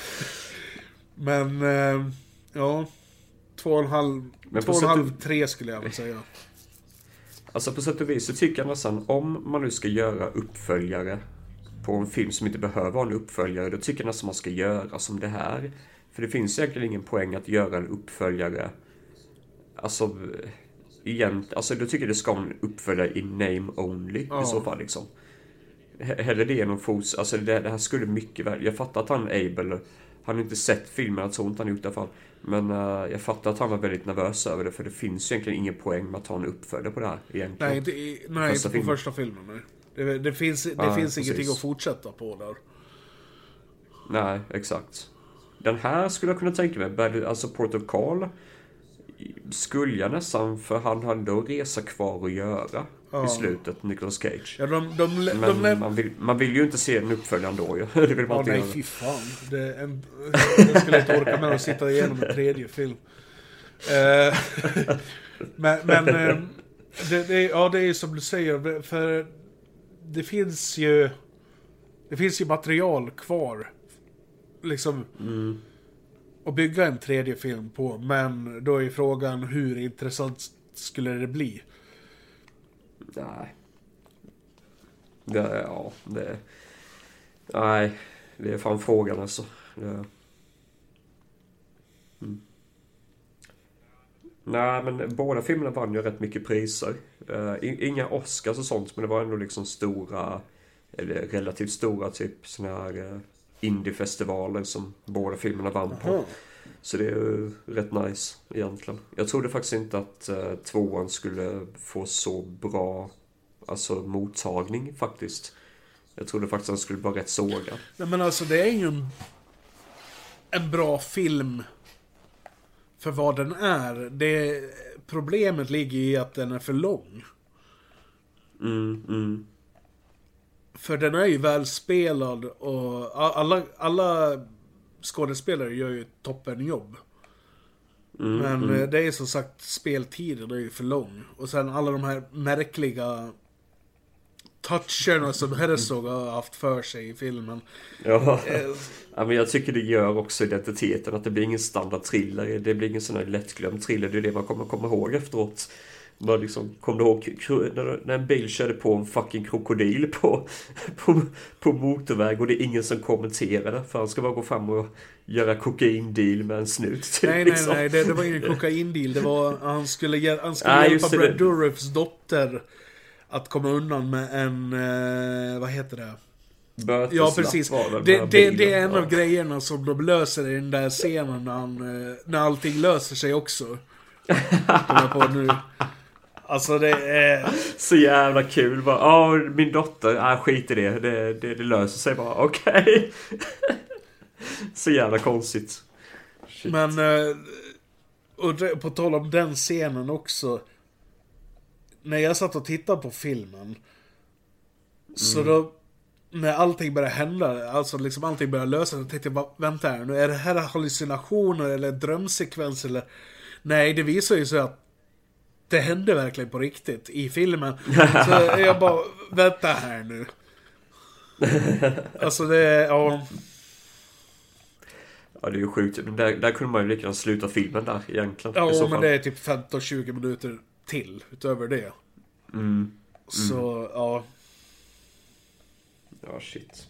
men, eh, ja. Två och en halv, Men två och en halv, och- tre skulle jag väl säga. Alltså på sätt och vis så tycker jag nästan om man nu ska göra uppföljare på en film som inte behöver ha en uppföljare, då tycker jag nästan man ska göra som det här. För det finns egentligen ingen poäng att göra en uppföljare. Alltså, igen, alltså då tycker jag det ska vara en uppföljare i name only Ja. i så fall liksom. He- Hellre det än att fos, alltså det, det här skulle mycket väl, jag fattar att han Abel, han har inte sett filmen, jag tror inte han gjort det i alla fall. Men eh, jag fattar att han var väldigt nervös över det, för det finns egentligen ingen poäng med att ta en uppföljare på det här egentligen. Nej, inte, i, nej, Första inte på filmen. första filmen. Nej. Det, det finns, det Ja, finns precis. ingenting att fortsätta på där. Nej, exakt. Den här skulle jag kunna tänka mig, alltså Port of Call skulle jag nästan, för han har ändå resa kvar att göra Ja. i slutet, Nicolas Cage. Ja, de, de, de, Men man, vill, man vill ju inte se en uppföljare ändå ju. Det vill man Ja, inte nej, göra. fy fan. Det en, jag skulle inte orka med att sitta igenom en tredje film. Eh, men men eh, det, det, ja, det är som du säger, för det finns ju... Det finns ju material kvar. Liksom... Mm. Att bygga en tredje film på, men då är frågan hur intressant skulle det bli? Nej. Det, ja, det... Nej, det är fan frågan alltså. Det, mm. Nej, men båda filmerna vann ju rätt mycket priser. Eh, in- inga Oscars och sånt, men det var ändå liksom stora, eller relativt stora typ såna här uh, indiefestivaler som båda filmerna vann på. Så det är ju rätt nice egentligen. Jag trodde faktiskt inte att uh, tvåan skulle få så bra alltså mottagning faktiskt. Jag trodde faktiskt att den skulle vara rätt sågad. Nej men alltså det är ju en, en bra film. för vad den är. Det, problemet ligger i att den är för lång. Mm, mm. För den är ju välspelad och alla, alla skådespelare gör ju ett toppenjobb. Mm, Men mm. eh, det är som sagt speltiden är ju för lång. Och sen alla de här märkliga toucherna som Herzog har haft för sig i filmen. Ja. Eh, ja, men jag tycker det gör också identiteten att det blir ingen standard thriller. Det blir ingen sån här lättglömd thriller. Det är det man kommer komma ihåg efteråt. Man liksom, kom du ihåg när, när en bil körde på en fucking krokodil på, på, på motorväg och det är ingen som kommenterar det för han ska bara gå fram och göra kokaindeal med en snut. Typ, Nej, nej, liksom. nej. Det, det var ingen kokaindeal. Det var, han skulle, han skulle Ah, hjälpa. Brad Dourifs dotter att komma undan med en, eh, vad heter det? Böteslapp Ja, precis. var Det, det, det är en av grejerna som de löser i den där scenen när, han, eh, när allting löser sig också. Kommer jag på nu. Alltså det är... Så jävla kul bara. Ja, min dotter. Ah, skit i det. Det, det, det löser sig bara. Okej. Så jävla konstigt. Shit. Men... eh, Och på tal om den scenen också. När jag satt och tittade på filmen. Så Mm. då... När allting började hända, alltså liksom allting började lösa sig, tänkte jag bara, vänta här nu, är det här hallucinationer eller drömsekvens eller? Nej, det visar ju sig att det hände verkligen på riktigt i filmen. Så jag bara, vänta här nu. Alltså det, ja. Ja, det är ju sjukt. Men Där, där kunde man ju lika gärna sluta filmen där egentligen. Ja, men fall. det är typ 15-20 minuter till utöver det. Mm. Så, ja. Ja, shit.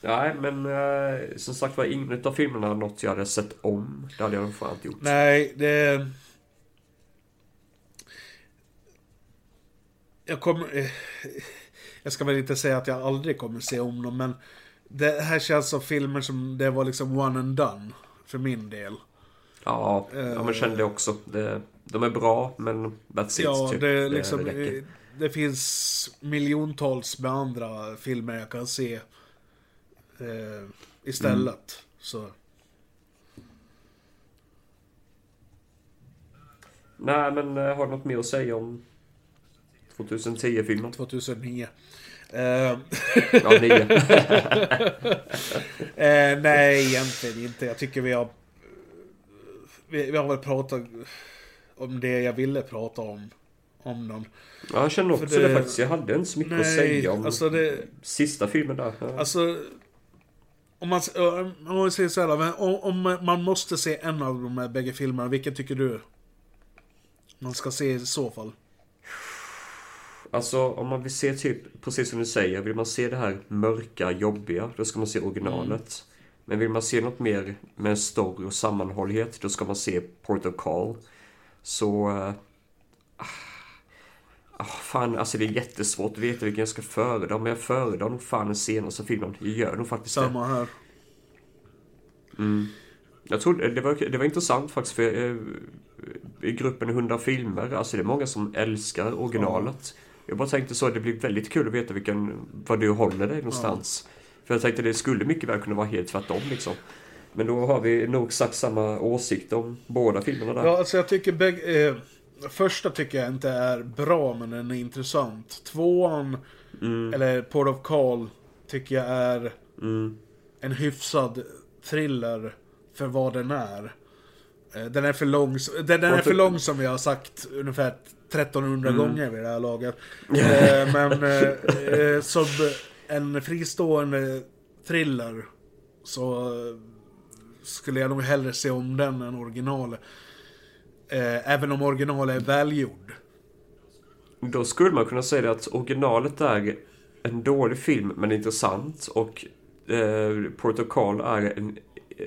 Nej, men eh, som sagt var ingen av filmerna något jag hade sett om. Det hade jag nog fan inte gjort. Nej, det... Jag kommer... eh, Jag ska väl inte säga att jag aldrig kommer se om dem, men... Det här känns som filmer som det var liksom one and done. För min del. Ja, ja men kände det också. Det, de är bra, men that's it. Ja, typ. det, liksom, det räcker. eh, det finns miljontals med andra filmer jag kan se eh, istället. Mm. Så. Nej, men har du något mer att säga om 2010-filmen? 2009. Eh, Ja, nio. eh, nej, egentligen inte. Jag tycker vi har... Vi, vi har väl pratat om det jag ville prata om. Om dem. Ja, jag känner också För det, faktiskt. Jag hade inte så mycket att Nej, säga om alltså det- sista filmen där. Alltså... Om man, om man säger så här, om man måste se en av de här bägge filmerna, vilken tycker du? Man ska se i så fall. Alltså om man vill se typ, precis som du säger, vill man se det här mörka, jobbiga, då ska man se originalet. Men vill man se något mer med en story och sammanhållighet, då ska man se Port of Call. Så... ah, fan, alltså det är jättesvårt att veta vilken jag ska föredra, men jag föredrar nog fan den senaste filmen. Jag gör nog faktiskt det. Samma här. Mm. Jag tror det var, det var intressant faktiskt för eh, i gruppen 100 filmer, alltså det är många som älskar originalet. Jag bara tänkte så, det blir väldigt kul att veta vilken, vad du håller dig någonstans. För jag tänkte det skulle mycket väl kunna vara helt tvärtom liksom. Men då har vi nog exakt samma åsikt om båda filmerna där. Ja, alltså jag tycker bägge... Eh, första tycker jag inte är bra, men den är intressant. Tvåan, Mm. eller Port of Call, tycker jag är Mm. en hyfsad thriller för vad den är. Eh, Den är för lång, den, den är för lång som jag har sagt ungefär 1300 Mm. gånger vid det här laget. Eh, Men eh, som en fristående thriller så skulle jag nog hellre se om den än originalet. Eh, Även om originalet är välgjord. Då skulle man kunna säga att originalet är en dålig film men intressant och eh, Call är en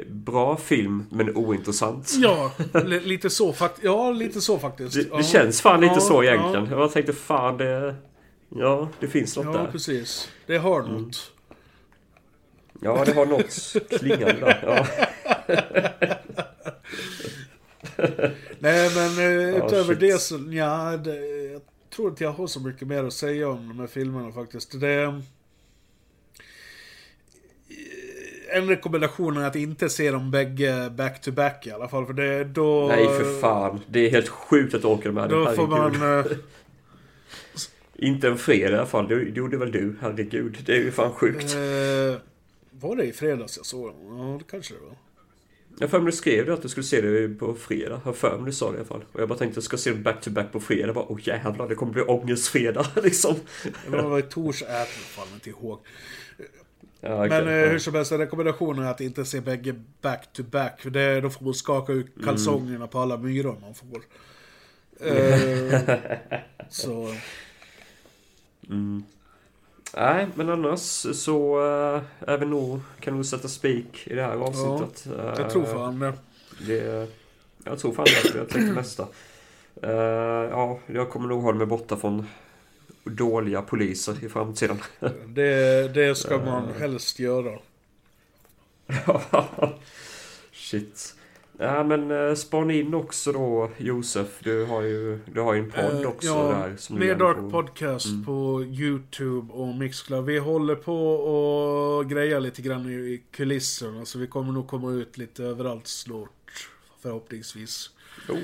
bra film men ointressant. Ja, li- lite så, fakt- ja, lite så faktiskt. Det, ja. det känns fan lite Ja, så egentligen. Ja, Jag tänkte fan det... Ja, det finns något ja där. precis. Det har Mm. något. Ja, det har något klingande där. Ja. Nej men eh, Ja, utöver shit. det så, ja, det, jag tror inte jag har så mycket mer att säga om de här filmerna faktiskt. Det... en rekommendation är att inte se dem bägge back to back i alla fall. För det, då... Nej för fan. Det är helt sjukt att du orkar med det. Då får Herregud. man... eh, Inte en fredag i alla fall. Det gjorde väl du? Herregud. Det är ju fan sjukt. Eh, var det i fredags jag såg dem? Ja, det kanske det var. Jag för mig du skrev det att du skulle se det på fredag. Jag för mig du sa det i alla fall. Och jag bara tänkte att jag ska se det back to back på fredag. Jag bara, åh jävlar, det kommer bli ångestfredag liksom. Det var i jag fan inte ihåg. Ja, okej. Men eh, Ja. hur som helst, rekommendationen är att inte se bägge back to back. För det, då får man skaka ut Mm. kalsongerna på alla myror man får. Eh, så... Mm. Nej, men annars så äh, är vi nog, kan nog sätta spik i det här avsnittet. jag Eh, tror fan det. det. Jag tror fan det. Jag tänkte nästa. Eh, ja, jag kommer nog hålla mig borta från dåliga poliser i framtiden. Det, det ska man Eh. helst göra. Shit. Ja men uh, spana in också då Josef. Du har ju, du har ju en podd Eh, också ja, där. Som gärna Dark får- Podcast Mm. på YouTube och Mixcloud. Vi håller på och grejar lite grann i kulisserna. Så vi kommer nog komma ut lite överallt snart. Förhoppningsvis. Oh.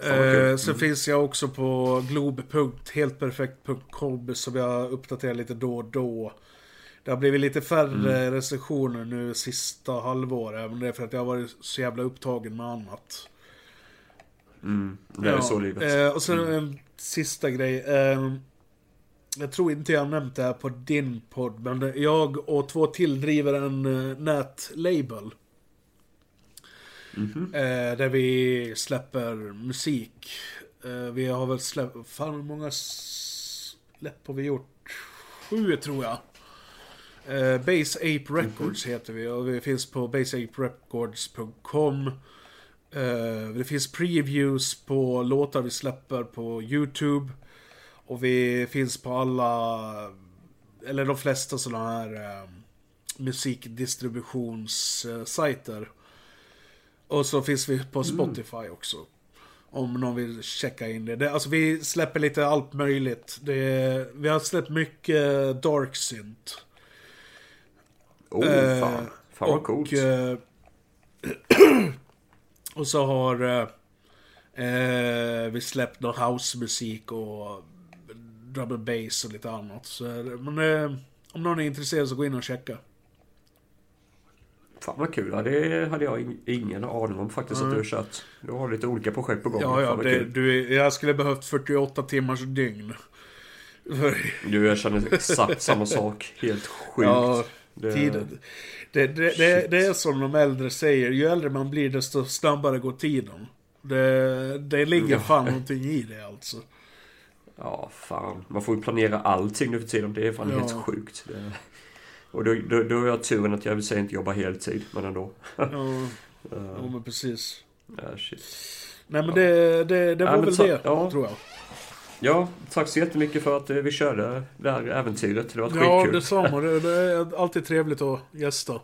Eh, sen Mm. finns jag också på globe.heltperfekt.com som jag uppdaterar lite då och då. Det har blivit lite färre Mm. recensioner nu sista halvåret. Men det är för att jag har varit så jävla upptagen med annat. Mm, det är så livet. Eh, och sen Mm. en sista grej. Eh, jag tror inte jag har nämnt det här på din podd. Men jag och två till driver en uh, nätlabel. Mhm. Eh, där vi släpper musik. Eh, vi har väl släppt... Fan hur många släpp har vi gjort? Sju tror jag. Eh, Base Ape Records heter vi och vi finns på baseaperecords.com. Eh, det finns previews på låtar vi släpper på YouTube. Och vi finns på alla, eller de flesta sådana här musikdistributionssajter. Och så finns vi på Spotify också. Om någon vill checka in det. det alltså vi släpper lite allt möjligt. Det, vi har släppt mycket Dark Synth. Oh, Eh, fan. Fan vad och, coolt. eh, och så har eh, eh, vi släppt någon housemusik och drum and bass och lite annat. Så, men eh, om någon är intresserad så gå in och checka. Fan vad kul. Ja, det hade jag in- ingen aning om faktiskt att Nej. du har kört. Du har lite olika projekt på gång. Ja, ja, det, du, jag skulle behövt 48 timmars dygn. Du, jag känner exakt samma sak. Helt sjukt. Ja, Det- tiden. Det, det, det, det är som de äldre säger, ju äldre man blir desto snabbare går tiden. Det, det ligger Ja. fan någonting i det alltså. Ja, fan. Man får ju planera allting nu för tiden. Det är fan Ja. helt sjukt. Det... Och då, då, då har jag turen att jag vill säga inte jobba heltid, men ändå. Ja, ja men precis. ja, shit. Nej men det, det, det Ja, var men väl så- det, ja. tror jag. Ja, tack så jättemycket för att eh, vi körde det här äventyret. Det var Ja, skitkul. detsamma. Det, det är alltid trevligt att gästa.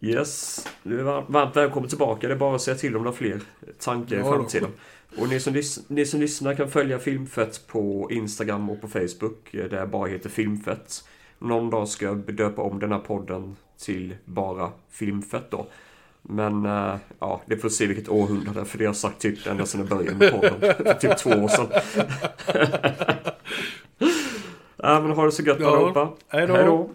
Yes, du är var- varmt välkommen tillbaka. Det är bara att säga till om du har fler tankar i Ja då. framtiden. Och ni som, ni som lyssnar kan följa Filmfett på Instagram och på Facebook. eh, Där bara heter Filmfett. Någon dag ska jag döpa om den här podden till bara Filmfett då. Men eh, ja, det får se vilket århundrade. För det har jag sagt typ ända sedan jag började med podden. För typ två år sedan. ja, men ha det så gött Ja, allihopa. Hej då.